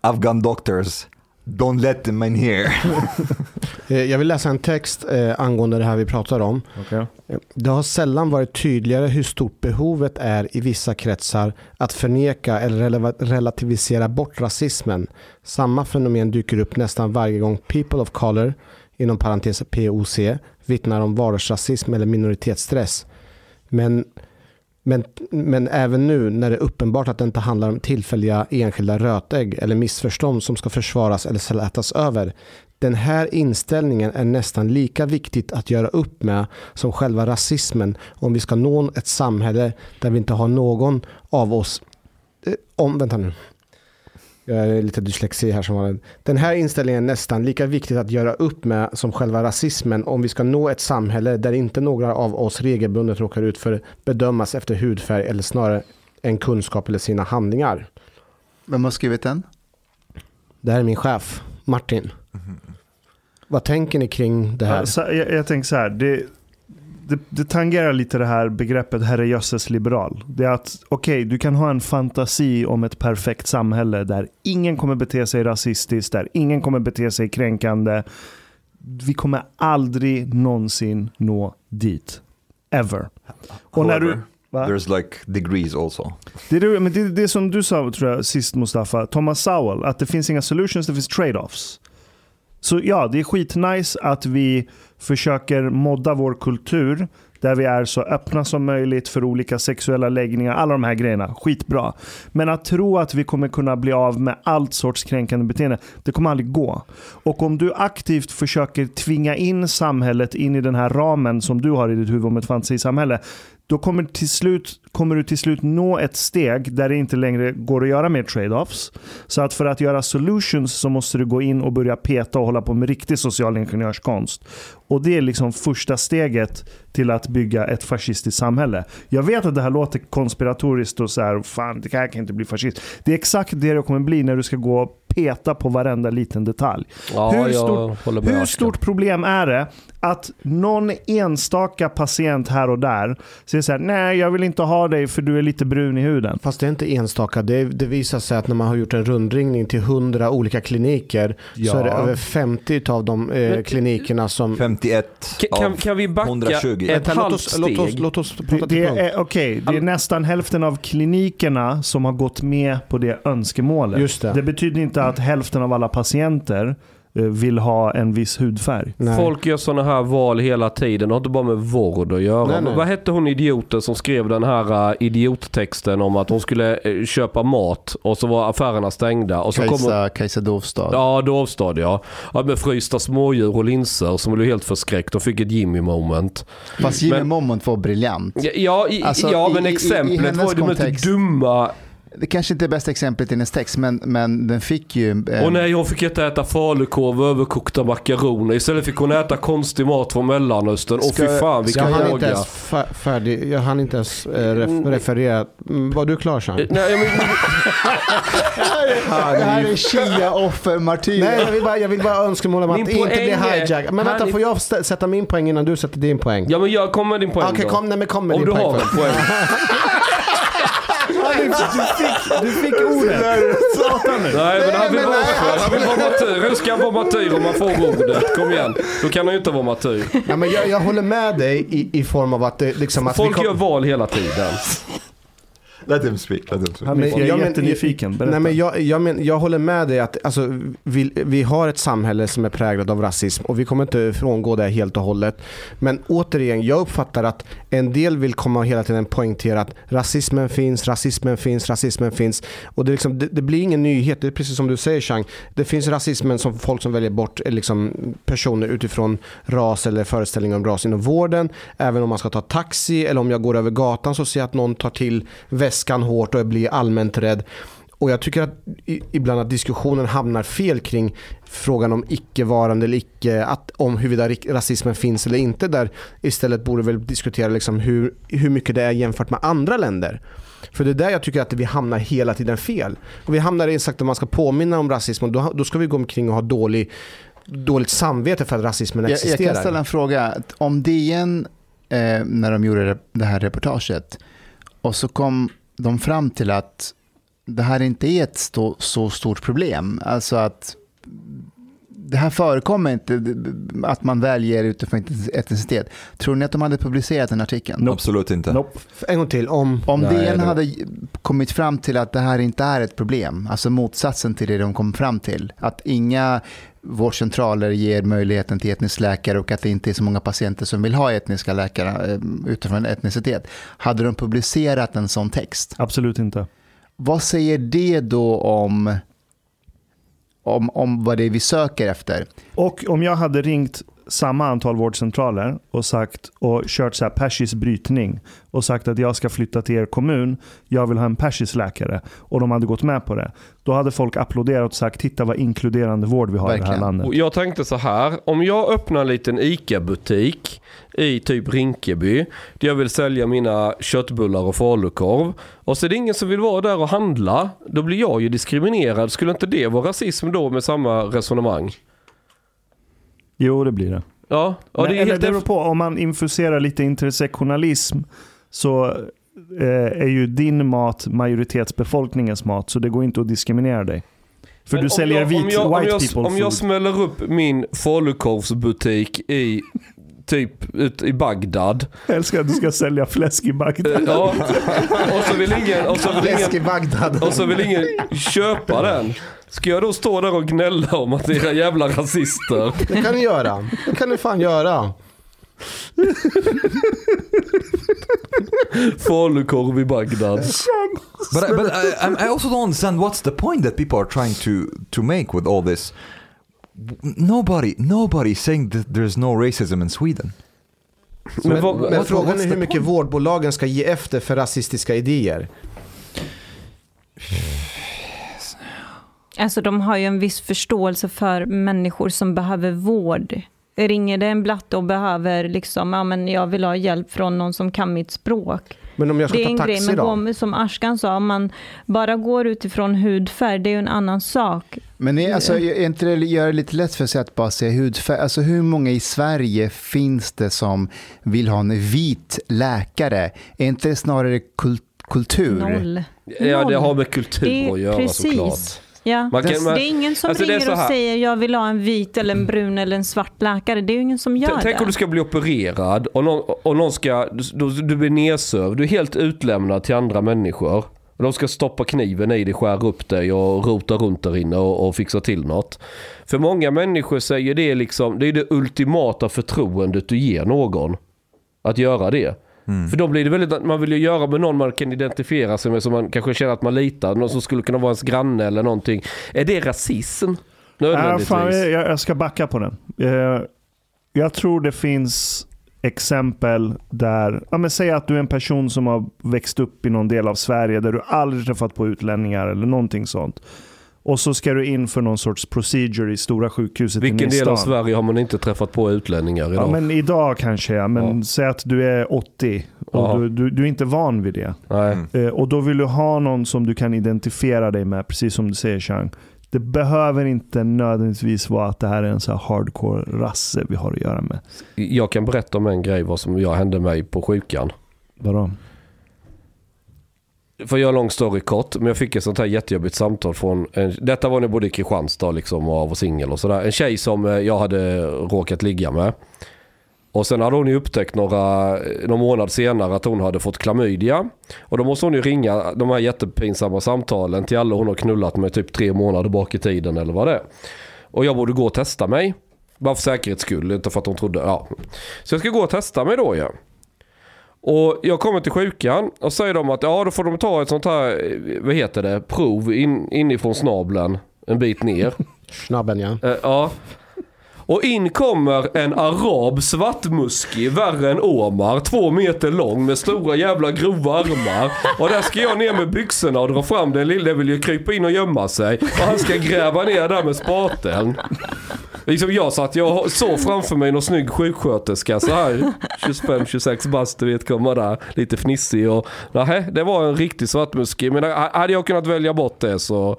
Afghan doctors, don't let them in here. [laughs] Eh, Jag vill läsa en text eh, angående det här vi pratar om. Okej. Eh, Det har sällan varit tydligare hur stort behovet är i vissa kretsar att förneka eller relativisera bort rasismen. Samma fenomen dyker upp nästan varje gång people of color, inom parentes POC, vittnar om vardagsrasism eller minoritetsstress. Men, men, men även nu när det är uppenbart att det inte handlar om tillfälliga enskilda rötägg eller missförstånd som ska försvaras eller slätas över. Den här inställningen är nästan lika viktigt att göra upp med som själva rasismen om vi ska nå ett samhälle där vi inte har någon av oss eh, om, vänta nu. Lite dyslexi här som vanligt. Den här inställningen är nästan lika viktigt att göra upp med som själva rasismen om vi ska nå ett samhälle där inte några av oss regelbundet råkar ut för bedömas efter hudfärg eller snarare en kunskap eller sina handlingar. Vem har skrivit den? Det här är min chef, Martin. Vad tänker ni kring det här? Ja, så, jag, jag tänker så här, det, det, det tangerar lite det här begreppet herrejösses liberal. Det är att, okej, du kan ha en fantasi om ett perfekt samhälle där ingen kommer bete sig rasistiskt, där ingen kommer bete sig kränkande. Vi kommer aldrig någonsin nå dit. Ever. Och när du, va? There's like degrees also. Det är det, men det, är det som du sa tror jag, sist Mustafa, Thomas Sowell, att det finns inga solutions, det finns trade-offs. Så ja, det är skitnice att vi försöker modda vår kultur där vi är så öppna som möjligt för olika sexuella läggningar, alla de här grejerna. Skitbra. Men att tro att vi kommer kunna bli av med allt sorts kränkande beteende, det kommer aldrig gå. Och om du aktivt försöker tvinga in samhället in i den här ramen som du har i ditt huvud om ett fantasisamhälle, då kommer, till slut, kommer du till slut nå ett steg där det inte längre går att göra mer trade-offs. Så att för att göra solutions så måste du gå in och börja peta och hålla på med riktig social ingenjörskonst. Och det är liksom första steget till att bygga ett fascistiskt samhälle. Jag vet att det här låter konspiratoriskt och så här, fan det här kan inte bli fascist. Det är exakt det det kommer bli när du ska gå peta på varenda liten detalj. Ja, Hur stort- Hur stort problem är det att någon enstaka patient här och där säger så här, nej jag vill inte ha dig för du är lite brun i huden. Fast det är inte enstaka. Det, det visar sig att när man har gjort en rundringning till 100 olika kliniker så Ja. är det över 50 av de eh, klinikerna som... 51 Kan, kan, vi backa 120. ett halvt oss, låt, oss, steg? låt oss Det, prata till det punkt. är, okej, det är nästan hälften av klinikerna som har gått med på det önskemålet. Just det. det betyder inte att hälften av alla patienter eh, vill ha en viss hudfärg. Nej. Folk gör sådana här val hela tiden. Det har inte bara med vård att göra. Nej, nej. Vad hette hon idioten som skrev den här uh, idiottexten om att hon skulle eh, köpa mat och så var affärerna stängda. Och så kom hon, Kajsa, Kajsa Dovstad. Ja, Dovstad ja. ja. Med frysta smådjur och linser som blev helt förskräckt och fick ett Jimmy moment. Fast Jimmy Men- Moment var briljant. Ja, ja, i, Alltså, ja i- men i- i exemplet hennes var ju kontext. dumma. Det kanske inte är bästa exemplet i hennes text, men, men den fick ju... eh, Och nej, hon fick inte äta falukorv och överkokta makaroner. Istället fick hon äta konstig mat från Mellanöstern. Och fy fan Jag vilken ens fär- färdig, jag hann inte ens eh, ref, referera. Mm, var du klar Sean? Eh, Nej, men, [laughs] det här är Shia-offer martyr. Nej, jag vill bara, jag vill bara önskemål om att inte bli poäng är- hijack. Men vänta, får jag sätta min poäng innan du sätter din poäng? ja men jag kommer med din poäng Okej, då. kom, nej, men kom med Om din du poäng har en poäng. [laughs] Du fick ordet. Nej men han vill men vara nej, offer. Han vill vara martyr. Hur ska han vara martyr om han får ordet? Kom igen. Då kan han ju inte vara martyr. Ja, men jag, jag håller med dig i, i form av att det liksom att Folk vi gör val hela tiden. Let him speak, let him speak. Han är, jag är jag men- jättenyfiken. Berätta. Nej, men jag, jag, men, jag håller med dig att alltså, vi, vi har ett samhälle som är präglat av rasism och vi kommer inte frångå det helt och hållet. Men återigen, jag uppfattar att en del vill komma och hela tiden poängtera att rasismen finns, rasismen finns, rasismen finns. Och det, är liksom, det, det blir ingen nyhet, det är precis som du säger Chang. Det finns rasismen som folk som väljer bort eh, liksom, personer utifrån ras eller föreställningar om ras inom vården. Även om man ska ta taxi eller om jag går över gatan så ser jag att någon tar till väskan hårt och jag blir allmänt rädd. Och jag tycker att ibland att diskussionen hamnar fel kring frågan om icke-varande eller icke, att, om huruvida rasismen finns eller inte. Där istället borde väl diskutera liksom hur, hur mycket det är jämfört med andra länder. För det är där jag tycker att vi hamnar hela tiden fel. Och vi hamnar i exakt att man ska påminna om rasism och då, då ska vi gå omkring och ha dålig, dåligt samvete för att rasismen jag, jag existerar. kan ställa en fråga. Om DN, eh, när de gjorde det här reportaget, och så kom de fram till att det här inte är ett stå, så stort problem. Alltså att det här förekommer inte, att man väljer utifrån etnicitet. Tror ni att de hade publicerat den artikeln? Nope. Absolut inte. Nope. En gång till, om... Om Nej, DN det- hade kommit fram till att det här inte är ett problem, alltså motsatsen till det de kom fram till, att inga vårdcentraler ger möjligheten till etnisk läkare och att det inte är så många patienter som vill ha etniska läkare eh, utifrån etnicitet. Hade de publicerat en sån text, Absolut inte. vad säger det då om, om, om vad det är vi söker efter? Och om jag hade ringt samma antal vårdcentraler och sagt och kört så här persisk brytning och sagt att jag ska flytta till er kommun, jag vill ha en persisk läkare och de hade gått med på det. Då hade folk applåderat och sagt titta vad inkluderande vård vi har i det här Verkligen. landet. Och jag tänkte så här, om jag öppnar en liten ICA-butik i typ Rinkeby, där jag vill sälja mina köttbullar och falukorv, och så är det ingen som vill vara där och handla, då blir jag ju diskriminerad. Skulle inte det vara rasism då med samma resonemang? Jo, det blir det. Ja, ja Men, det är helt det beror på, om man infuserar lite intersektionalism så eh, är ju din mat majoritetsbefolkningens mat, så det går inte att diskriminera dig. För Men du säljer jag- vit, jag, om white jag, people Om jag smäller upp min falukorvsbutik i typ ut i Bagdad. Jag älskar att du ska sälja fläsk i Bagdad. Ja, och så vill ingen, och så vill i ingen, Bagdad. och så vill ingen köpa den. Ska jag då stå där och gnälla om att det är era jävla rasister? Det kan ni göra. Det kan ni fan göra. Falukorv i Bagdad. But, I, but I, I'm- I also don't understand what's the point that people are trying to, to make with all this. Nobody, nobody saying that there's no racism in Sweden. Men Men, vad- men frågan är hur mycket point? vårdbolagen ska ge efter för rasistiska idéer. Alltså de har ju en viss förståelse för människor som behöver vård. Ringer det en blatte och behöver liksom, ja men jag vill ha hjälp från någon som kan mitt språk. Men om jag ska Det är ta en taxi grej, men då? gå, som Ashkan sa, om man bara går utifrån hudfärg, det är ju en annan sak. Men är, alltså, är inte det gör det lite lätt för sig att bara se hudfärg? Alltså hur många i Sverige finns det som vill ha en vit läkare? Är inte det snarare kul- kultur? Noll. Ja, det Noll. har med kultur Det att göra precis. såklart. Ja. Man kan- man- det är ingen som alltså, ringer och säger jag vill ha en vit eller en brun eller en svart läkare. Det är ju ingen som gör T- Tänk det. om du ska bli opererad och någon, och någon ska, du, du blir nedsövd, du är helt utlämnad till andra människor. Och de ska stoppa kniven i dig, skära upp dig och rota runt där inne och, och fixa till något. För många människor säger det liksom, det är det ultimata förtroendet du ger någon. Att göra det. För då blir det väldigt, man vill ju göra med någon man kan identifiera sig med som man kanske känner att man litar. Någon som skulle kunna vara ens granne eller någonting. Är det rasism? Äh, fan, jag, jag ska backa på den. Eh, jag tror det finns exempel där, ja, men säg att du är en person som har växt upp i någon del av Sverige där du aldrig träffat på utlänningar eller någonting sånt. Och så ska du in för någon sorts procedure i stora sjukhuset Vilken i del av. Sverige har man inte träffat på utlänningar idag? Ja, men idag kanske ja, men Ja. säg att du är 80 Jaha. och du, du, du är inte van vid det. Nej. Eh, och då vill du ha någon som du kan identifiera dig med, precis som du säger Chang. Det behöver inte nödvändigtvis vara att det här är en så här hardcore rasse vi har att göra med. Jag kan berätta om en grej vad som jag hände mig på sjukan. Vadå? För att göra lång story kort, men jag fick ett sånt här jättejobbigt samtal från, en, detta var när jag bodde i Kristianstad liksom och var singel och sådär. En tjej som eh, jag hade råkat ligga med. Och sen hade hon ju upptäckt några, någon månad senare att hon hade fått klamydia. Och då måste hon ju ringa de här jättepinsamma samtalen till alla hon har knullat med typ tre månader bak i tiden eller vad det är. Och jag borde gå och testa mig. Bara för säkerhets skull, inte för att hon trodde, ja. Så jag ska gå och testa mig då ja. Och jag kommer till sjukan och säger de att ja då får de ta ett sånt här, eh, vad heter det, prov in, inifrån snabeln en bit ner. [laughs] Snabben ja. Eh, ja. Och in kommer en arab svartmuskig, värre än Omar, två meter lång med stora jävla grova armar. Och där ska jag ner med byxorna och dra fram den lille, vill ju krypa in och gömma sig. Och han ska gräva ner där med spateln. Liksom jag satt, jag såg framför mig någon snygg sjuksköterska så här 25-26 bast du vet komma där lite fnissig och nej det var en riktig svartmuskig men hade jag kunnat välja bort det så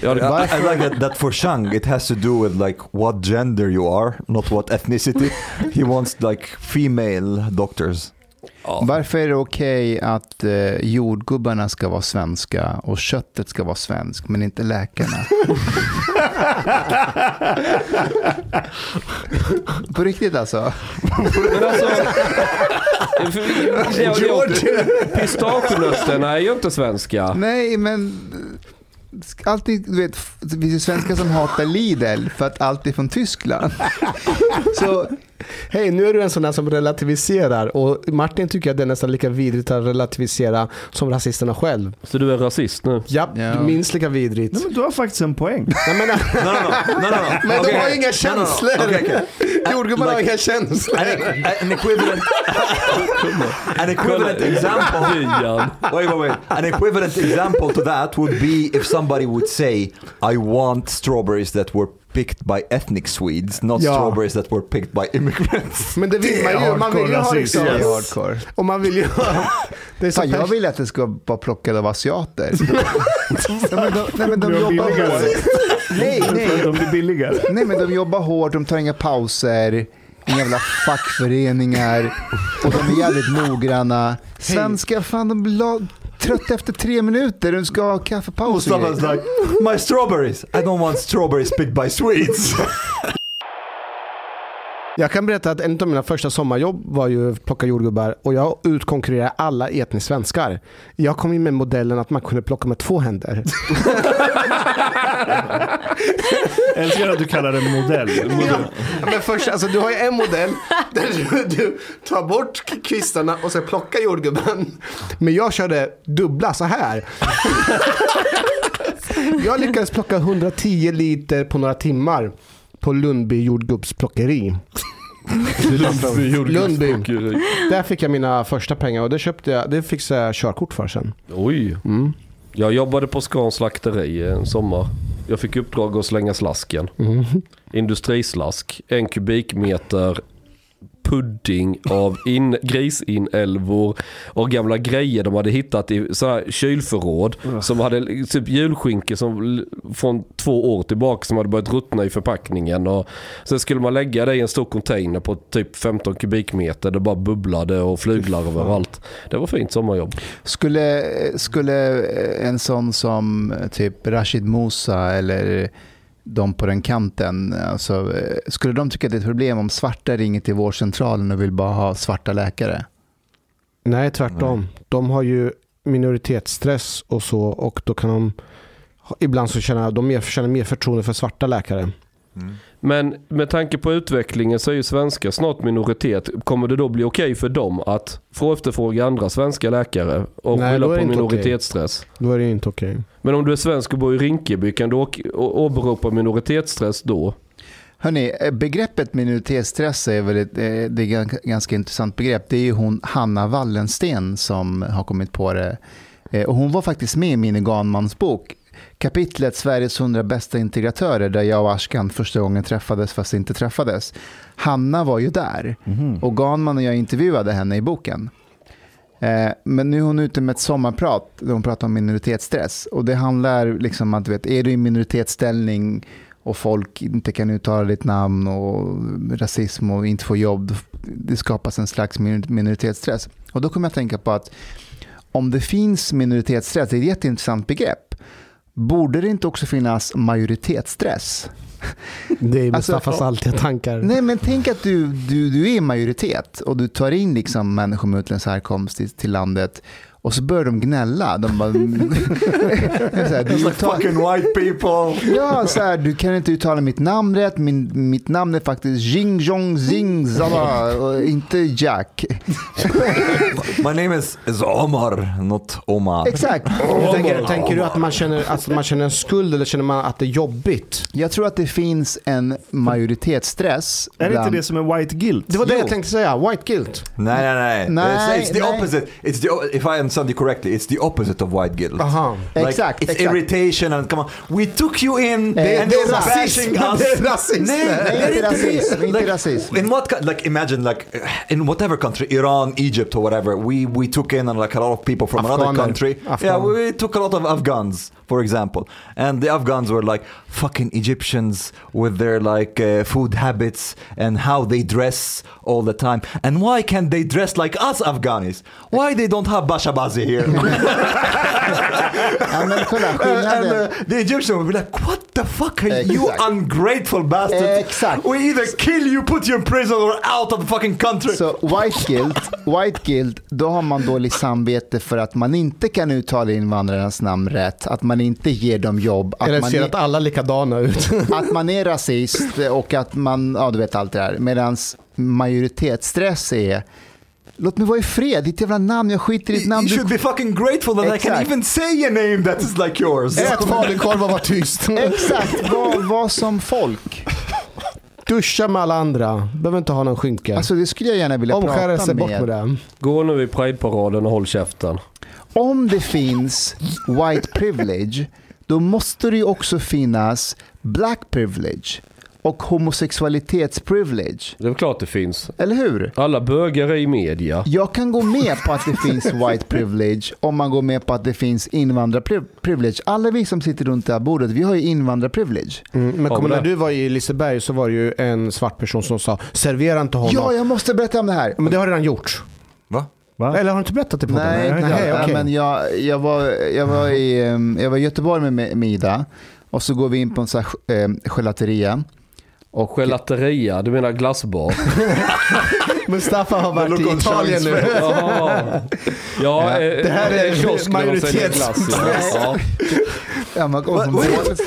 jag I, I like that, that for Shang it has to do with like what gender you are, not what ethnicity. He wants like female doctors. Varför är det okej att eh, jordgubbarna ska vara svenska och köttet ska vara svenskt, men inte läkarna? På riktigt alltså? Men alltså... pistagenötterna är ju inte svenska. Nej, men alltid, du vet, det finns ju svenskar som hatar Lidl för att allt är från Tyskland. [laughs] Så Hej, nu är du en sån där som relativiserar och Martin tycker att det är nästan lika vidrigt att relativisera som rasisterna själv. Så du är rasist nu? Ja. minst lika vidrigt. Nej, men du har faktiskt en poäng. Men de har inga No, no, no. känslor. Okay, okay. [laughs] Jordgubbarna har Like- inga känslor. An, an equivalent, an equivalent [laughs] example. Wait, wait, wait. An equivalent example to that would be if somebody would say, "I want strawberries that were picked by ethnic Swedes, not Ja. strawberries that were picked by immigrants." [laughs] Men det vill man ju. Man vill ju ha liksom... det är Yes. hardcore. Och man vill ju ha... [laughs] Det är så Fan, jag vill att det ska vara plockat av asiater. [laughs] nej, men de, nej, men de de jobbar billigare? hårt. Nej, nej. De blir billigare. Nej, men de jobbar hårt, de tar inga pauser, inga jävla fackföreningar och de är jävligt noggranna. Svenskar, fan de blir la- trötta efter tre minuter, de ska ha kaffepaus. Mustafas like, "My strawberries. I don't want strawberries picked by Swedes." [laughs] Jag kan berätta att en av mina första sommarjobb var ju att plocka jordgubbar och jag utkonkurrerade alla etniskt svenskar. Jag kom in med modellen att man kunde plocka med två händer. [laughs] Jag älskar att du kallar det modell. Ja, men först, alltså, du har ju en modell där du, du tar bort kvistarna och sen plockar jordgubben. Men jag körde dubbla så här. [laughs] Jag lyckades plocka 110 liter på några timmar på Lundby [laughs] jordgubbsplockeri. Lundby. Där fick jag mina första pengar och det köpte jag, det fixade jag körkort för sen. Oj. Mm. Jag jobbade på Scans slakteri en sommar. Jag fick uppdrag att slänga slasken. Mm. Industrislask. En kubikmeter pudding av in, grisinälvor och gamla grejer de hade hittat i så här kylförråd. Som hade typ julskinka som, från två år tillbaka som hade börjat ruttna i förpackningen. Och sen skulle man lägga det i en stor container på typ 15 kubikmeter. Det bara bubblade och flyglar överallt. Det var fint sommarjobb. Skulle, skulle en sån som typ Rashid Musa eller de på den kanten, alltså, eh, skulle de tycka att det är ett problem om svarta ringer till vårdcentralen och vill bara ha svarta läkare? Nej, tvärtom. De har ju minoritetsstress och så och då kan de ibland så känna, de mer, känner mer förtroende för svarta läkare. Men med tanke på utvecklingen så är ju svenskar snart minoritet. Kommer det då bli okej för dem att få efterfråga andra svenska läkare och Nej, skylla på minoritetsstress? Då är det ju inte okej. Men om du är svensk och bor i Rinkeby, kan du åberopa minoritetsstress då? Hörrni, eh, begreppet minoritetsstress är väl ett, eh, det är ett ganska intressant begrepp. Det är ju hon Hanna Wallensten som har kommit på det. Eh, Och hon var faktiskt med i min Ganmans bok. Kapitlet Sveriges 100 bästa integratörer där jag och Ashkan första gången träffades fast inte träffades. Hanna var ju där och Ganman och jag intervjuade henne i boken. Eh, Men nu är hon ute med ett sommarprat där hon pratar om minoritetsstress. Och det handlar liksom om att vet, är du i minoritetsställning och folk inte kan uttala ditt namn och rasism och inte får jobb. Det skapas en slags minor- minoritetsstress. Och då kommer jag att tänka på att om det finns minoritetsstress, det är ett jätteintressant begrepp. Borde det inte också finnas majoritetsstress? Det är Alltså, Mustafas alltid tankar. Nej, men tänk att du, du, du är majoritet och du tar in liksom människor med utländsk härkomst till, till landet och så börjar de gnälla. De bara, [laughs] så här, du, uttal, white people. [laughs] ja, så här, du kan inte uttala mitt namn rätt. Min, mitt namn är faktiskt Jing Jong Zing Zala och inte Jack. [laughs] My name is, is Omar, not Omar. Exakt. Tänker, tänker du att man, känner, att man känner en skuld eller känner man att det är jobbigt? Jag tror att det finns en majoritetsstress. Är det inte bland- det som är white guilt? Det var det Jo. jag tänkte säga, white guilt. Nej, nej, nej. Nej, it's, it's the nej. opposite. It's the, if I understand you correctly, it's the opposite of white guilt. Aha. Like, It's irritation and come on, we took you in and you're rasism. bashing [laughs] us. Det är rasism. Nej, Nej, det är inte rasism, det. inte Like. In what, like imagine like in whatever country, Iran, Egypt or whatever, we, we took in and like a lot of people from another country. Afghan. Yeah, we took a lot of Afghans, for example. And the Afghans were like fucking Egyptians with their like uh, food habits and how they dress all the time. And why can't they dress like us Afghanis? Why they don't have bashabazi here? [laughs] Ja, men kolla, [laughs] and uh, the Egyptian would be like, what the fuck are you Exakt. ungrateful bastard? Exakt. We either kill you, put you in prison or out of the fucking country. Så white guilt, white guilt, då har man dåligt samvete för att man inte kan uttala invandrarnas namn rätt, att man inte ger dem jobb, att Eller man ser är- att alla likadana ut. [laughs] att man är rasist och att man, ja du vet allt det där. Medan majoritetsstress är, låt mig vara i fred, ditt jävla namn, jag skiter i ditt namn. you Du, should be fucking grateful that I can Exakt. even say a name that is like yours. Ät falukorv och var tyst. [laughs] exakt, var, var som folk. Duscha med alla andra. Behöver inte ha någon skynke. Alltså det skulle jag gärna vilja prata Omskärelse, bort med med. det. Gå nu i Pride-paraden och håll käften. Om det finns white privilege, då måste det ju också finnas black privilege och homosexualitetsprivilege. Det är väl klart det finns. Eller hur? Alla bögar är i media. Jag kan gå med på att det finns white privilege om man går med på att det finns invandrarprivilege. Alla vi som sitter runt det här bordet, vi har ju invandrarprivilege. Mm, men Om kommer när du var i Liseberg så var det ju en svart person som sa servera inte honom. Ja, jag måste berätta om det här. Men det har redan gjort. Va? Va? Eller har du inte berättat det på Nej, podden? nej, okej. men jag, jag, var, jag, var i, jag var i Göteborg med med Ida och så går vi in på en sån här eh, gelateria. Och Gelateria, du menar glassbar? [laughs] Mustafa har varit i Italien nu. Ja, eh, Det här är en kiosk där de säljer majoritets-. Ja. Ja. Man båt.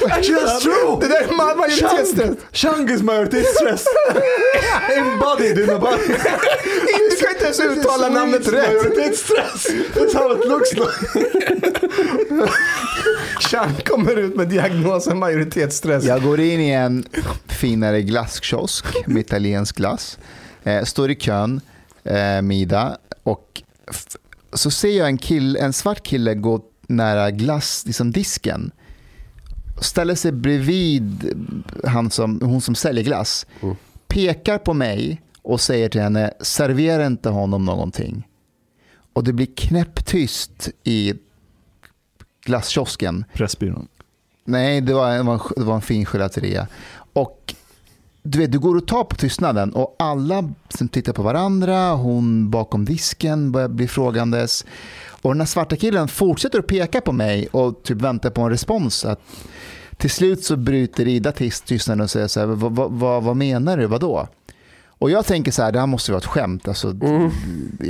Actually, that's true. Det där är ma- majoritetsstress. Shang is majoritetsstress. Embodied [laughs] in a body. Du kan inte ens uttala namnet rätt. Majoritetsstress. That's how it looks like. [laughs] Chang kommer ut med diagnosen majoritetsstress. Jag går in i en finare glasskiosk med italiensk glass. Eh, står i kön eh, Ida och så ser jag en, kill, en svart kille gå nära glass, liksom disken. Ställer sig bredvid han som, hon som säljer glass. Pekar på mig och säger till henne, servera inte honom någonting. Och det blir knäpptyst i glasskiosken. Pressbyrån. Nej, det var, det var, en, det var en fin gelateria. Och du vet, du går och tar på tystnaden och alla som tittar på varandra, hon bakom disken börjar bli frågandes. Och den här svarta killen fortsätter att peka på mig och typ väntar på en respons. Att till slut så bryter Ida tyst- tystnaden och säger så här, vad, vad, vad, menar du, vadå? Och jag tänker så här, det här måste vara ett skämt. Alltså,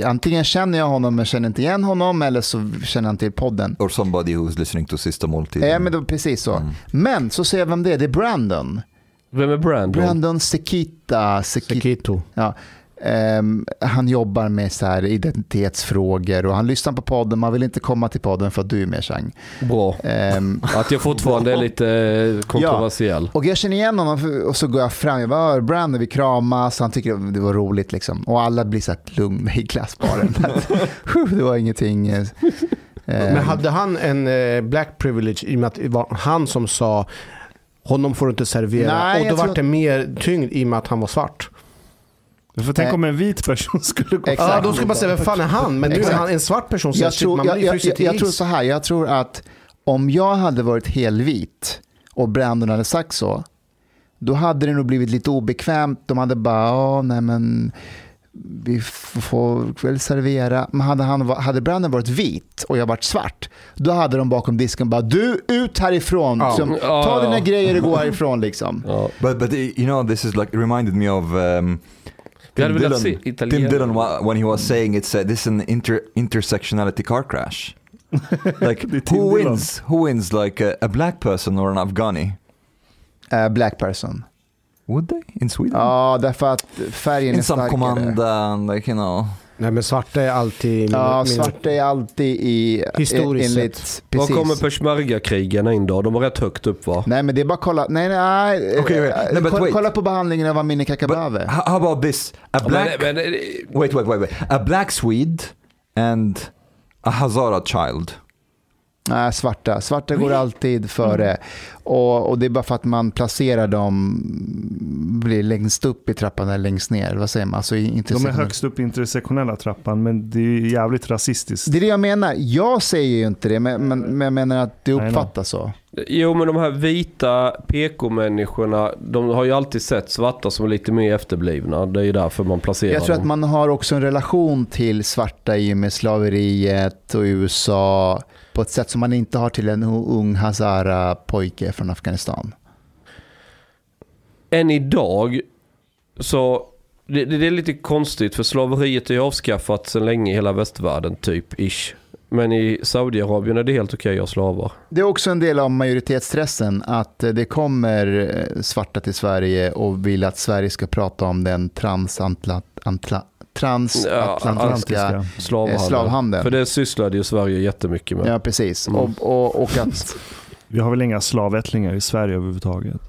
Antingen känner jag honom men känner inte igen honom eller så känner han till podden. Or somebody who's listening to Sista Måltid. Ja, men var precis så. Men så ser jag vem det är, det är Brandon. Vem är Brandon? Brandon Sekita. Sekito. Ja. Ehm, han jobbar med så här identitetsfrågor och han lyssnar på podden. Man vill inte komma till podden för att du är med Chang. Bra. Ehm, [laughs] Att jag fortfarande är lite eh, kontroversiell. och jag känner igen honom och så går jag fram. Jag bara, Brandon, vi kramas. Han tycker det var roligt liksom. Och alla blir så här lugna i glassbaren. [laughs] det var ingenting. eh, Men hade han en eh, black privilege i och med att det var han som sa honom får du inte servera. Nej, och då jag var tror- det mer tyngd i och med att han var svart. För tänk Nej. om en vit person [laughs] skulle gå Exakt. Ja, då skulle man säga, vem fan är han? Men nu är han en svart person. Så jag, tror, man jag, jag, jag, jag tror så här, jag tror att om jag hade varit helvit och Brandon hade sagt så, då hade det nog blivit lite obekvämt. De hade bara, ja, nej men vi får väl servera. Men hade, han, hade Brandon varit vit och jag varit svart, då hade de bakom disken bara, du ut härifrån. Ja. Som, ta ja. dina grejer och gå [laughs] härifrån liksom. Ja. But but you know this is like reminded me of um, Tim se Tim wa- when he was saying it's uh, this is an inter intersectionality car crash. [laughs] like Det är Tim who Dillon. wins? Who wins? Like a, a black person or an Afghani? Eh, black person. Would they in Sweden? Ja, därför att färgen är in some starkare. command and like you know. Nej, men svarta är alltid... Ja, min- svarta är alltid i... Historiskt enligt, sett. Var kommer peshmerga-krigarna in då? De var rätt högt upp va? Nej men det är bara kolla, nej nej, Okej, wait. eh, Nej, but kolla, wait. kolla på behandlingen av Amineh Kakabaveh. how, how about this? A black Men, men, wait wait wait wait. A black Swede and a Hazara child. Nej, svarta. Svarta går alltid före. Mm. Och, och det är bara för att man placerar dem blir längst upp i trappan eller längst ner. Vad säger man? Alltså, De är högst upp i intersektionella trappan, men det är ju jävligt rasistiskt. Det är det jag menar. Jag säger ju inte det, men, men, men jag menar att det uppfattas så. jo men de här vita PK-människorna, de har ju alltid sett svarta som lite mer efterblivna. Det är ju därför man placerar Jag tror dem. att man har också en relation till svarta i och med slaveriet och USA på ett sätt som man inte har till en ung Hazara-pojke från Afghanistan. Än idag så det, det är lite konstigt för slaveriet är ju avskaffat sedan länge i hela västvärlden typ ish. Men i Saudiarabien är det helt okej att ha slavar. Det är också en del av majoritetsstressen att eh, det kommer eh, svarta till Sverige och vill att Sverige ska prata om den transantla, antla, transatlantiska Ja, Slavhandel. eh, slavhandeln. För det sysslade ju Sverige jättemycket med. Ja, precis. Mm. Och, och, och att, [laughs] Vi har väl inga slavättlingar i Sverige överhuvudtaget?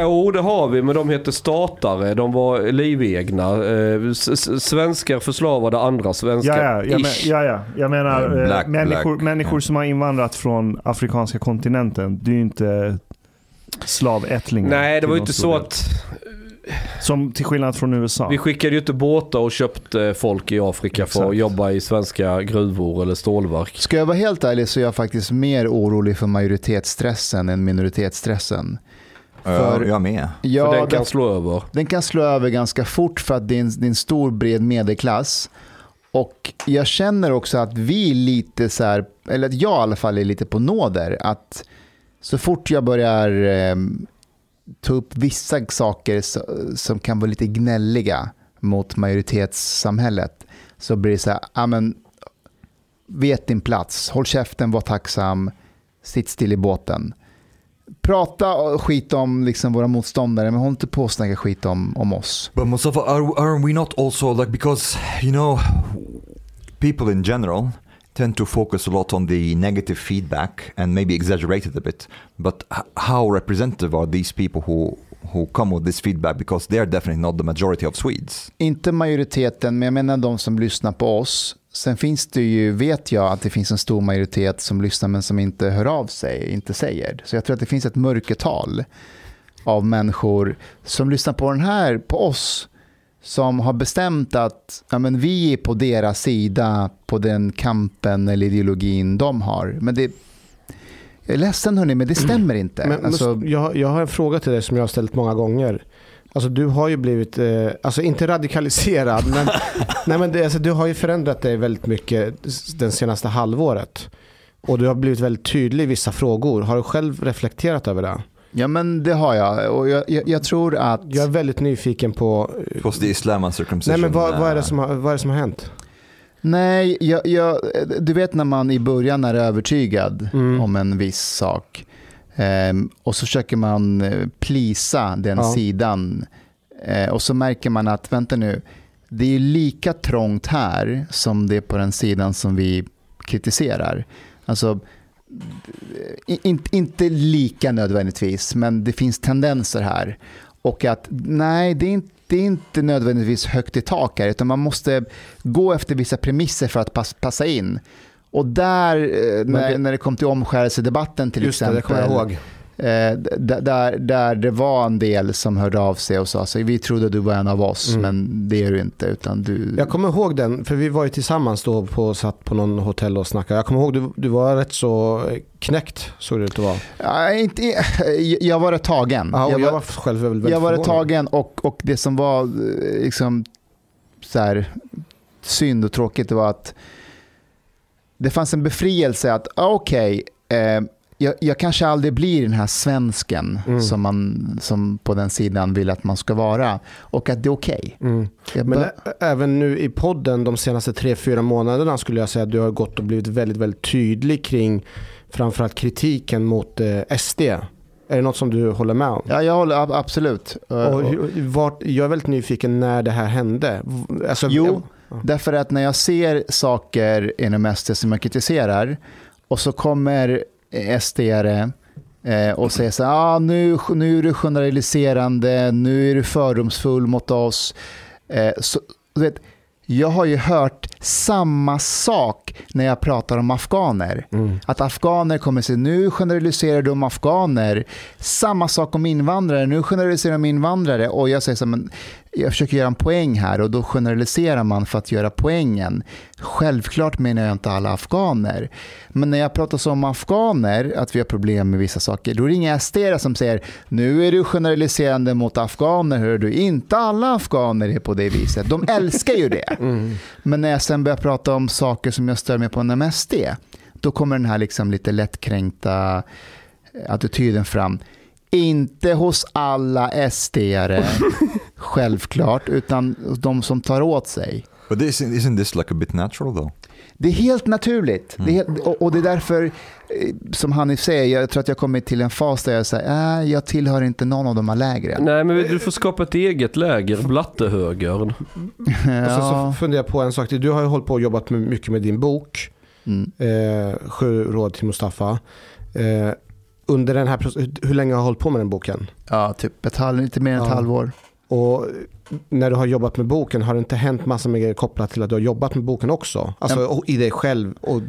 Jo, det har vi, men de heter statare. De var livegna. Eh, svenskar förslavade andra svenskar. Ja, ja, jag, men, ja, ja. jag menar eh, Black, människor, black, människor som har invandrat från afrikanska kontinenten. Det är ju inte slavättlingar. Nej, det var ju inte så del. att Som till skillnad från USA. vi skickade ju inte båtar och köpte folk i Afrika för att Exakt. jobba i svenska gruvor eller stålverk. ska jag vara helt ärlig så är jag faktiskt mer orolig för majoritetsstressen än minoritetsstressen. För- jag med. Ja, för den kan därför- slå över. Den kan slå över ganska fort för att det är en, det är en stor bred medelklass. Och jag känner också att vi lite så här, eller att jag i alla fall är lite på nåder. Att så fort jag börjar eh, ta upp vissa saker som kan vara lite gnälliga mot majoritetssamhället så blir det så här, ja men vet din plats, håll käften, var tacksam, sitt still i båten. Prata skit om liksom våra motståndare, men håll inte på och snacka skit om, om oss. But Mustafa, are, are we not also like because you know people in general tend to focus a lot on the negative feedback and maybe exaggerate it a bit. But how representative are these people who who come with this feedback? Because they are definitely not the majority of Swedes. Inte majoriteten, men jag menar de som lyssnar på oss. Sen finns det ju, vet jag, att det finns en stor majoritet som lyssnar men som inte hör av sig, inte säger. Så jag tror att det finns ett mörkertal av människor som lyssnar på den här, på oss, som har bestämt att ja, men vi är på deras sida på den kampen eller ideologin de har. Men det, jag är ledsen hörni, men det stämmer inte. Men, alltså, men jag, jag har en fråga till dig som jag har ställt många gånger. Alltså du har ju blivit, eh, alltså inte radikaliserad, men, [laughs] nej, men det, alltså, du har ju förändrat dig väldigt mycket den senaste halvåret. Och du har blivit väldigt tydlig i vissa frågor. Har du själv reflekterat över det? Ja men det har jag. Och jag, jag, jag tror att... Jag är väldigt nyfiken på... The Islam Nej, uncircumcision. men vad, vad, är det uh, som har, vad är det som har hänt? Nej, jag, jag, du vet när man i början är övertygad Mm. om en viss sak. Ehm, och så försöker man eh, plisa den Ja. sidan. Eh, och så märker man att, vänta nu, det är lika trångt här som det är på den sidan som vi kritiserar. Alltså, i- in, inte lika nödvändigtvis, men det finns tendenser här. Och att nej, det är inte, det är inte nödvändigtvis högt i tak här, utan man måste gå efter vissa premisser för att pass, passa in. Och där, eh, när, det- när det kom till omskärelsedebatten till Just det, det exempel, kommer jag ihåg. Eh, där, där det var en del som hörde av sig och sa så vi trodde du var en av oss, Mm. men det är du inte. Utan du... Jag kommer ihåg den, för vi var ju tillsammans då på, satt på någon hotell och snackade. Jag kommer ihåg du, du var rätt så knäckt, såg det ut att vara. Ja, inte, [laughs] jag var rätt tagen. Ja, jag jag, var, var själv väldigt, väldigt jag var rätt tagen och, och det som var eh, liksom, så här, synd och tråkigt var att det fanns en befrielse att ah, okej, eh, jag, jag kanske aldrig blir den här svensken Mm. som, man, som på den sidan vill att man ska vara och att det är okej. Mm. Jag Men även nu i podden de senaste tre, fyra månaderna skulle jag säga att du har gått och blivit väldigt, väldigt tydlig kring framförallt kritiken mot eh, SD. Är det något som du håller med om? Ja, jag håller ab- absolut. Eh, Och hur- vart, jag är väldigt nyfiken när det här hände. Alltså, Jo, Ja. därför att när jag ser saker inom SD som jag kritiserar och så kommer SD-are eh, och säger så här, ah, nu, nu är du generaliserande, nu är du fördomsfull mot oss. Eh, så, du vet, jag har ju hört samma sak när jag pratar om afghaner. Mm. Att afghaner kommer säga nu generaliserar du om afghaner. Samma sak om invandrare, nu generaliserar om invandrare. Och jag säger så här, men jag försöker göra en poäng här och då generaliserar man för att göra poängen. Självklart menar jag inte alla afghaner. Men när jag pratar om afghaner, att vi har problem med vissa saker, då är det inga SD som säger nu är du generaliserande mot afghaner, hör du. Inte alla afghaner är på det viset. De älskar ju det. [laughs] Mm. Men när jag sen börjar prata om saker som jag stör mig på inom SD, då kommer den här liksom lite lättkränkta attityden fram. Inte hos alla SD-are, [laughs] självklart, utan de som tar åt sig. But isn't, isn't this like a bit natural though? Det är helt naturligt. Det är helt, och, och det är därför, eh, som Hanif säger, jag tror att jag kommer till en fas där jag säger, äh, jag tillhör inte någon av de här lägren. Nej men du får skapa ett eget läger, blattehögern. Och sen så Ja. funderar jag på en sak till. Du har ju hållit på och jobbat med, mycket med din bok. Mm. Eh, Sju råd till Mustafa. Eh, under den här processen, hur länge har du hållit på med den boken? ja, typ ett halv, lite mer än ett Ja. halvår. Och när du har jobbat med boken, har det inte hänt massa med grejer kopplat till att du har jobbat med boken också? Alltså Ja. i dig själv. Och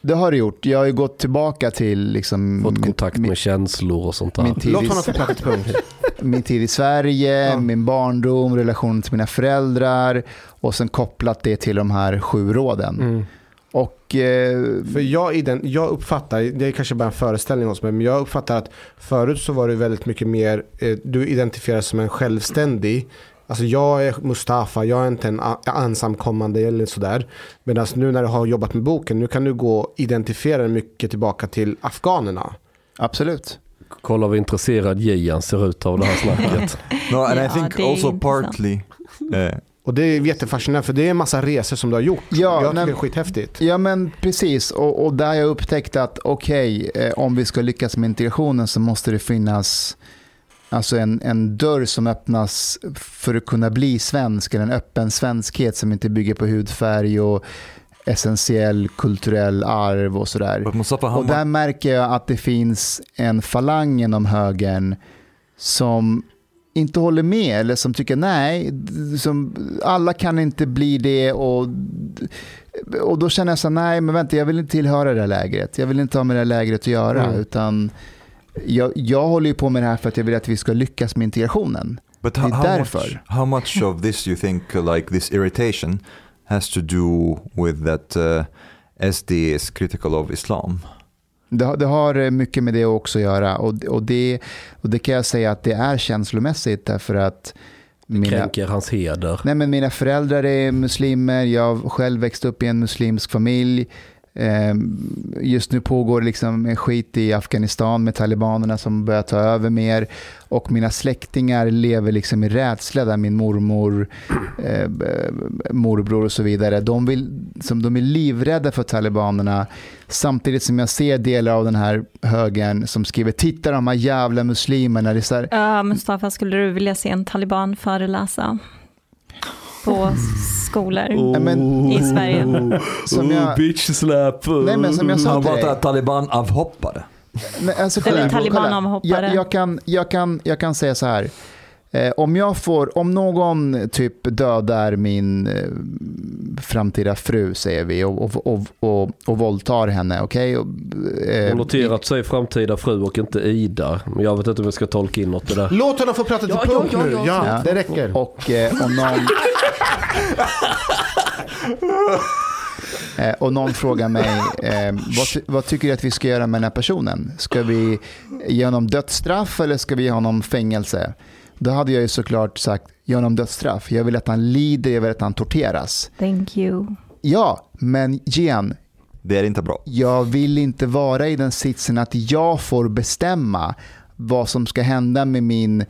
Det har det gjort. Jag har ju gått tillbaka till liksom Fått min- kontakt min, med känslor och sånt där. min, tid Låt i, honom få prata till punkt. [laughs] min tid i Sverige, Ja. min barndom, relationen till mina föräldrar och sen kopplat det till de här sju råden. Mm. Och eh, För jag, i den, jag uppfattar, det är kanske bara en föreställning hos mig, men jag uppfattar att förut så var du väldigt mycket mer, eh, du identifieras som en självständig, alltså jag är Mustafa, jag är inte en ensamkommande eller sådär. Medan nu när du har jobbat med boken, nu kan du gå och identifiera dig mycket tillbaka till afghanerna. absolut. Kolla vad intresserad Gian ser ut av det här snacket. [laughs] No, and I think also partly. Uh, Och det är jättefascinerande för det är en massa resor som du har gjort. Ja, jag tycker det är skithäftigt. Ja men precis, och, och där har jag upptäckt att okej, eh, om vi ska lyckas med integrationen så måste det finnas alltså en, en dörr som öppnas för att kunna bli svensk, eller en öppen svenskhet som inte bygger på hudfärg och essentiell kulturell arv och sådär. Och där märker jag att det finns en falang inom högern som inte håller med eller som tycker nej, som, alla kan inte bli det och, och då känner jag så nej men vänta jag vill inte tillhöra det här lägret. Jag vill inte ha med det här lägret att göra Mm. utan jag, jag håller ju på med det här för att jag vill att vi ska lyckas med integrationen. But Det how, är how, därför. much, how much of this you think, like this irritation, has to do with that uh, SD is critical of Islam? Det, har- det har eh, mycket med det också att göra och, och, det, och det kan jag säga att det är känslomässigt därför att mina, Kränker hans heder. nej men mina föräldrar är muslimer, jag själv växt upp i en muslimsk familj. Ehm, just nu pågår liksom en skit i Afghanistan med talibanerna som börjar ta över mer. Och mina släktingar lever liksom i rädsla där min mormor, eh, morbror och så vidare. De, vill, som de är livrädda för talibanerna. Samtidigt som jag ser delar av den här högern som skriver “Titta de här jävla muslimerna”. Det är så här, uh, Mustafa, skulle du vilja se en taliban föreläsa på skolor Oh. men- i Sverige? Som jag- bitch slap. Nej, men som jag sa Han var dig. taliban-avhoppare. Men alltså, Eller kolla, talibanavhoppare. Jag, jag, kan, jag, kan, jag kan säga så här. Eh, om, jag får, om någon typ dödar min eh, framtida fru, säger vi, och, och, och, och, och våldtar henne, okej? Och, eh, att säga framtida fru och inte Ida. Men jag vet inte om jag ska tolka in något i det där. Låt honom få prata till Ja, ja, punkt ja, nu. ja, Ja, Ja. det räcker. Och eh, om någon... Eh, och någon frågar mig, eh, vad, ty- vad tycker du att vi ska göra med den här personen? Ska vi ge honom dödsstraff eller ska vi ge honom fängelse? Då hade jag ju såklart sagt, ge honom dödsstraff. Jag vill att han lider, jag vill att han torteras. Thank you. Ja, men Gian, Det är inte bra. jag vill inte vara i den sitsen att jag får bestämma vad som ska hända med min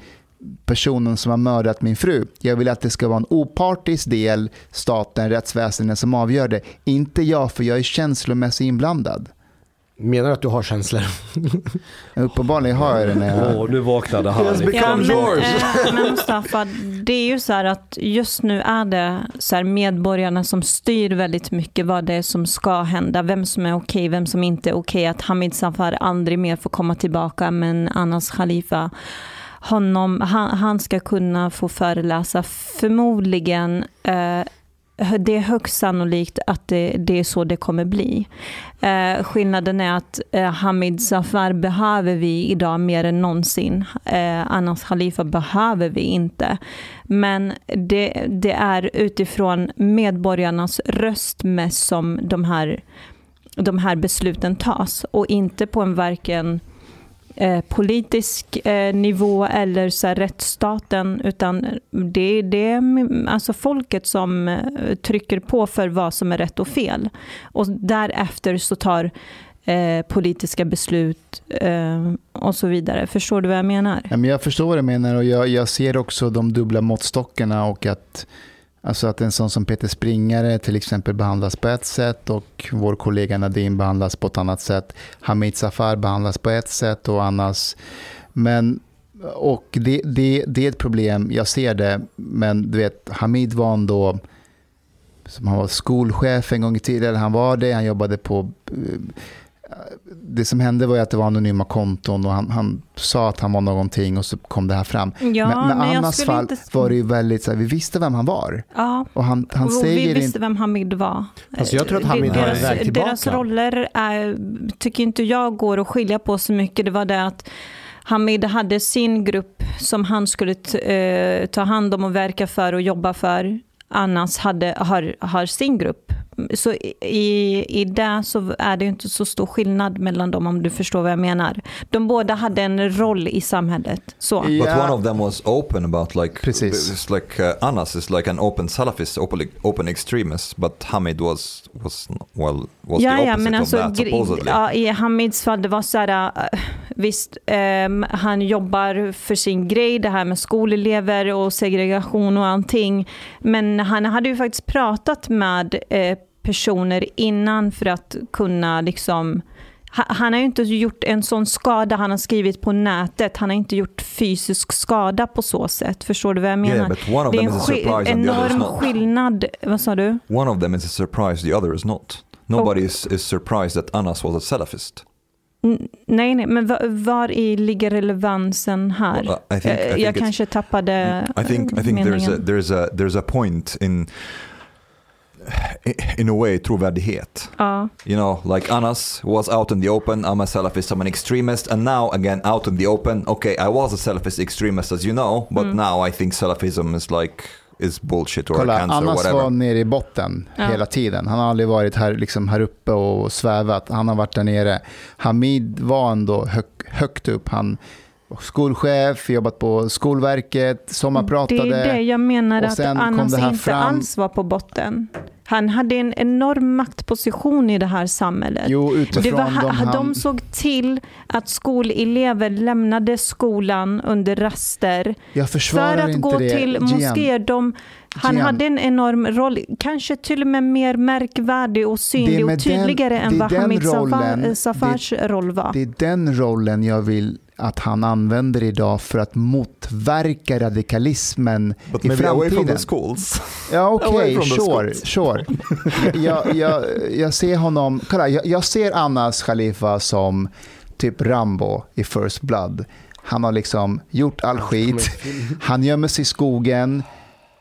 personen som har mördat min fru. Jag vill att det ska vara en opartisk del, staten, rättsväsendet som avgör det. Inte jag, för jag är känslomässigt inblandad. Menar du att du har känslor? [laughs] Uppenbarligen har jag det när jag... Åh, nu vaknade han. Yes, Ja, men, eh, men Mustafa, det är ju så här att just nu är det så här medborgarna som styr väldigt mycket vad det är som ska hända, vem som är okej, vem som inte är okej, att Hamid Safar aldrig mer får komma tillbaka, men Anas Khalifa, honom, han, han ska kunna få föreläsa, förmodligen eh, det är högst sannolikt att det, det är så det kommer bli. Eh, skillnaden är att eh, Hamid Zafar behöver vi idag mer än någonsin. Eh, Anas Khalifa behöver vi inte. Men det, det är utifrån medborgarnas röst mest som de här, de här besluten tas och inte på en varken eh, politisk eh, nivå eller så här, rättsstaten utan det, det är alltså folket som eh, trycker på för vad som är rätt och fel. Och därefter så tar eh, politiska beslut eh, och så vidare. Förstår du vad jag menar? Ja, men jag förstår vad du menar och jag, jag ser också de dubbla måttstockarna och att, alltså att en sån som Peter Springare till exempel behandlas på ett sätt och vår kollega Nadine behandlas på ett annat sätt. Hamid Safar behandlas på ett sätt och annars... Men, och det, det, det är ett problem, jag ser det, men du vet Hamid var ändå som han var skolchef en gång i tiden, han var det, han jobbade på eh, det som hände var att det var anonyma konton och han, han sa att han var någonting och så kom det här fram. Ja, men med men Annas fall inte... var det ju väldigt så här, vi visste vem han var. Ja, Och han, han och säger vi visste vem Hamid var. Alltså jag tror att Hamid har en deras, väg tillbaka. Deras roller är, tycker inte jag går att skilja på så mycket. Det var det att Hamid hade sin grupp som han skulle t- eh, ta hand om och verka för och jobba för. Annas hade, har, har sin grupp. Så i, i det så är det ju inte så stor skillnad mellan dem om du förstår vad jag menar. De båda hade en roll i samhället. Så. But Ja. one of them was open about like Precis. it's like uh, Anas is like an open Salafist, open, open extremist, but Hamid was was well was the Ja, opposite ja, men of alltså, that gre- supposedly. ja, i Hamids fall, det var så här, äh, visst, ehm, han jobbar för sin grej, det här med skolelever och segregation och allting, men han hade ju faktiskt pratat med eh, personer innan för att kunna liksom ha- han har ju inte gjort en sån skada han har skrivit på nätet. Han har inte gjort fysisk skada på så sätt. Förstår du vad jag menar? yeah, det är en is enorm skillnad. Vad sa du? One of them is a surprise, the other is not. Nobody is, is surprised that Anas was a Salafist. Nej, nej, men var, var i ligger relevansen här? Well, I think- I Eh, think jag kanske tappade I think I think there's a meningen. there's a there's a point in in a way trovärdighet. Ja. You know, like Anas was out in the open, I'm a Salafist, I'm an extremist, and now again out in the open, okay, I was a Salafist extremist as you know, but now I think Salafism is like, is bullshit or Kolla, cancer or Annas whatever. var nere i botten Ja. hela tiden. Han har aldrig varit här, liksom här uppe och svävat. Han har varit där nere. Hamid var ändå hög, högt upp. Han skolchef, jobbat på Skolverket, sommarpratade. Det är det jag menar att Anas inte fram- alls var på botten. Han hade en enorm maktposition i det här samhället. Jo, Det var, de han... de såg till att skolelever lämnade skolan under raster för att gå det. till moskéer. De, han Gian. hade en enorm roll, kanske till och med mer märkvärdig och synlig och tydligare den- än vad Hamid rollen- Safars roll var. Det är den rollen jag vill att han använder idag för att motverka radikalismen But i maybe away from framtiden. the schools. Ja, okej, the sure, sure. Jag, jag, jag ser honom, kolla, jag, jag ser Annas Khalifa som typ Rambo i First Blood. Han har liksom gjort all skit, han gömmer sig i skogen,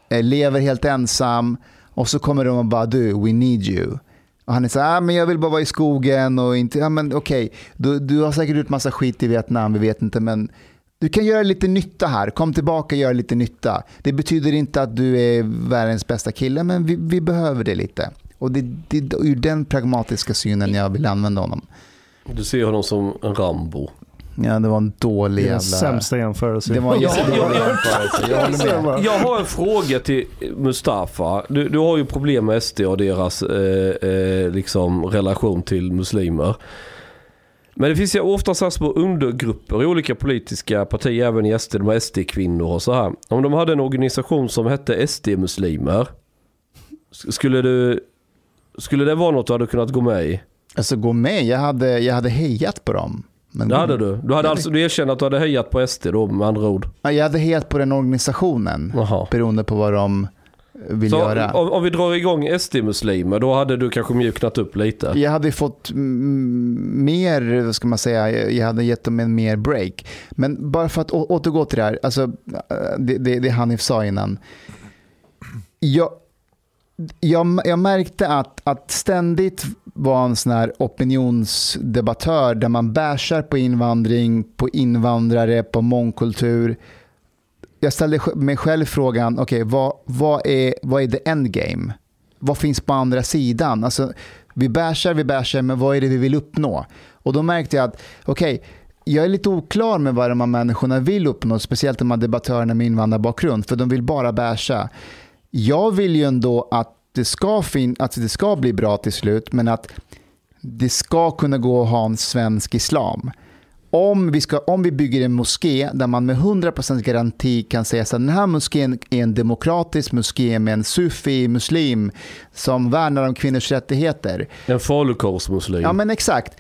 eh, lever helt ensam och så kommer de och bara du, we need you. Och han är så här, ah, men jag vill bara vara i skogen och inte, ja men okej, du, du har säkert gjort massa skit i Vietnam, vi vet inte, men du kan göra lite nytta här, kom tillbaka och gör lite nytta. Det betyder inte att du är världens bästa kille, men vi, vi behöver det lite. Och det, det är ur den pragmatiska synen jag vill använda honom. Du ser honom som en Rambo. Ja, det var en dålig jävla... sämsta jämförelsen. Det var en [laughs] Ja, jättedålig jämförelse, jag håller med. Jag har en fråga till Mustafa. Du, du har ju problem med SD och deras eh, eh, liksom relation till muslimer. Men det finns ju ofta så här små undergrupper i olika politiska partier, även i SD, de har SD-kvinnor och så här. Om de hade en organisation som hette SD-muslimer, sk- skulle du skulle det vara något du hade kunnat gå med i? Alltså gå med, jag hade, jag hade hejat på dem. Men Det hade du. Du hade alltså, du erkänner att du hade hejat på SD då med andra ord. Ja, Jag hade hejat på den organisationen, Jaha. beroende på vad de vill Så göra. om, om vi drar igång SD-muslimer, då hade du kanske mjuknat upp lite. Jag hade fått mer, vad ska man säga, jag hade gett dem en mer break. Men bara för att återgå till det här, alltså, det, det, det Hanif sa innan. Jag, jag, jag märkte att, att ständigt var en sån här opinionsdebattör där man bashar på invandring, på invandrare, på mångkultur. Jag ställde mig själv frågan, okej, vad, vad, är, vad är the endgame? Vad finns på andra sidan? Alltså, vi bashar, vi bashar, men vad är det vi vill uppnå? Och då märkte jag att, okej, jag är lite oklar med vad de här människorna vill uppnå, speciellt de här debattörerna med invandrarbakgrund, för de vill bara basha. Jag vill ju ändå att det ska, fin- att det ska bli bra till slut, men att det ska kunna gå att ha en svensk islam. Om vi, ska, om vi bygger en moské där man med 100% garanti kan säga att den här moskén är en demokratisk moské med en sufi-muslim som värnar om kvinnors rättigheter. En falukorvsmuslim. Ja men exakt.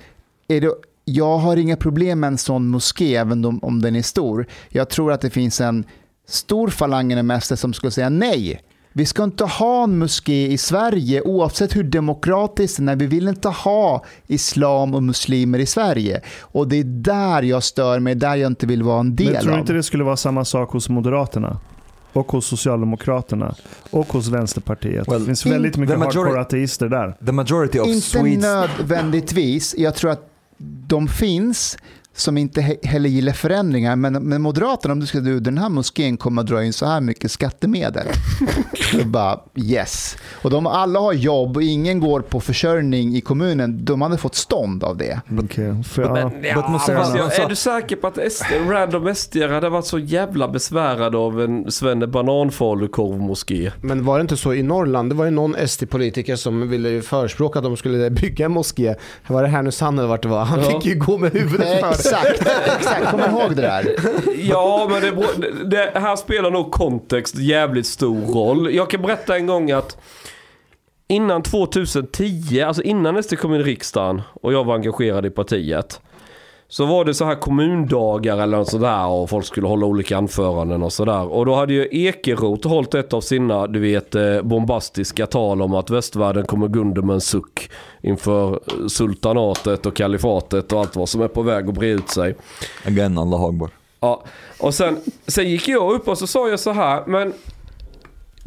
Är det, jag har inga problem med en sån moské även om, om den är stor. Jag tror att det finns en stor falang inom SD som skulle säga nej. Vi ska inte ha en moské i Sverige oavsett hur demokratiskt det är. Vi vill inte ha islam och muslimer i Sverige. Och det är där jag stör mig, där jag inte vill vara en del Men tror du av. inte det skulle vara samma sak hos Moderaterna? Och hos Socialdemokraterna? Och hos Vänsterpartiet? Well, det finns in- väldigt mycket hardcore ateister där. The majority of Inte Swedes... nödvändigtvis. Jag tror att de finns som inte he- heller gillar förändringar. Men, men Moderaterna, om du ska du, den här moskén kommer att dra in så här mycket skattemedel. [laughs] Jag bara yes. Och de alla har jobb och ingen går på försörjning i kommunen. De hade fått stånd av det. Okej, för, ja. Men, ja, fast jag, är du säker på att SD, random SD hade varit så jävla besvärad av en svenne bananfalukorv-moské? Men var det inte så i Norrland? Det var ju någon SD-politiker som ville ju förespråka att de skulle bygga en moské. Var det Härnösand eller vart det var? Han Ja. fick ju gå med huvudet för. Exakt, exakt. Kom ihåg det där. Ja, men det, det här spelar nog kontext jävligt stor roll. Jag kan berätta en gång att innan 2010, alltså innan SD kom in i riksdagen och jag var engagerad i partiet. Så var det så här kommundagar eller något sådär och folk skulle hålla olika anföranden och sådär. Och då hade ju Ekeroth hållit ett av sina, du vet, eh, bombastiska tal om att västvärlden kommer gå under med en suck inför sultanatet och kalifatet och allt vad som är på väg att bre ut sig. Again, Allah Akbar. Ja, och sen, sen gick jag upp och så sa jag så här, men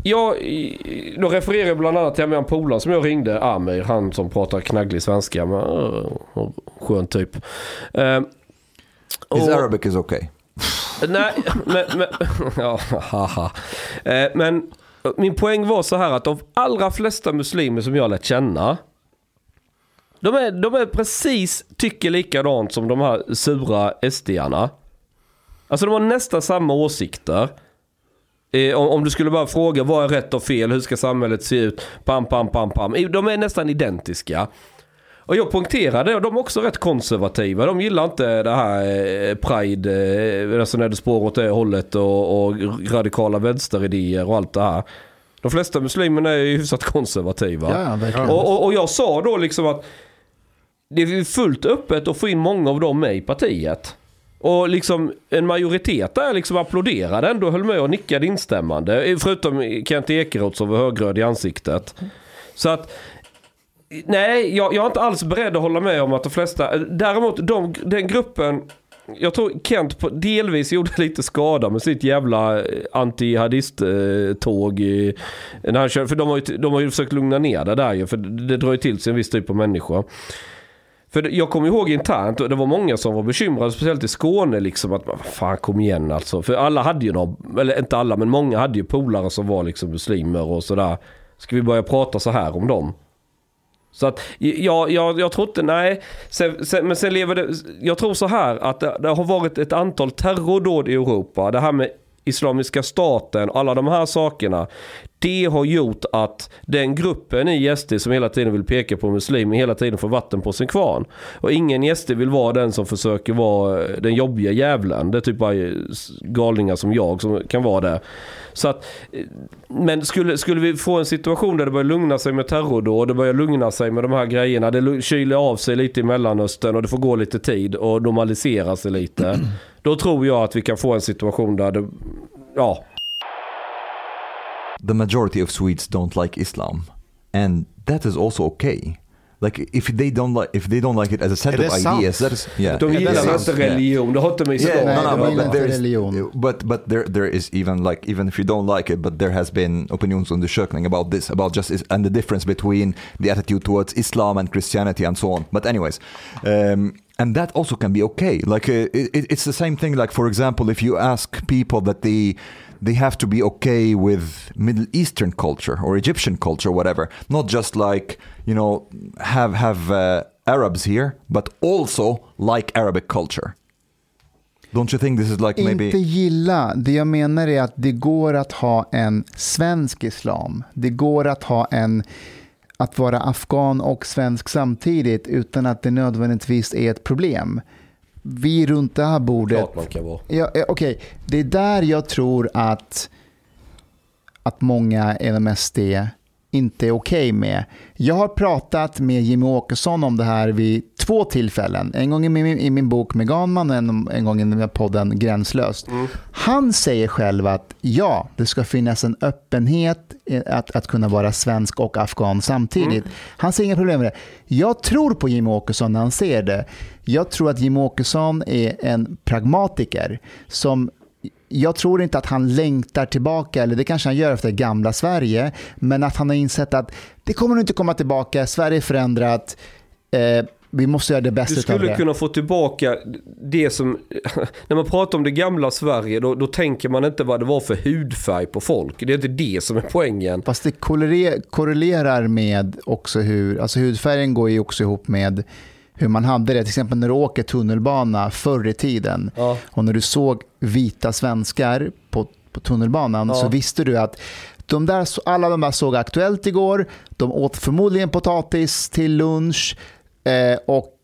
jag, då refererar jag bland annat till en polare som jag ringde, Amir, han som pratar knagglig svenska. Men, uh, skön typ. Uh, His Arabic is okay. Nej, men, men, [laughs] ja, haha. Eh, men min poäng var så här att de allra flesta muslimer som jag lärt känna de är, de är precis, tycker likadant som de här sura SD-arna. Alltså de har nästan samma åsikter. Eh, om, om, du skulle bara fråga vad är rätt och fel, hur ska samhället se ut, pam, pam, pam, pam. De är nästan identiska. Och jag poängterade, och de är också rätt konservativa. De gillar inte det här eh, Pride, eh, alltså när det spår åt det hållet och, och radikala vänsteridéer och allt det här. De flesta muslimerna är ju hyfsat konservativa. Ja, och, och, och, jag sa då liksom att det är fullt öppet att få in många av dem med i partiet. Och liksom en majoritet där liksom applåderade ändå, höll med och nickade instämmande. Eh, förutom Kent Ekeroth som var högröd i ansiktet. Så att Nej, jag, jag är inte alls beredd att hålla med om att de flesta... Eh, däremot de, den gruppen... Jag tror Kent på, delvis gjorde [laughs] lite skada med sitt jävla eh, anti-hadist-tåg. För de har, ju, de har ju försökt lugna ner det där ju. För det drar ju till sig en viss typ av människa. För jag kommer ihåg internt, och det var många som var bekymrade, speciellt i Skåne liksom, att fan kom igen alltså. För alla hade ju någon, eller inte alla, men många hade ju polare som var liksom muslimer och sådär. Ska vi börja prata så här om dem? Så att jag, jag, jag tror inte, nej. Sen, sen, men sen lever det, jag tror så här att det, det, har varit ett antal terrordåd i Europa. Det här med Islamiska staten, alla de här sakerna. Det har gjort att den gruppen i SD som hela tiden vill peka på muslimer hela tiden får vatten på sin kvarn. Och ingen i SD vill vara den som försöker vara eh, den jobbiga jävlen. Det är typ bara eh, galningar som jag som kan vara det. Så att, eh, men skulle, skulle vi få en situation där det börjar lugna sig med terrordåd, det börjar lugna sig med de här grejerna, det kyler av sig lite i Mellanöstern och det får gå lite tid och normalisera sig lite. Då tror jag att vi kan få en situation där det, ja. The majority of Swedes don't like Islam and that is also okay. Like if they don't like if they don't like it as a set of ideas, that is yeah. De gillar inte religion, det har inte med islam yeah, no, no, but, there is, but but there there is even like even if you don't like it, but there has been opinionsundersökning about this about just is, and the difference between the attitude towards Islam and Christianity and so on. But anyways. Um, and that also can be okay. Like uh, it, it's the same thing. Like for example, if you ask people that they they have to be okay with Middle Eastern culture or Egyptian culture, whatever. Not just like you know have have uh, Arabs here, but also like Arabic culture. Don't you think this is like maybe... Inte gilla. Det jag menar är att det går att ha en svensk islam. Det går att ha en att vara afghan och svensk samtidigt utan att det nödvändigtvis är ett problem vi runt det här bordet... Klart man kan vara. Ja, okay. Det är där jag tror att, att många inom SD inte är okej okay med. Jag har pratat med Jimmy Åkesson om det här vid två tillfällen. En gång i min, i min bok Meganman och en, en gång i podden Gränslöst. Mm. Han säger själv att ja, det ska finnas en öppenhet att, att kunna vara svensk och afghan samtidigt. Mm. Han ser inga problem med det. Jag tror på Jimmy Åkesson när han ser det. Jag tror att Jimmy Åkesson är en pragmatiker som jag tror inte att han längtar tillbaka, eller det kanske han gör efter gamla Sverige, men att han har insett att det kommer inte komma tillbaka, Sverige är förändrat, eh, vi måste göra det bästa av det. Du skulle kunna få tillbaka det som, [laughs] när man pratar om det gamla Sverige, då, då, tänker man inte vad det var för hudfärg på folk. Det är inte det som är poängen. Fast det korrelerar med också hur, alltså hudfärgen går ju också ihop med hur man hade det. Till exempel när du åker tunnelbana förr i tiden ja. och när du såg vita svenskar på, på tunnelbanan ja. så visste du att de där, alla de där såg Aktuellt igår. De åt förmodligen potatis till lunch eh, och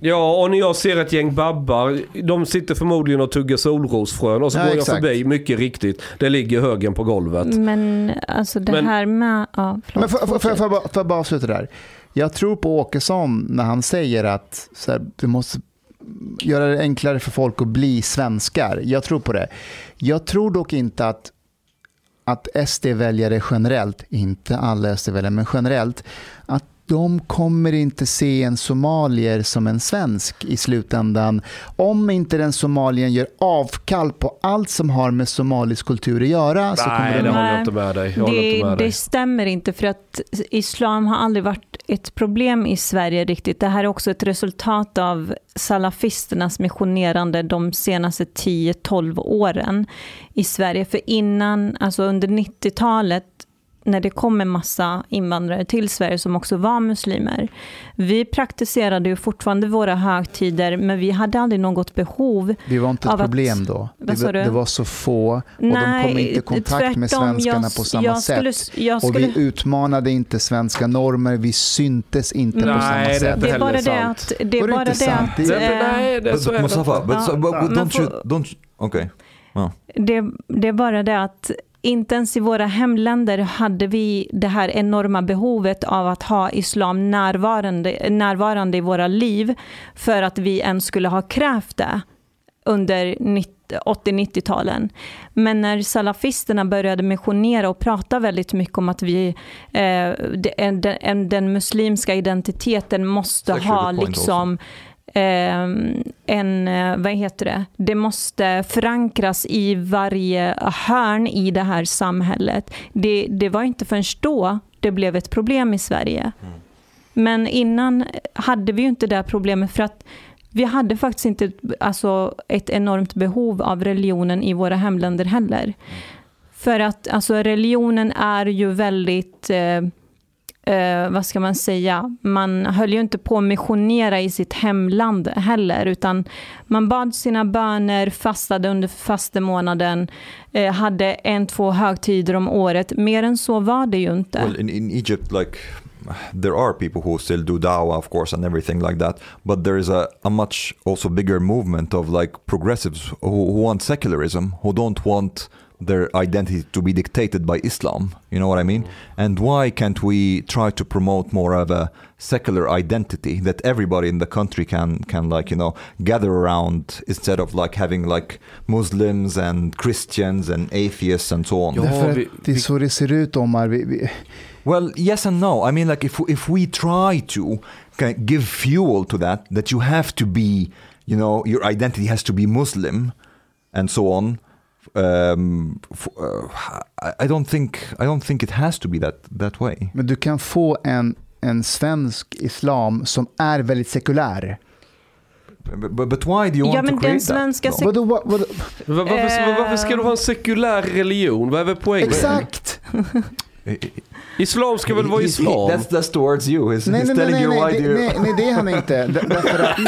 Ja, och när jag ser ett gäng babbar, de sitter förmodligen och tuggar solrosfrön och så ja, går jag förbi, mycket riktigt, det ligger högen på golvet. Men alltså det Men, här med... Ja, förlåt. Men får, får, får, får jag bara avsluta där? Jag tror på Åkesson när han säger att så här, du måste göra det enklare för folk att bli svenskar. Jag tror på det. Jag tror dock inte att, att SD-väljare generellt, inte alla SD-väljare, men generellt, att de kommer inte se en somalier som en svensk i slutändan. Om inte den somalien gör avkall på allt som har med somalisk kultur att göra så kommer Nej, de det håller jag inte med dig. Jag Det, inte med dig. det stämmer inte för att islam har aldrig varit ett problem i Sverige riktigt. Det här är också ett resultat av salafisternas missionerande de senaste 10-12 åren i Sverige. För innan, alltså under 90-talet, när det kom en massa invandrare till Sverige som också var muslimer. Vi praktiserade ju fortfarande våra högtider, men vi hade aldrig något behov Vi var inte ett Av att- problem då. Det, det var så få och de kom inte i kontakt med tvärtom. svenskarna Jag- på samma jag skulle, sätt. Jag Och skulle, vi utmanade inte svenska normer, vi syntes inte på Nej, samma det är sätt. det är bara heller det att... Det är bara inte det att Nej, eh, nej, det, så Mustafa, but, but, but don't you, don't, okay. det, det är bara det att inte ens i våra hemländer hade vi det här enorma behovet av att ha islam närvarande, närvarande i våra liv för att vi ens skulle ha krävt det under 90 80-90-talen. Men när salafisterna började missionera och prata väldigt mycket om att vi, eh, det- en- den, den muslimska identiteten måste ha liksom en, eh, vad heter det, det måste förankras i varje hörn i det här samhället. Det, det var inte förrän då det blev ett problem i Sverige. Men innan hade vi ju inte det problemet för att vi hade faktiskt inte alltså, ett enormt behov av religionen i våra hemländer heller. För att alltså, religionen är ju väldigt eh, eh, vad ska man säga, man höll ju inte på att missionera i sitt hemland heller, utan man bad sina böner, fastade under fastemånaden, eh, hade en, två högtider om året. Mer än så var det ju inte. Well, in, in Egypt, like there are people who still do dawah, of course, and everything like that. But there is a, a much also bigger movement of like progressives who, who want secularism, who don't want their identity to be dictated by Islam. You know what I mean? Mm. And why can't we try to promote more of a secular identity that everybody in the country can can like you know gather around instead of like having like Muslims and Christians and atheists and so on? Ja, Därför att det är så det ser ut Omar. Vi, vi, Well, yes and no. I mean, like if if we try to give fuel to that, that you have to be, you know, your identity has to be Muslim, and so on. Um, I, don't think I don't think it has to be that that way. men du kan få en, en svensk islam som är väldigt sekulär. But, but, why do you Ja, want men to create den that? svenska vad, vadå? Va- Varför, varför ska du ha en sekulär religion? Vad är väl poängen? Exakt! Islam ska väl vara islam? That's that's towards you. He's, Nej, he's nej, nej, telling nej, you nej, nej, nej, det är han inte. [laughs] Därför att,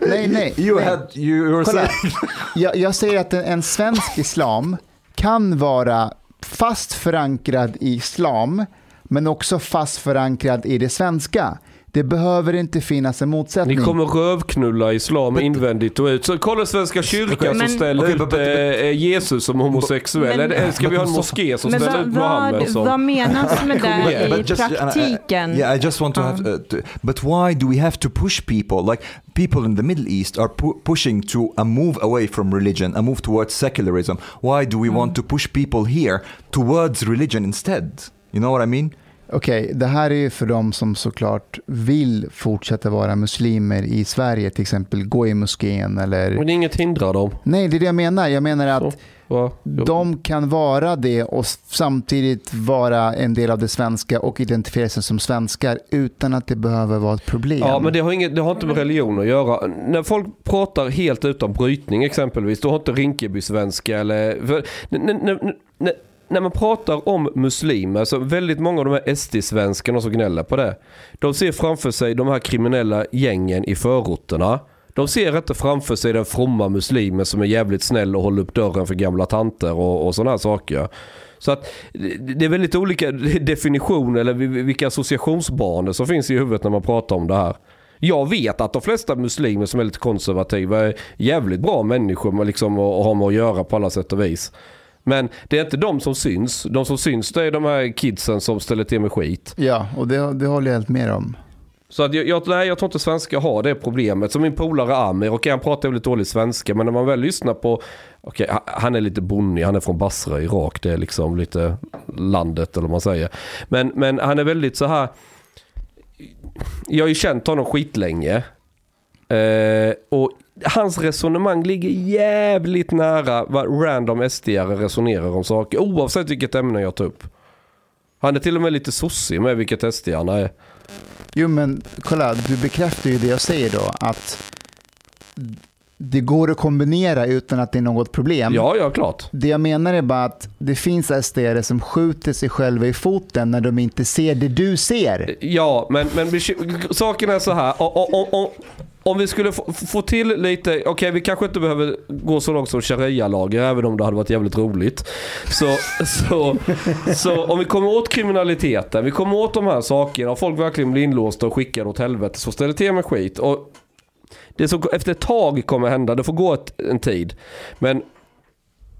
nej, nej. You nej. had you, you were Kolla, saying. [laughs] jag, jag säger att en, en svensk islam kan vara fast förankrad i islam, men också fast förankrad i det svenska. Det behöver inte finnas en motsättning. Ni kommer rövknulla islam invändigt och ut. Så kolla Svenska kyrkan som ställer Okej, ut but- but- eh, Jesus som homosexuell. Men- Eller ska vi ha en moské som ställer ut Mohammed vad, som... vad menas med det i I- praktiken? Yeah, I just want to have. Uh, to, but why do we have to push people? Like people in the Middle East are pu- pushing to a move away from religion, a move towards secularism. Why do we want to push people here towards religion instead? You know what I mean? Okej, det här är ju för de som såklart vill fortsätta vara muslimer i Sverige, till exempel gå i moskén eller... Men inget hindrar dem. Nej, det är det jag menar. Jag menar att Så, va? de kan vara det och samtidigt vara en del av det svenska och identifiera sig som svenskar utan att det behöver vara ett problem. Ja, men det har, inget, det har inte med religion att göra. När folk pratar helt utan brytning exempelvis, då har inte Rinkeby-svenska eller... För, n- n- n- n- när man pratar om muslimer, så väldigt många av de här SD-svenskarna som gnäller på det, de ser framför sig de här kriminella gängen i förorterna. De ser inte framför sig den fromma muslimen som är jävligt snäll och håller upp dörren för gamla tanter och, och sådana här saker. Så att det är väldigt olika [laughs] definitioner eller vilka associationsbanor som finns i huvudet när man pratar om det här. Jag vet att de flesta muslimer som är lite konservativa är jävligt bra människor liksom och har med att göra på alla sätt och vis. Men det är inte de som syns. De som syns det är de här kidsen som ställer till med skit. Ja, och det, det håller jag helt med om. Så att jag, jag, nej, jag tror inte svenskar har det problemet. Som min polare Amir, och han pratar väldigt dålig svenska, men när man väl lyssnar på, okej, ha- han är lite bonnig, han är från Basra, Irak, det är liksom lite landet eller vad man säger. Men, men han är väldigt så här, jag har ju känt honom skitlänge. Eh, och hans resonemang ligger jävligt nära vad random sd resonerar om saker. Oavsett vilket ämne jag tar upp. Han är till och med lite sossig med vilket SD är. Jo men kolla, du bekräftar ju det jag säger då, att det går att kombinera utan att det är något problem. Ja, ja, klart. Det jag menar är bara att det finns sd som skjuter sig själva i foten när de inte ser det du ser. Ja, men, men saken är så här. O- o- o- om vi skulle få, få till lite, okej vi kanske inte behöver gå så långt som sharia-lagar även om det hade varit jävligt roligt. Så, så, så om vi kommer åt kriminaliteten, vi kommer åt de här sakerna och folk verkligen blir inlåsta och skickade åt helvete så ställer till med skit. Och det som efter ett tag kommer hända, det får gå ett, en tid. Men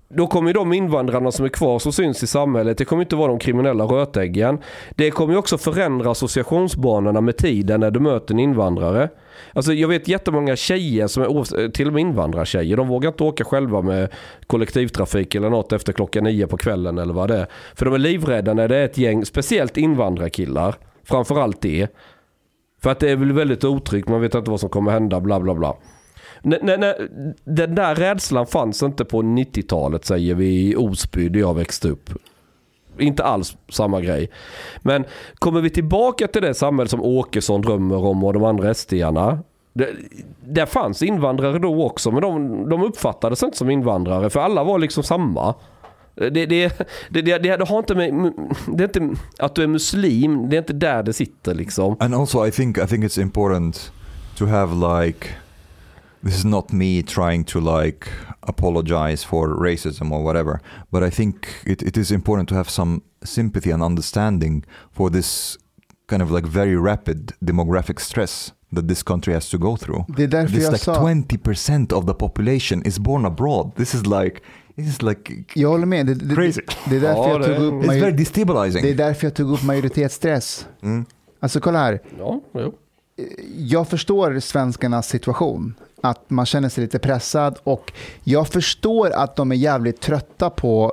då kommer ju de invandrarna som är kvar som syns i samhället, det kommer inte vara de kriminella rötäggen. Det kommer ju också förändra associationsbanorna med tiden när du möter en invandrare. Alltså jag vet jättemånga tjejer som är eh, till och med invandrartjejer, de vågar inte åka själva med kollektivtrafik eller något efter klockan nio på kvällen eller vad det är. För de är livrädda när det är ett gäng, speciellt invandrarkillar, framförallt det. För att det är väl väldigt otryggt, man vet inte vad som kommer hända, bla bla bla. Nej, nej, den där rädslan fanns inte på 90-talet säger vi i Osby där jag växte upp. Inte alls samma grej. Men kommer vi tillbaka till det samhälle som Åkesson drömmer om och de andra sd Det, där fanns invandrare då också men de, de uppfattades inte som invandrare för alla var liksom samma. Det, det, det, det, det, det har inte med, det är inte att du är muslim, det är inte där det sitter liksom. And also, I think I think it's important to have like this is not me trying to like apologize for racism or whatever, but I think it, it is important to have some sympathy and understanding for this kind of like very rapid demographic stress that this country has to go through. Det är därför This jag like sa... 20% of the population is born abroad. This is like this is like Jag håller med. Det, det, Crazy. Det är därför Ja, jag tog upp... it's very destabilizing. det är därför jag tog upp majoritetsstress. Mm. Alltså kolla här. Ja, jo. jag förstår svenskarnas situation. Att man känner sig lite pressad och jag förstår att de är jävligt trötta på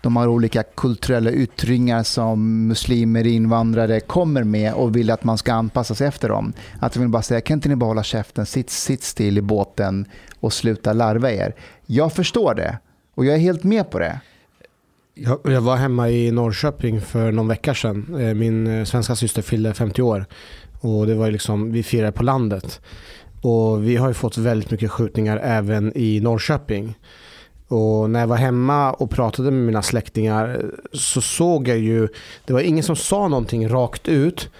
de här olika kulturella yttringar som muslimer, invandrare kommer med och vill att man ska anpassa sig efter dem. Att de vill bara säga, kan inte ni bara hålla käften, sitt, sitt still i båten och sluta larva er. Jag förstår det och jag är helt med på det. Jag, jag var hemma i Norrköping för någon vecka sedan. Eh, min eh, svenska syster fyllde 50 år. Och det var liksom, vi firade på landet. Och vi har ju fått väldigt mycket skjutningar även i Norrköping. Och när jag var hemma och pratade med mina släktingar så såg jag ju, det var ingen som sa någonting rakt ut.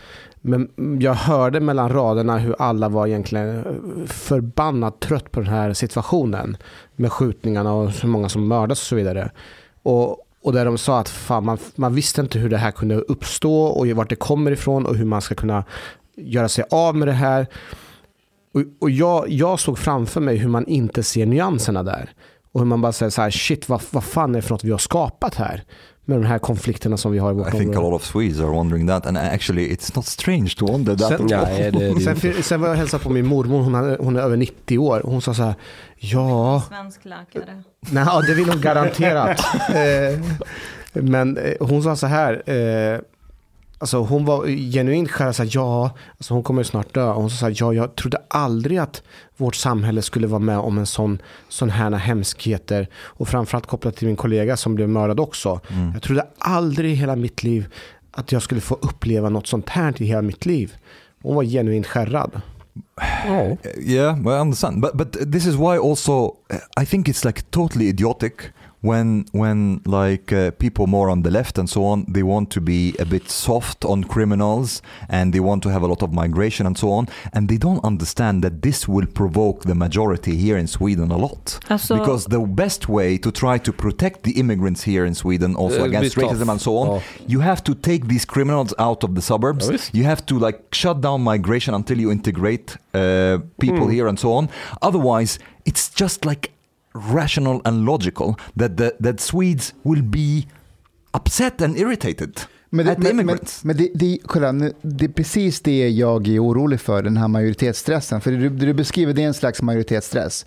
Men jag hörde mellan raderna hur alla var egentligen förbannat trött på den här situationen. Med skjutningarna och hur många som mördas och så vidare. Och, och där de sa att fan, man, man visste inte hur det här kunde uppstå och vart det kommer ifrån och hur man ska kunna göra sig av med det här. Och, och jag, jag såg framför mig hur man inte ser nyanserna där. Och hur man bara säger så här, shit vad, vad fan är det för något vi har skapat här? Med de här konflikterna som vi har i vårt I think a område. lot of Swedes are wondering that, and actually, it's not strange to wonder that. Sen-. Nej, det, det Sen, sen var jag och hälsade på min mormor, hon är, hon är över 90 år. Och hon sa så här, ja, Svensk läkare. nej, det vill hon garanterat. [laughs] eh, men eh, hon sa så här, eh, alltså hon var genuint skär, så här, ja, alltså hon kommer snart dö. Och hon sa ja, jag trodde aldrig att vårt samhälle skulle vara med om en sån, sån här hemskheter. Och framförallt kopplat till min kollega som blev mördad också. Mm. Jag trodde aldrig i hela mitt liv att jag skulle få uppleva något sånt här i hela mitt liv. Hon var genuint skärrad. Ja. Yeah, well, I understand, but but this is why also uh, I think it's like totally idiotic when when like uh, people more on the left and so on they want to be a bit soft on criminals and they want to have a lot of migration and so on and they don't understand that this will provoke the majority here in Sweden a lot Alltså, because the best way to try to protect the immigrants here in Sweden also against bit tough. racism and so on Ja. you have to take these criminals out of the suburbs. Ja, visst. you have to like shut down migration until you integrate uh, people Mm. here and so on. Otherwise, it's just like rational and logical that the, that Swedes will be upset and irritated Men, det, men, men, men det, det, kolla, det är precis det jag är orolig för, den här majoritetsstressen. För det du, det du beskriver det är en slags majoritetsstress.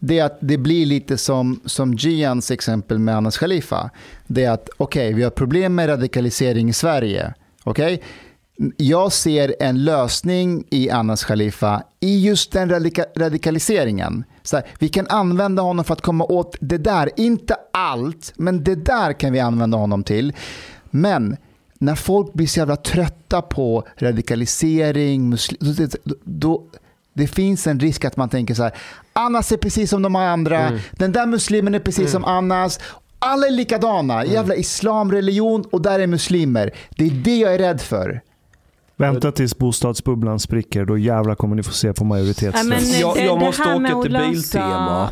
Det är att det blir lite som, som Gians exempel med Anas Khalifa. Det är att okej, vi har problem med radikalisering i Sverige. Okej? Jag ser en lösning i Anas Khalifa i just den radika radikaliseringen. Så här, vi kan använda honom för att komma åt det där, inte allt, men det där kan vi använda honom till. Men när folk blir så jävla trötta på radikalisering, då, då, det finns en risk att man tänker så här, Anas är precis som de andra, mm. den där muslimen är precis mm. som Anas, alla är likadana, mm. jävla islamreligion och där är muslimer. Det är det jag är rädd för. Vänta tills bostadsbubblan spricker, då jävlar kommer ni få se på majoritetsfest. Ja, jag, jag måste åka till Biltema.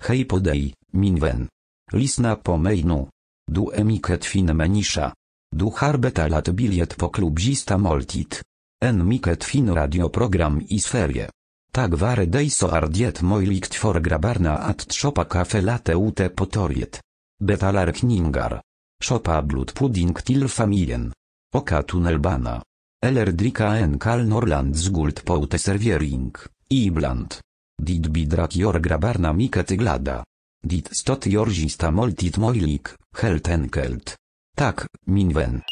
Hej på dig, min vän. Lyssna på mig nu. Du är mycket fin människa. Du har betalat bilet på klubbzista måltid. En mycket fin radioprogram i Sverige. Tak vare dig så är det möjligt för grabbarna att köpa kaffe latte ute på torget. Betalar kningar. Köpa blodpudding till familjen. Oka tunnelbana. Eller dricka en kall Norrlands guld på uteservering, ibland. Dit bidrak jor grabbarna mycket glada. Dit stot jorzista måltid möjlig, helt enkelt. Tak, min vän.